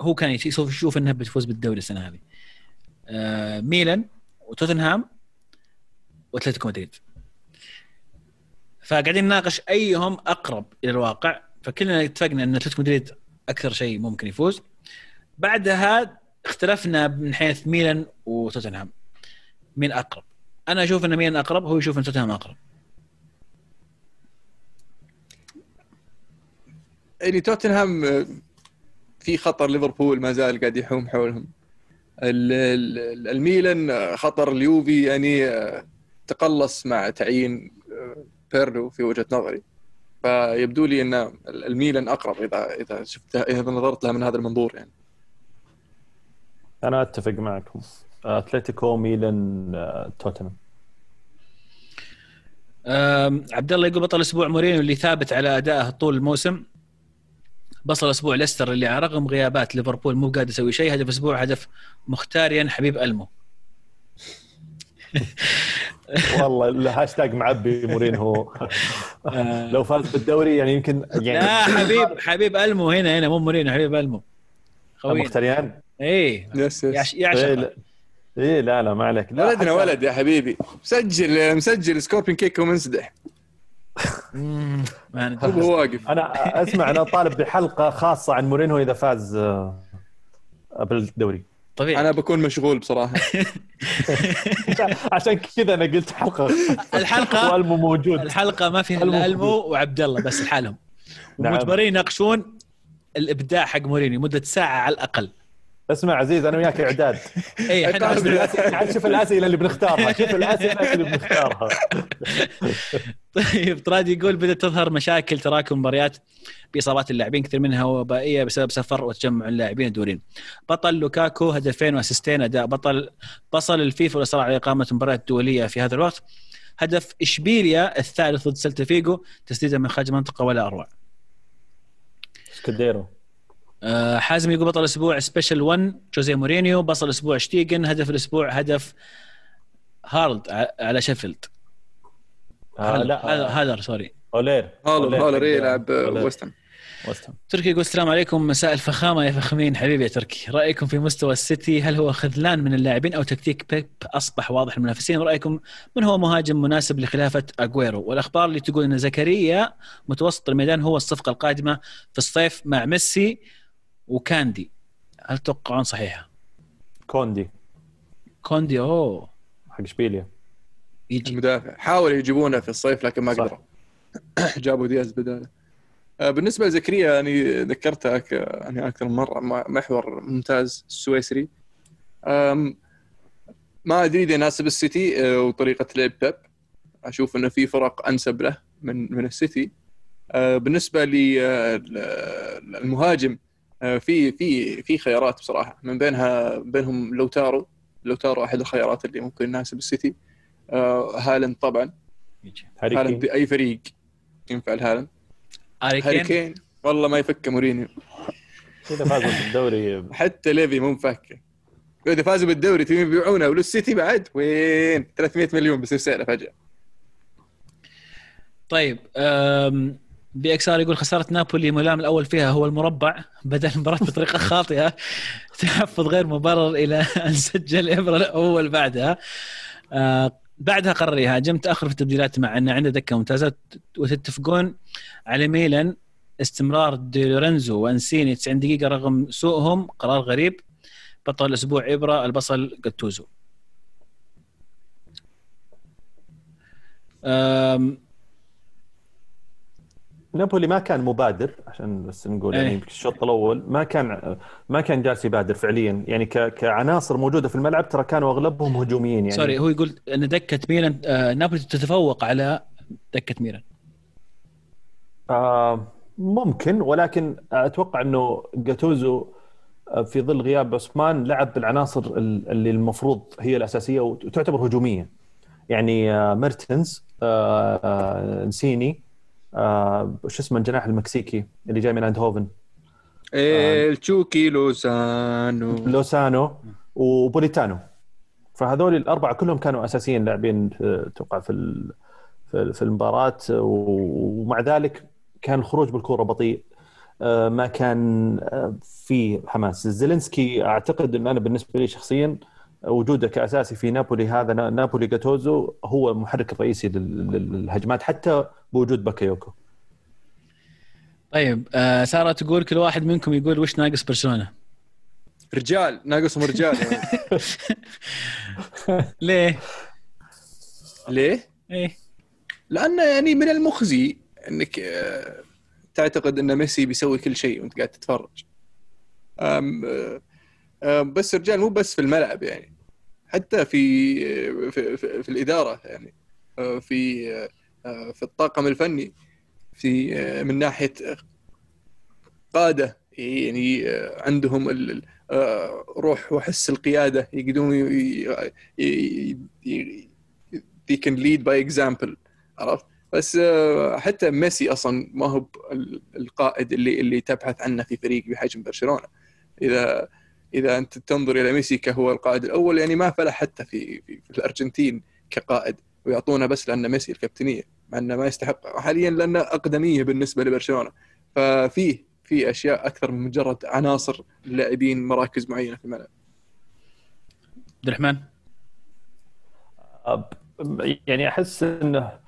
هو كان يشوف إنها بتفوز بالدوري السنة هذه. آه ميلان وتوتنهام وأتلتيكو مدريد. فقاعدين نناقش أيهم أقرب إلى الواقع. فكلنا اتفقنا إن أتلتيكو مدريد أكثر شيء ممكن يفوز. بعدها اختلفنا من حيث ميلان وتوتنهام. مين أقرب؟ أنا أشوف إن ميلان أقرب هو يشوف إن توتنهام أقرب. يعني توتنهام آه، في خطر ليفربول ما زال قاعد يحوم حولهم. ال- ال- الميلان آه، خطر اليوفي يعني آه، تقلص مع تعيين بيرلو في وجهة نظري. فيبدو لي إن الميلان أقرب اذا إذا شفت إذا نظرت لها من هذا المنظور يعني. أنا أتفق معكم. أتلتيكو ميلان توتنهام. عبد الله يقول بطل أسبوع مورينيو اللي ثابت على أدائه طول الموسم. بصل أسبوع ليستر اللي على رغم غيابات ليفربول مو قادر يسوي شيء هدف أسبوع هدف مختاريان حبيب ألمو. *laughs* والله الهاشتاج معبي مورينهو. *laughs* لو فاز بالدوري يعني يمكن يعني لا حبيب حبيب ألمو هنا هنا مو مورينيو حبيب ألمو. خوينا مختريان إيه. yes إيه يعشق لا. إيه لا لا ما عليك. لا ولدنا ولد يا حبيبي. مسجل مسجل scorpion kick ومنسدح. هو هو واقف. أنا أسمع أنا طالب بحلقة خاصة عن مورينهو إذا فاز آه، بالدوري طبيعي. أنا بكون مشغول بصراحة. *laughs* عشان كذا أنا قلت حلقة. الحلقة والمو موجود. الحلقة ما فيها الا المو وعبد الله بس لحالهم. نعم. ومجبرين يناقشون الإبداع حق مورينيو مدة ساعة على الأقل. اسمع عزيز أنا وياك إعداد. إي إحنا شوف الأسئلة اللي بنختارها. *laughs* شوف الأسئلة اللي بنختارها. *laughs* طيب ترادي يقول بدأت تظهر مشاكل تراكم مباريات بإصابات اللاعبين كثير منها وبائيه بسبب سفر وتجمع اللاعبين الدوليين بطل لوكاكو هدفين وأسيستين أداء. بصل الفيفا والاصرار على إقامة مباريات دولية في هذا الوقت. هدف إشبيليا الثالث ضد سلتا فيجو تسديده من خارج المنطقة ولا أروع. سكوديرو آه، حازم يقول بطل الأسبوع special one جوزيه مورينيو بطل الأسبوع شتيجن هدف الأسبوع هدف هالاند على شيفيلد. آه هذا لا هذا سوري هولير حق- يلعب هولير. ويست هام. وست هام. تركي يقول السلام عليكم مساء الفخامة يا فخمين حبيبي يا تركي. رأيكم في مستوى السيتي؟ هل هو خذلان من اللاعبين أو تكتيك بيب أصبح واضح للمنافسين؟ ورايكم من هو مهاجم مناسب لخلافة اجويرو والأخبار اللي تقول إن زكريا متوسط الميدان هو الصفقة القادمة في الصيف مع ميسي. وكاندي. هل تتوقعون صحيحة؟ كوندي. كوندي أوه. حق إشبيليا. يجي. المدافع. حاولوا يجيبونه في الصيف لكن ما صح. قدروا *coughs* جابوا دياز بداله. آه، بالنسبة لزكريا يعني ذكرتها يعني أكثر من مرة محور ممتاز السويسري. ما أدري إذا يناسب السيتي آه، وطريقة لعب بيب. أشوف إنه في فرق أنسب له من من السيتي. آه، بالنسبة للمهاجم في في في خيارات بصراحة. من بينها بينهم لاوتارو. لاوتارو أحد الخيارات اللي ممكن يناسب السيتي. آه، هالاند طبعا. هالاند كين. بأي فريق ينفع الهالاند هاري كين. والله ما يفكه مورينيو. إذا فازوا بالدوري. حتى ليفي مو مفكه إذا فازوا بالدوري تبي يبيعونه. وللسيتي بعد؟ وين؟ 300 مليون بيصير سعره فجأة. طيب BXR يقول خسارة نابولي ملام الأول فيها هو المدرب بدا المباراه بطريقة *laughs* خاطئة تحفظ غير مبرر إلى *laughs* أن سجل إبراهيموفيتش الأول بعدها. آه بعدها قرر يهاجم تاخر في التبديلات مع انه عنده دكة ممتازة. وتتفقون على ميلان استمرار دي لورينزو وإنسيني 90 دقيقة رغم سوءهم قرار غريب. بطل الأسبوع إبرة البصل جاتوزو. نابولي ما كان مبادر عشان بس نقول يعني أيه. الشوط الأول ما كان ما كان جالس يبادر فعليا. يعني كعناصر موجودة في الملعب ترى كانوا أغلبهم هجوميين يعني. سوري هو يقول إن دكة ميلان آه نابولي تتفوق على دكة ميلان. آه ممكن ولكن أتوقع إنه جاتوزو آه، في ظل غياب أوسيمين لعب بالعناصر اللي المفروض هي الأساسية وتعتبر هجومية. يعني آه ميرتنز آه, آه، إنسيني آه شو اسمه الجناح المكسيكي اللي جاي من اندهوفن إيه تشاكي لوسانو. لوسانو وبوليتانو فهذول الأربعة كلهم كانوا أساسيين لاعبين أتوقع في في المباراة. ومع ذلك كان الخروج بالكره بطيء. آه، ما كان آه، في حماس. زيلينسكي أعتقد إن أنا بالنسبة لي شخصيا وجوده كأساسي في نابولي هذا نابولي جاتوزو هو المحرك الرئيسي للهجمات حتى بوجود باكيوكو. طيب آه سارة تقول كل واحد منكم يقول وش ناقص برشلونة؟ رجال ناقصهم رجال. *laughs* ليه؟ ليه؟ إيه. لأنه يعني من المخزي إنك آه، تعتقد إن ميسي بيسوي كل شيء وأنت قاعد تتفرج. بس الرجال مو بس في الملعب يعني حتى في في, في, في الإدارة يعني. آه، في آه، في الطاقم الفني في من ناحية قادة يعني عندهم روح وحس القيادة يقدرون they can lead by example عرفت؟ بس حتى ميسي أصلا ما هو القائد اللي اللي تبحث عنه في فريق بحجم برشلونة. إذا إذا أنت تنظر إلى ميسي كهو القائد الأول يعني ما فلح حتى في في, في الأرجنتين كقائد ويعطونه بس لأن ميسي الكابتنية مع إنه ما يستحق حاليا لأنه أقدمية بالنسبة لبرشلونة ففيه في أشياء أكثر من مجرد عناصر لاعبين مراكز معينة في الملعب. عبد الرحمن يعني أحس إنه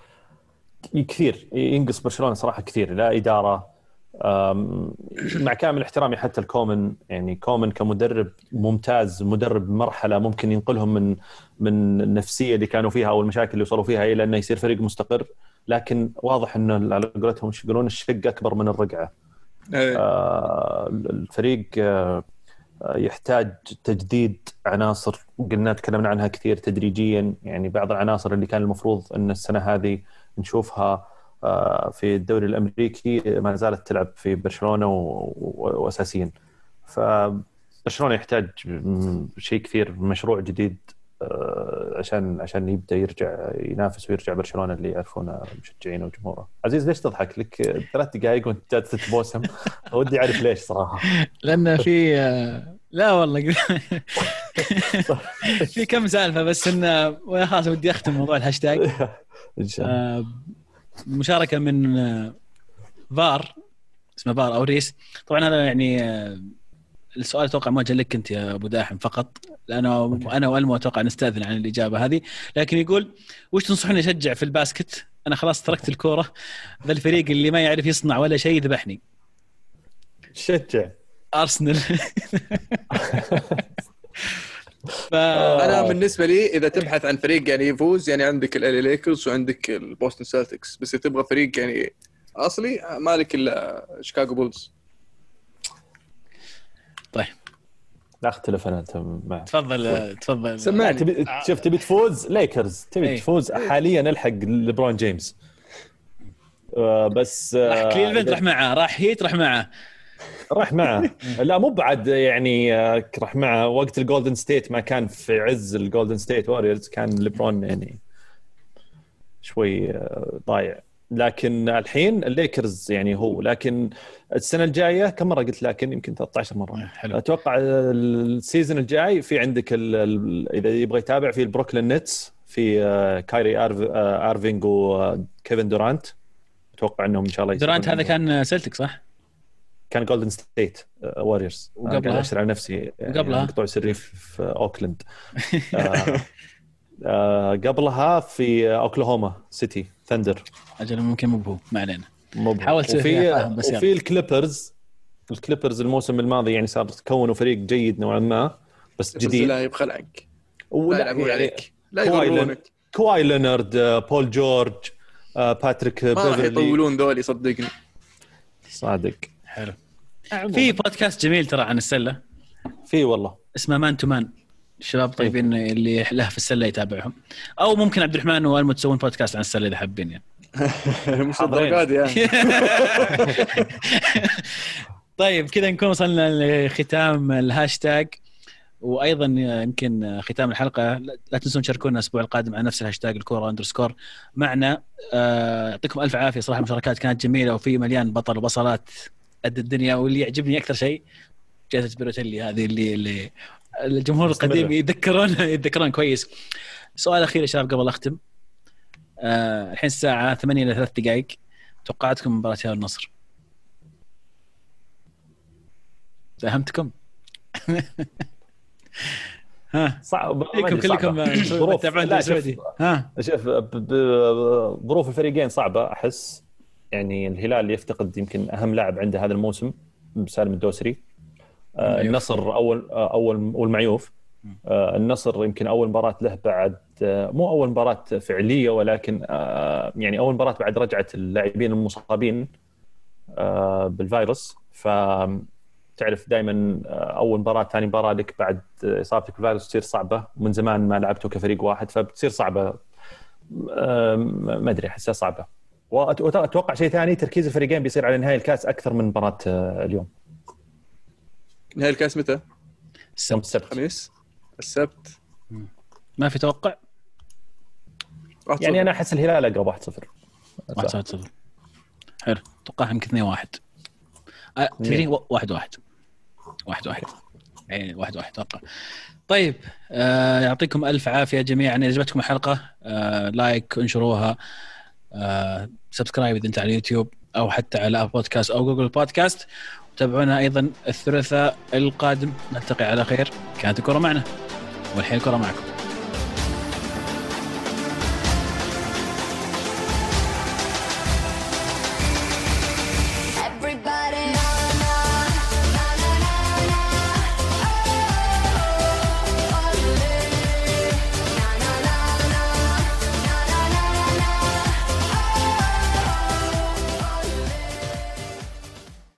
كثير ينقص برشلونة صراحة كثير لا إدارة مع كامل احترامي حتى كومان يعني كومان كمدرب ممتاز مدرب مرحلة ممكن ينقلهم من من النفسية اللي كانوا فيها أو المشاكل اللي وصلوا فيها إلى إنه يصير فريق مستقر لكن واضح إنه على قولتهم إيش يقولون الشق أكبر من الرقعة. أيه. آه الفريق آه يحتاج تجديد عناصر قلنا تكلمنا عنها كثير تدريجيا يعني بعض العناصر اللي كان المفروض إن السنة هذه نشوفها آه، في الدوري الأمريكي ما زالت تلعب في برشلونة واساسيا فبرشلونه يحتاج شيء كثير مشروع جديد آه، عشان عشان يبدأ يرجع ينافس ويرجع برشلونة اللي يعرفونه مشجعينه وجمهوره. عزيز ليش تضحك؟ لك ثلاث دقائق وانت جالس تتبوسم *laughs* ودي أعرف ليش صراحة. لأن في لا والله *laughs* *laughs* في كم سالفة بس انه خلاص ودي أختم موضوع الهاشتاج. إن شاء الله. مشاركة من آه، فار اسمه فارووريس طبعا هذا يعني آه، السؤال أتوقع موجه لك أنت يا أبو داحم فقط لأنه أنا والمو أتوقع نستأذن عن الإجابة هذه. لكن يقول وش تنصحني أشجع في ال basket؟ أنا خلاص تركت الكورة ذا الفريق اللي ما يعرف يصنع ولا شيء ذبحني شجع. أرسنال. *laughs* ف... أنا بالنسبة لي إذا تبحث عن فريق يعني يفوز يعني عندك الإل إي ليكرز وعندك البوستن سيلتكس بس إذا تبغى فريق يعني أصلي مالك إلا شيكاغو بولز طيب. لا أختلف أنا أنت مع تفضل تفضل. سمعني. تبي شوف تبي تفوز؟ ليكرز تبي إيه. تفوز حاليا ألحق ليبرون جيمس. آه بس راح آه، كليفلاند راح معه راح هيت راح معه. راح معه. *laughs* لا مو بعد يعني آه، راح معه. وقت الجولدن ستيت ما كان في عز الجولدن ستيت واريورز كان ليبرون يعني شوي آه، ضايع. لكن الحين الليكرز يعني هو. لكن السنة الجاية كم مرة قلت لكن؟ يمكن 13 مره حلو. أتوقع ال season الجاي في عندك إذا يبغى يتابع في البروكلين نتس في كايري ارفينج وكيفن دورانت أتوقع إنهم إن شاء الله دورانت هذا كان سلتك صح؟ كان جولدن ستيت واريورز وقبلها؟ أشتري على نفسي وقبلها؟ مقطوع سري في اوكلاند *laughs* آه آه قبلها في اوكلاهوما سيتي ثندر أجل ممكن مو هو ما علينا. مو حاول تسوي وفي بس وفي الكليبرز الكليبرز الموسم الماضي يعني صار كونوا فريق جيد نوعا ما بس بس جديد. لا بخلعك لا ولا يلعبون يعني عليك. لا كواي يضرونك كواي لينارد آه، بول جورج آه، باتريك ما راح يطولون ذولي صدقني. صادق. حلو. في بودكاست جميل ترى عن السلة. في والله. اسمه مان تو مان الشباب طيبين اللي له في السلة يتابعهم. أو ممكن عبد الرحمن والمو تسوون بودكاست عن السلة إذا حابين يعني. *laughs* مش الدرجات يعني. *laughs* طيب كذا نكون وصلنا لختام الهاشتاج. وأيضا يمكن ختام الحلقة. لا تنسون تشاركونا الأسبوع القادم على نفس الهاشتاج الكورة underscore معنا. آه، يعطيكم ألف عافية. صراحة المشاركات كانت جميلة وفي مليان بطل وبصلات. قد الدنيا واللي يعجبني أكثر شيء جائزة بالوتيلي هذه اللي اللي الجمهور. القديم يتذكرون يتذكرون كويس. سؤال أخير يا شباب قبل أختم. آه، الحين الساعة 8 إلى 3 دقائق. توقعاتكم مباراة هلال النصر. فهمتكم؟ *laughs* ها. صعب كلكم. كلكم ظروف. تابعون السعودي ها. شوف ظروف الفريقين صعبة أحس. يعني الهلال يفتقد يمكن أهم لاعب عنده هذا الموسم سالم الدوسري. آه،. النصر أول آه، أول والمعيوف. آه، النصر يمكن أول مباراة له بعد آه، مو أول مباراة فعلية ولكن آه، يعني أول مباراة بعد رجعة اللاعبين المصابين آه، بالفيروس. ف تعرف دائما أول مباراة ثاني مباراة لك بعد إصابتك بالفيروس تصير صعبة. ومن زمان ما لعبتوا كفريق واحد فبتصير صعبة. ما أدري أحسها صعبة. واتوقع شيء ثاني تركيز الفريقين بيصير على نهايه الكاس أكثر من مباراة آه، اليوم. نهاية الكاس متى؟ السبت. السبت. الخميس؟ السبت. ما في توقع؟ يعني. أنا أحس الهلال أقرب 1-0 واحد صفر. صفر حلو. أتوقع يمكن 2 1 آه، تدري و- واحد واحد. واحد واحد. يعني واحد واحد أتوقع. طيب آه يعطيكم ألف عافية جميعا. اذا عجبتكم الحلقة آه like انشروها. آه subscribe إذا أنت على اليوتيوب أو حتى على بودكاست أو جوجل بودكاست وتابعونا أيضا الثلاثاء القادم. نلتقي على خير. كانت الكرة معنا. والحين الكرة معكم.